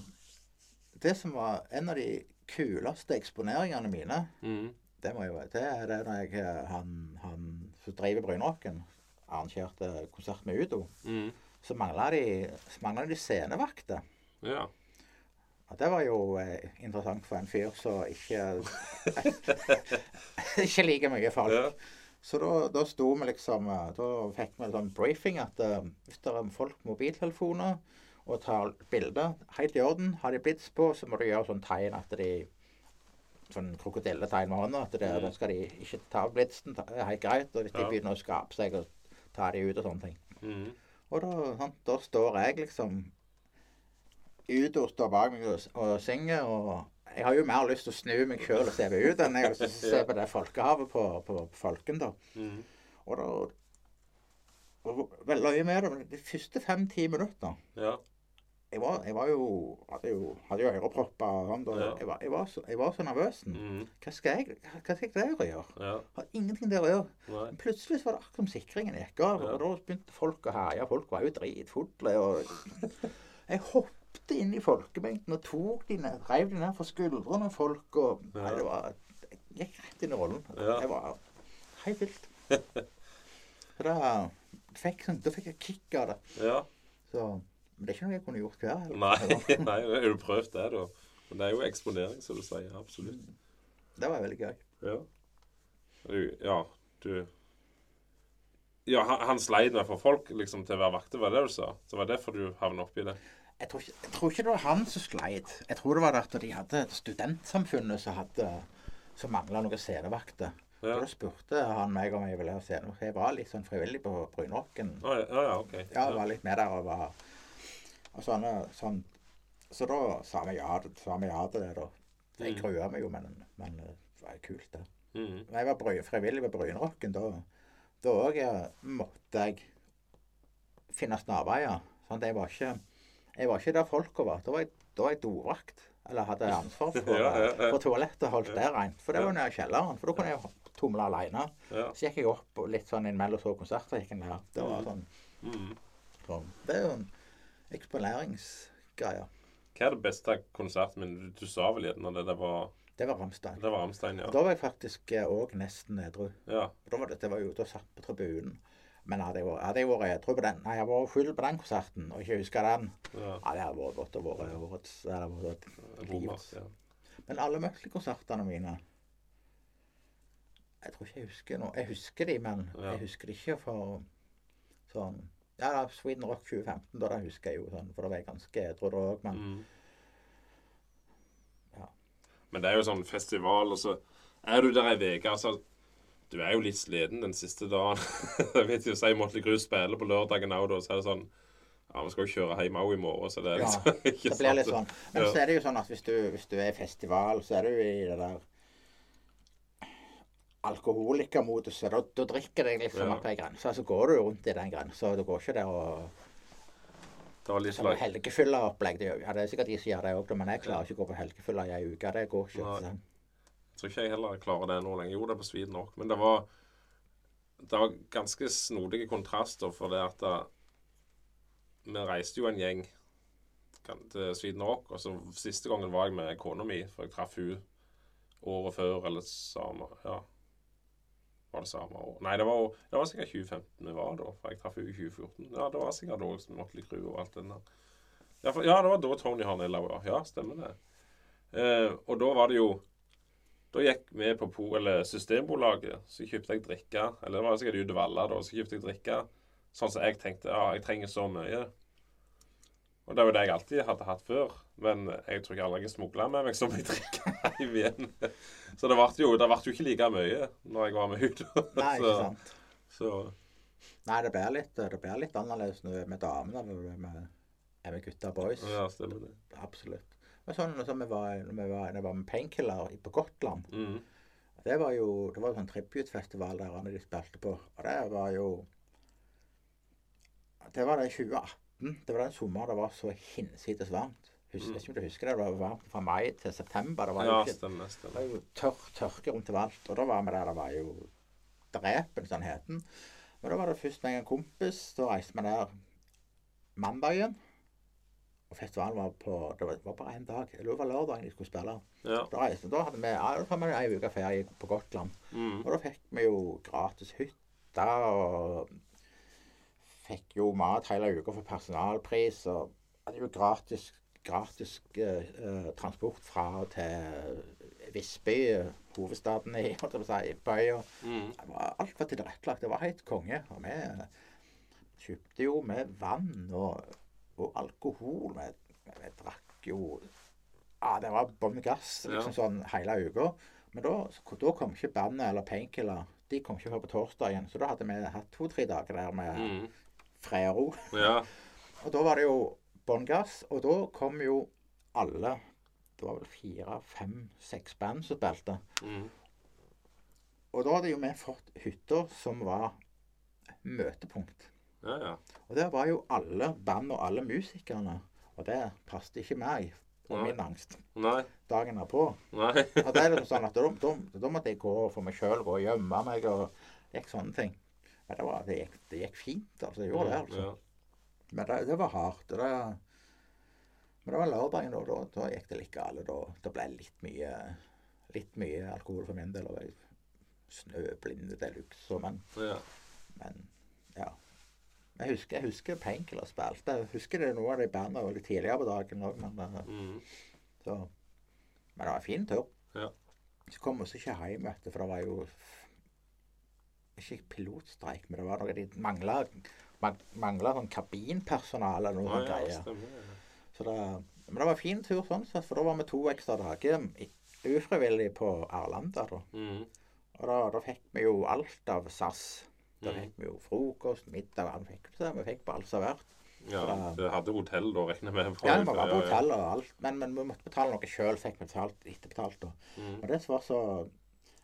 det som var en av de kuleste eksponeringene mine, Mm. det må jo være det er det når jeg, eh, han, han som driver Brynrocken, arrangerte konsert med Udo. Mm. Så mangla de, de scenevakter. Ja. Og det var jo eh, interessant for en fyr som ikke Ikke liker mye folk. Ja. Så da, da sto vi liksom eh, Da fikk vi en sånn briefing at eh, hvis det er folk med mobiltelefoner og tar bilder, helt i orden, har de blits på, så må du gjøre sånn tegn at de Sånn krokodilletegn med hånda. At det, Mm. da skal de ikke ta av blitsen. Det er helt greit. Og hvis de Ja. begynner å skape seg, og ta de ut og sånne ting. Mm. Og da, sånn, da står jeg liksom ute og står bak meg og, og synger. Og jeg har jo mer lyst til å snu meg sjøl og se meg ut enn jeg har lyst til å se på det folkehavet på, på, på Folken. da. Mm. Og da og Vel løye med det, de første fem-ti minutter Ja. jeg var, jeg var jo Hadde jo, hadde jo ørepropper og sånn. Ja. jeg, var, jeg, var så, jeg var så nervøs. Mm. Hva skal jeg hva skal jeg der å gjøre? Ja. Har ingenting der å gjøre. Men plutselig var det akkurat som sikringen gikk av. Og da begynte folk å herje. Folk var jo dritfulle. Og jeg hoppet inn i folkemengden og tok de ned, reiv de ned fra skuldrene av folk. Og nei, det var Jeg gikk rett inn i rollen. Ja. Det var helt vilt. Da fikk, sånn- da fikk jeg kick av det. Ja. Så, men det er ikke noe jeg kunne gjort hver helg. Nei, nei, har du prøvd det, da? Men det er jo eksponering, som du sier. Absolutt. Det var veldig gøy. Ja. Du, ja, du Ja, han, han sleit med å få folk liksom, til å være vakter, var det du sa? Så var det derfor du havna oppi det? Jeg tror, ikke, jeg tror ikke det var han som sleit. Jeg tror det var at de hadde studentsamfunnet som hadde som mangla noen scenevakter. Ja. Da spurte han meg om jeg ville ha scenevakt. Jeg var litt sånn frivillig på Brynrocken. Ja, ja, okay. Ja, jeg var litt med der og var og sånne, sånn. Så da sa vi ja, sa vi ja til det, da. Jeg Mm. grua meg jo, men, men det var kult, det. Mm. Men jeg var bry, frivillig ved Brynrocken, da da òg måtte jeg finne snarveier. Sånn at jeg var ikke jeg var ikke der folka var. Da var jeg, da var jeg dovakt. Eller hadde ansvar for, Ja, ja, ja. for toalettet. Holdt det rent. For det var nede i kjelleren. For da kunne jeg tumle alene. Ja. Så gikk jeg opp litt sånn innimellom så konserter. gikk ned. Det var sånn, Mm. sånn. Det er jo en eksponeringsgreie. Hva er det beste konserten min? Du, du sa vel gjerne det, det var Det var Ramstein. Det var Ramstein, ja. Da var jeg faktisk òg nesten edru. Ja. Da var det, det var jo ute og satt på tribunen. Men hadde jeg, vært- hadde jeg vært edru på den Nei, jeg var full på den konserten og ikke huska den. ja. Ja, det hadde vært godt å være årets det hadde vært livets. ja. Men alle Mutley-konsertene mine Jeg tror ikke jeg husker noe. Jeg husker de, men Ja. jeg husker de ikke for sånn Ja, da, Sweden Rock 2015, da det husker jeg jo sånn, for da var jeg ganske edru da òg, men Mm. Ja. Men det er jo sånn festival, og så er du der ei uke. Altså, du er jo litt sliten den siste dagen. jeg vet jo, Si Motley Crue spiller på lørdagen òg, da, så er det sånn Ja, vi skal jo kjøre hjem òg i morgen, så det er Ja, liksom ikke det blir litt sant? sånn. Men Ja. så er det jo sånn at hvis du, hvis du er i festival, så er du i det der alkoholikermoduset. Da, da drikker jeg liksom Ja. opp ei grense, så går du rundt i den grensa. Du går ikke Det var litt Som slag. helgefylleopplegg. Ja, det er sikkert de som gjør det òg, men jeg klarer ikke å gå på helgefylla i ei uke. Det går ikke. Nei. Så. Tror ikke jeg heller klarer det nå lenger. Jo, det er på Sweden nok, Men det var, det var ganske snodige kontraster, for det at da, Vi reiste jo en gjeng til Sweden Rock, og så siste gangen var jeg med kona mi, for jeg traff hun året før, eller samme Ja. Var det samme år? Nei, det var, det var sikkert 2015 vi var da, for jeg traff hun i 2014. Ja, det var sikkert da som Motley Crue og alt det der. Ja, for, ja, det var da Tony Harnella var. Ja, stemmer det. Eh, og da var det jo da gikk vi på po, eller Systembolaget, så kjøpte jeg drikke. Eller det var sikkert ute i Valla, da. Så kjøpte jeg drikke sånn som jeg tenkte. Ja, jeg trenger så mye. Og det var det jeg alltid hadde hatt før. Men jeg tror ikke aldri jeg smugla med meg så mye drikke i Wien. Så det ble jo, det ble jo ikke like mye når jeg var med henne. Nei, ikke sant. Så Nei, det blir litt, litt annerledes når du er med damene enn med, er med, med gutta boys. ja, stemmer det. Absolutt. Men sånn som vi var, når vi var, når jeg var med Painkiller på Gotland Mm. Det var jo det var sånn tributefestival der når de spilte på. Og det var jo Det var det i 2018. Det var den sommeren det var så hinsides varmt. Husker, Mm. ikke om du husker det? Det var varmt fra mai til september. Det var jo, Ja, ikke, stemmer. det var jo tørr, tørke rundt overalt. Og da var vi der det var jo drepen, sånn heten. Men da var det først med en kompis. Da reiste vi der mandagen. Og festivalen var på Det var, bare én dag. Det var lørdagen de skulle spille. Ja. Da reiste Da hadde vi ja, ei uke ferie på Gotland. Mm. Og da fikk vi jo gratis hytte og fikk jo mat hele uka for personalpris. Og hadde jo gratis, gratis eh, eh, transport fra og til Visby, hovedstaden i holdt jeg på å si, bøya. Mm. Alt var tilrettelagt. Det var helt konge. Og vi kjøpte jo med vann og, og alkohol. Vi, vi drakk jo ah, det var bånn gass liksom sånn hele uka. Men da, da kom ikke bandet eller Painkiller. De kom ikke før på torsdagen. Så da hadde vi hatt to-tre dager der med Mm. fred og ro. Ja. Og da var det jo bånn gass. Og da kom jo alle Det var vel fire, fem, seks band som spilte. Mm. Og da hadde jo vi fått hytter som var møtepunkt. Ja, ja. Og der var jo alle band og alle musikerne. Og det passet ikke meg og Nei. min angst Nei. dagen. Nei. Og det er liksom sånn at da, da, måtte jeg gå for meg sjøl, gå og gjemme meg og gikk sånne ting. Men det, var, det, gikk, det gikk fint, altså. Jeg gjorde det, altså. Ja. Men det, det var hardt. Det, men det var lørdagen, og da, da gikk det litt galt. Da, da ble det litt mye, litt mye alkohol for min del. Og jeg snøblind de luxe. Men, Ja. men ja. Jeg husker, jeg husker Painkiller spilte. Jeg husker det noe av de bandene litt tidligere på dagen òg, men eh, Mm. så Men det var en fin tur. Ja. Så kom vi oss ikke hjem, vet du, for det var jo Ikke pilotstreik, men det var noe de mangla Mangla sånn kabinpersonale eller noe ja, greier. Så det, men det var en fin tur sånn sett, for da var vi to ekstra dager ufrivillig på Arlanda. da. Mm. Og da, da fikk vi jo alt av SAS. Da Mm. fikk vi jo frokost, middag, alt fikk vi. Vi fikk på alt servert. Ja, Så- hadde hotell da, regner jeg med. Ja, vi var på hotell og alt, men, men vi måtte betale noe sjøl. Fikk vi betalt etterbetalt da. Mm. Og det som var så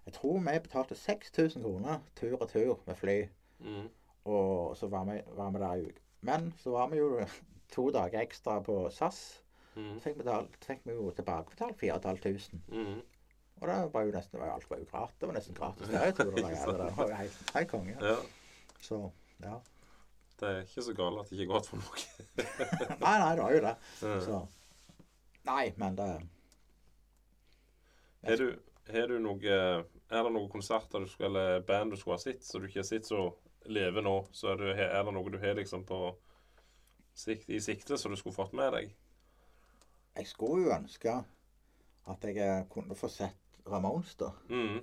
Jeg tror vi betalte 6000 kroner tur og tur med fly. Mm. Og så var vi, var vi der i uke. Men så var vi jo to dager ekstra på SAS. Mm. Så fikk, betalt, fikk vi jo tilbakebetalt 4500. Mm. Og det var jo nesten, alt var jo gratis. Det var nesten gratis ferietur. Det var jo- det var helt, helt konge. Ja. Så ja. Det er ikke så galt at det ikke er godt for noe. Nei, nei, det var jo det. Så Nei, men det Har du, du noe Er det noen konserter du skal, eller band du skulle ha sett, som du ikke har sett som lever nå? Så er, du, er det noe du har liksom på sikt, i sikte som du skulle fått med deg? Jeg skulle jo ønske at jeg kunne få sett Ramones, da. Mm.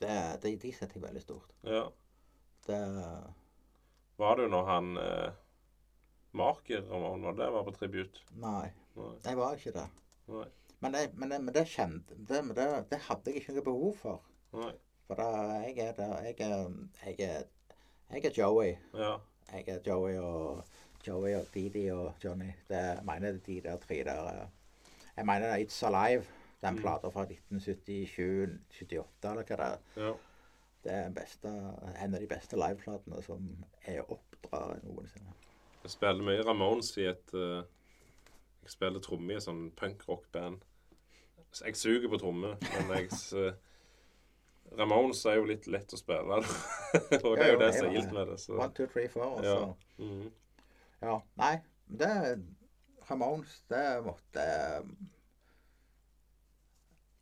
Det, de, de setter jeg veldig stort. Ja. Det Var du når han eh, Marker Ramone, var det var på tribut? Nei, Nei. jeg var ikke det. Nei. Men det, men men det kjente det, men det, det hadde jeg ikke noe behov for. Nei. For da, jeg er der jeg er, jeg er, jeg er Joey. Ja. Jeg er Joey og Joey og Didi og Johnny. Det, jeg mener er de der tre der eh, Jeg mener er It's Alive. Den Mm. plata fra 1977-78, eller hva det er. Ja. Det er beste, en av de beste liveplatene som er oppdrar noensinne. Jeg spiller mye Ramones i et uh, Jeg spiller tromme i et sånn punkrock-band. Jeg suger på trommer, men jeg uh, Ramones er jo litt lett å spille. og det er jo det som er gildt med det. Så. One, two, three, four. Og Ja. så -hmm. Ja. Nei, det Ramones, det måtte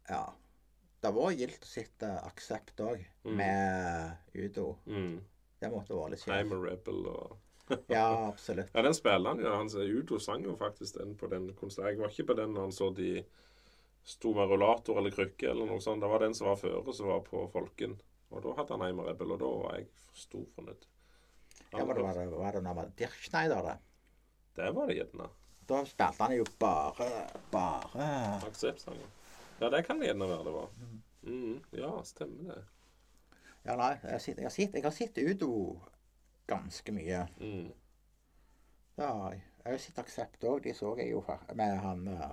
Ja. Det var gildt å sitte aksept òg, Mm. med Udo. Mm. Det måtte være litt I'm a rebel og Ja, absolutt. Ja, den spiller han jo. Han Udo sang jo faktisk den på den konserten. Jeg var ikke på den når han så de sto med rullator eller krykke eller noe sånt. Det var den som var føre, som var på Folken. Og da hadde han I'm a rebel, og da var jeg stor fornøyd. Ja, men det, var det, var det når Dirkschneider, det? Det var det gjerne. Da spilte han jo bare Bare Akseptsanger. Ja, det kan det gjerne være det var. Mm, Ja, stemmer det. Ja, nei, jeg har sett, jeg har sett, jeg har sett Udo ganske mye. Mm. Ja, jeg. Jeg har sett Aksept òg. De så jeg jo med han uh,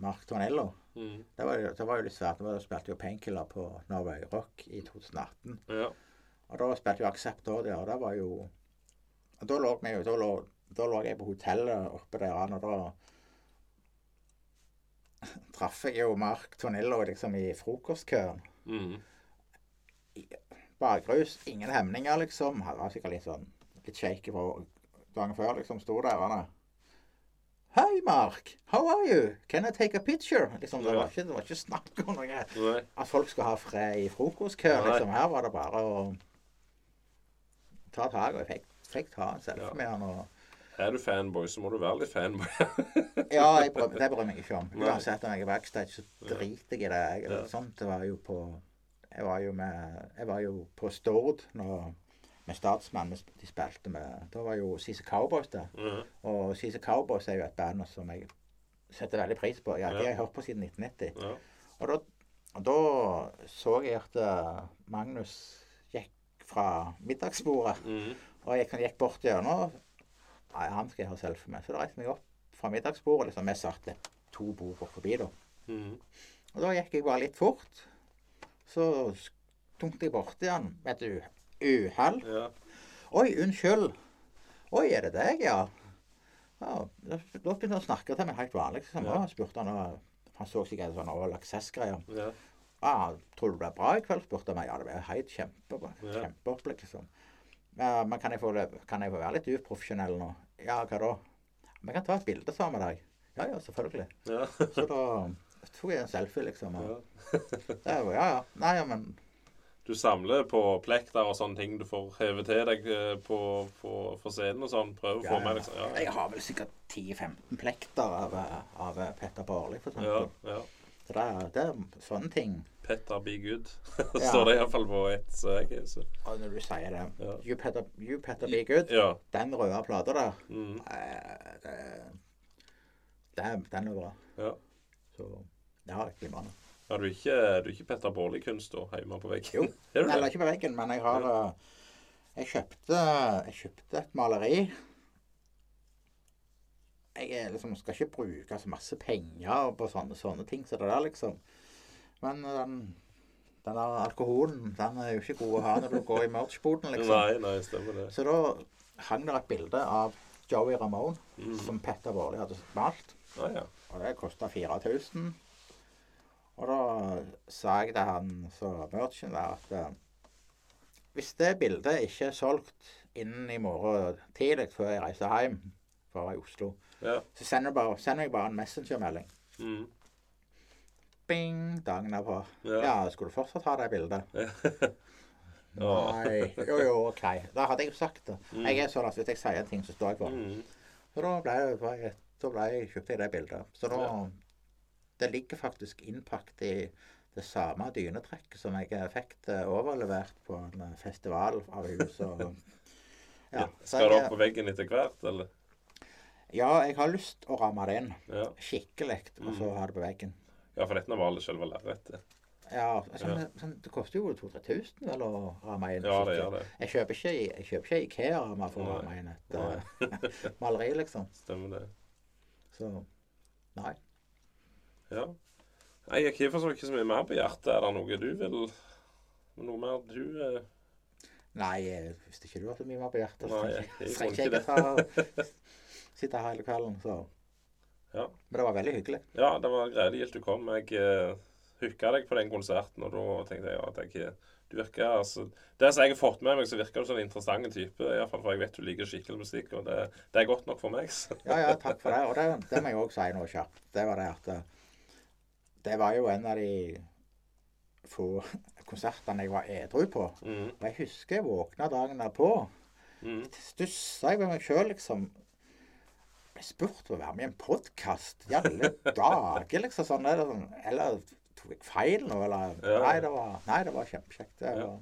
Mark Tornello. Mm. Det var, det var jo litt svært. Da spilte jo Painkiller på Norway Rock i 2018. Ja. Og da spilte jo Aksept òg der. Og det var jo Da lå jo Da lå, da lå jeg på hotellet oppe der, og da traff jeg jo Mark Tonello liksom i frokostkøen. Mm. Bakrus, ingen hemninger, liksom. Han var sikkert litt sånn litt shaky fra dagen før, liksom. Sto der han Hei, Mark. How are you? Can I take a picture? Liksom, det, var ikke, det var ikke snakk om noe Nei. at folk skulle ha fred i frokostkøen. Liksom. Her var det bare å ta tak. Og jeg fikk, fikk ta en selfie med han. Og, Er du fanboy, så må du være litt fanboy. ja, jeg bryr, det bryr jeg meg ikke om. Uansett om jeg er backstage, så Ja. driter jeg i det. Jeg, Ja. Sånt det var jo på Jeg var jo med Jeg var jo på Stord når med Statsmann. De spilte med Da var jo CC Cowboys der. Mhm. Og CC Cowboys er jo et band som jeg setter veldig pris på. Ja, de har jeg hørt på siden 1990. Ja. Og da, da så jeg at eh, Magnus gikk fra middagsbordet. Mhm. Og jeg gikk bort gjennom. Nei, han skal jeg ha selfie med. Så da reiste jeg meg opp fra middagsbordet. liksom, Vi satt to bord forbi, da. Mm. Og da gikk jeg bare litt fort. Så tungte jeg borti han med et uhell. Ja. Oi, unnskyld. Oi, er det deg, ja? ja da da begynte han å snakke til meg helt vanlig. Liksom. Ja. Spurte han, og han så sikkert sånn All Access-greier. Ja. Ah, 'Tror du det blir bra i kveld?' spurte han meg. Ja, det blir helt kjempebra. Ja. Kjempeopplegg, liksom. Ja, men kan jeg, få, kan jeg få være litt uprofesjonell nå? Ja, hva da? Vi kan ta et bilde sammen med deg. Ja, ja, selvfølgelig. Ja. Så da tok jeg en selfie, liksom. Og ja. det var, ja, ja. Nei, ja, men Du samler på plekter og sånne ting du får hevet til deg eh, på, på, for scenen og sånn? Prøver å ja, få ja. med liksom. Ja. Jeg har vel sikkert 10-15 plekter av, av Petter Barli, for eksempel. ja. Så det det er sånne ting. Petter be good. Står det iallfall på ett så så. Og når du sier det Ja. You Petter, you Petter Be Good, Ja. den røde plata der, Mm. eh, det, den er bra. ja. Så ja, glimrende. Ja, du er ikke, du er ikke Petter Baarli-kunst da, hjemme på veggen? Jo. er Eller ikke på veggen, men jeg har ja. Jeg kjøpte, jeg kjøpte et maleri. Jeg liksom, skal ikke bruke så masse penger på sånne, sånne ting som det der, liksom. Men eh, den, den der alkoholen, den er jo ikke god å ha når du går i merch-boden, liksom. Nei, nei, stemmer det. Så da hang det et bilde av Joey Ramone, Mm. som Petter Vårli hadde malt. Ah, ja. Og det kosta 4000. Og da sa jeg til han som merchen der at eh, hvis det bildet ikke er solgt innen i morgen tidlig før jeg reiser hjem fra Oslo, Ja. så sender jeg bare, sender jeg bare en messengermelding. Mm. Bing! Dagen er på. Ja. Ja, skulle du fortsatt ha det bildet? Ja. Nei. Jo, jo, OK. Da hadde jeg jo sagt det. Mm. Jeg er sånn at hvis jeg sier en ting, så står jeg for det. Mm. Så da ble jeg, da ble jeg, kjøpte jeg det bildet. Så da. Det ligger faktisk innpakket i det samme dynetrekket som jeg fikk det overlevert på en eh, festival av hus. Og, ja, Skal det opp på veggen etter hvert, eller? ja, jeg har lyst å ramme det inn Ja. skikkelig, og så Mm. ha det på veggen. Ja, for dette var selve lerretet. Ja, altså, Ja. Sånn, Det koster jo 2000-3000 vel å ramme inn. Ja, det gjør det. Jeg kjøper ikke, jeg kjøper ikke Ikea-rammer for å ramme inn et eh, maleri, liksom. Stemmer det. Så nei. Ja. Nei, jeg har for så ikke så mye mer på hjertet. Er det noe du vil Noe mer du eh, Nei, hvis ikke du har så mye mer på hjertet, så trenger jeg ikke ta sitte her hele kvelden. Så. Ja. Men det var veldig hyggelig. Ja, det var gledelig du kom. Jeg uh, hooka deg på den konserten, og da tenkte jeg at jeg du virker, altså, Det som jeg har fått med meg, så virker du som en interessant type. I fall, For jeg vet du liker skikkelig musikk, og det, det er godt nok for meg. Så. Ja, ja, takk for det. Og det, det må jeg òg si noe kjapt. Det var det at eh, Det var jo en av de få konsertene jeg var edru på. Mm, Og jeg husker jeg våkna dagen derpå. mm, Stussa jeg ved meg sjøl, liksom. Ble spurt om å være med i en podkast. I alle dager, liksom. Sånn, eller, sånn. eller tok jeg feil nå, eller Ja. nei, det var, nei, det var kjempekjekt. Det var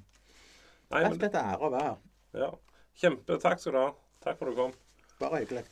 Nei, rett og slett ære å være her. ja. Kjempe. Takk skal du ha. Takk for at du kom. Bare hyggelig.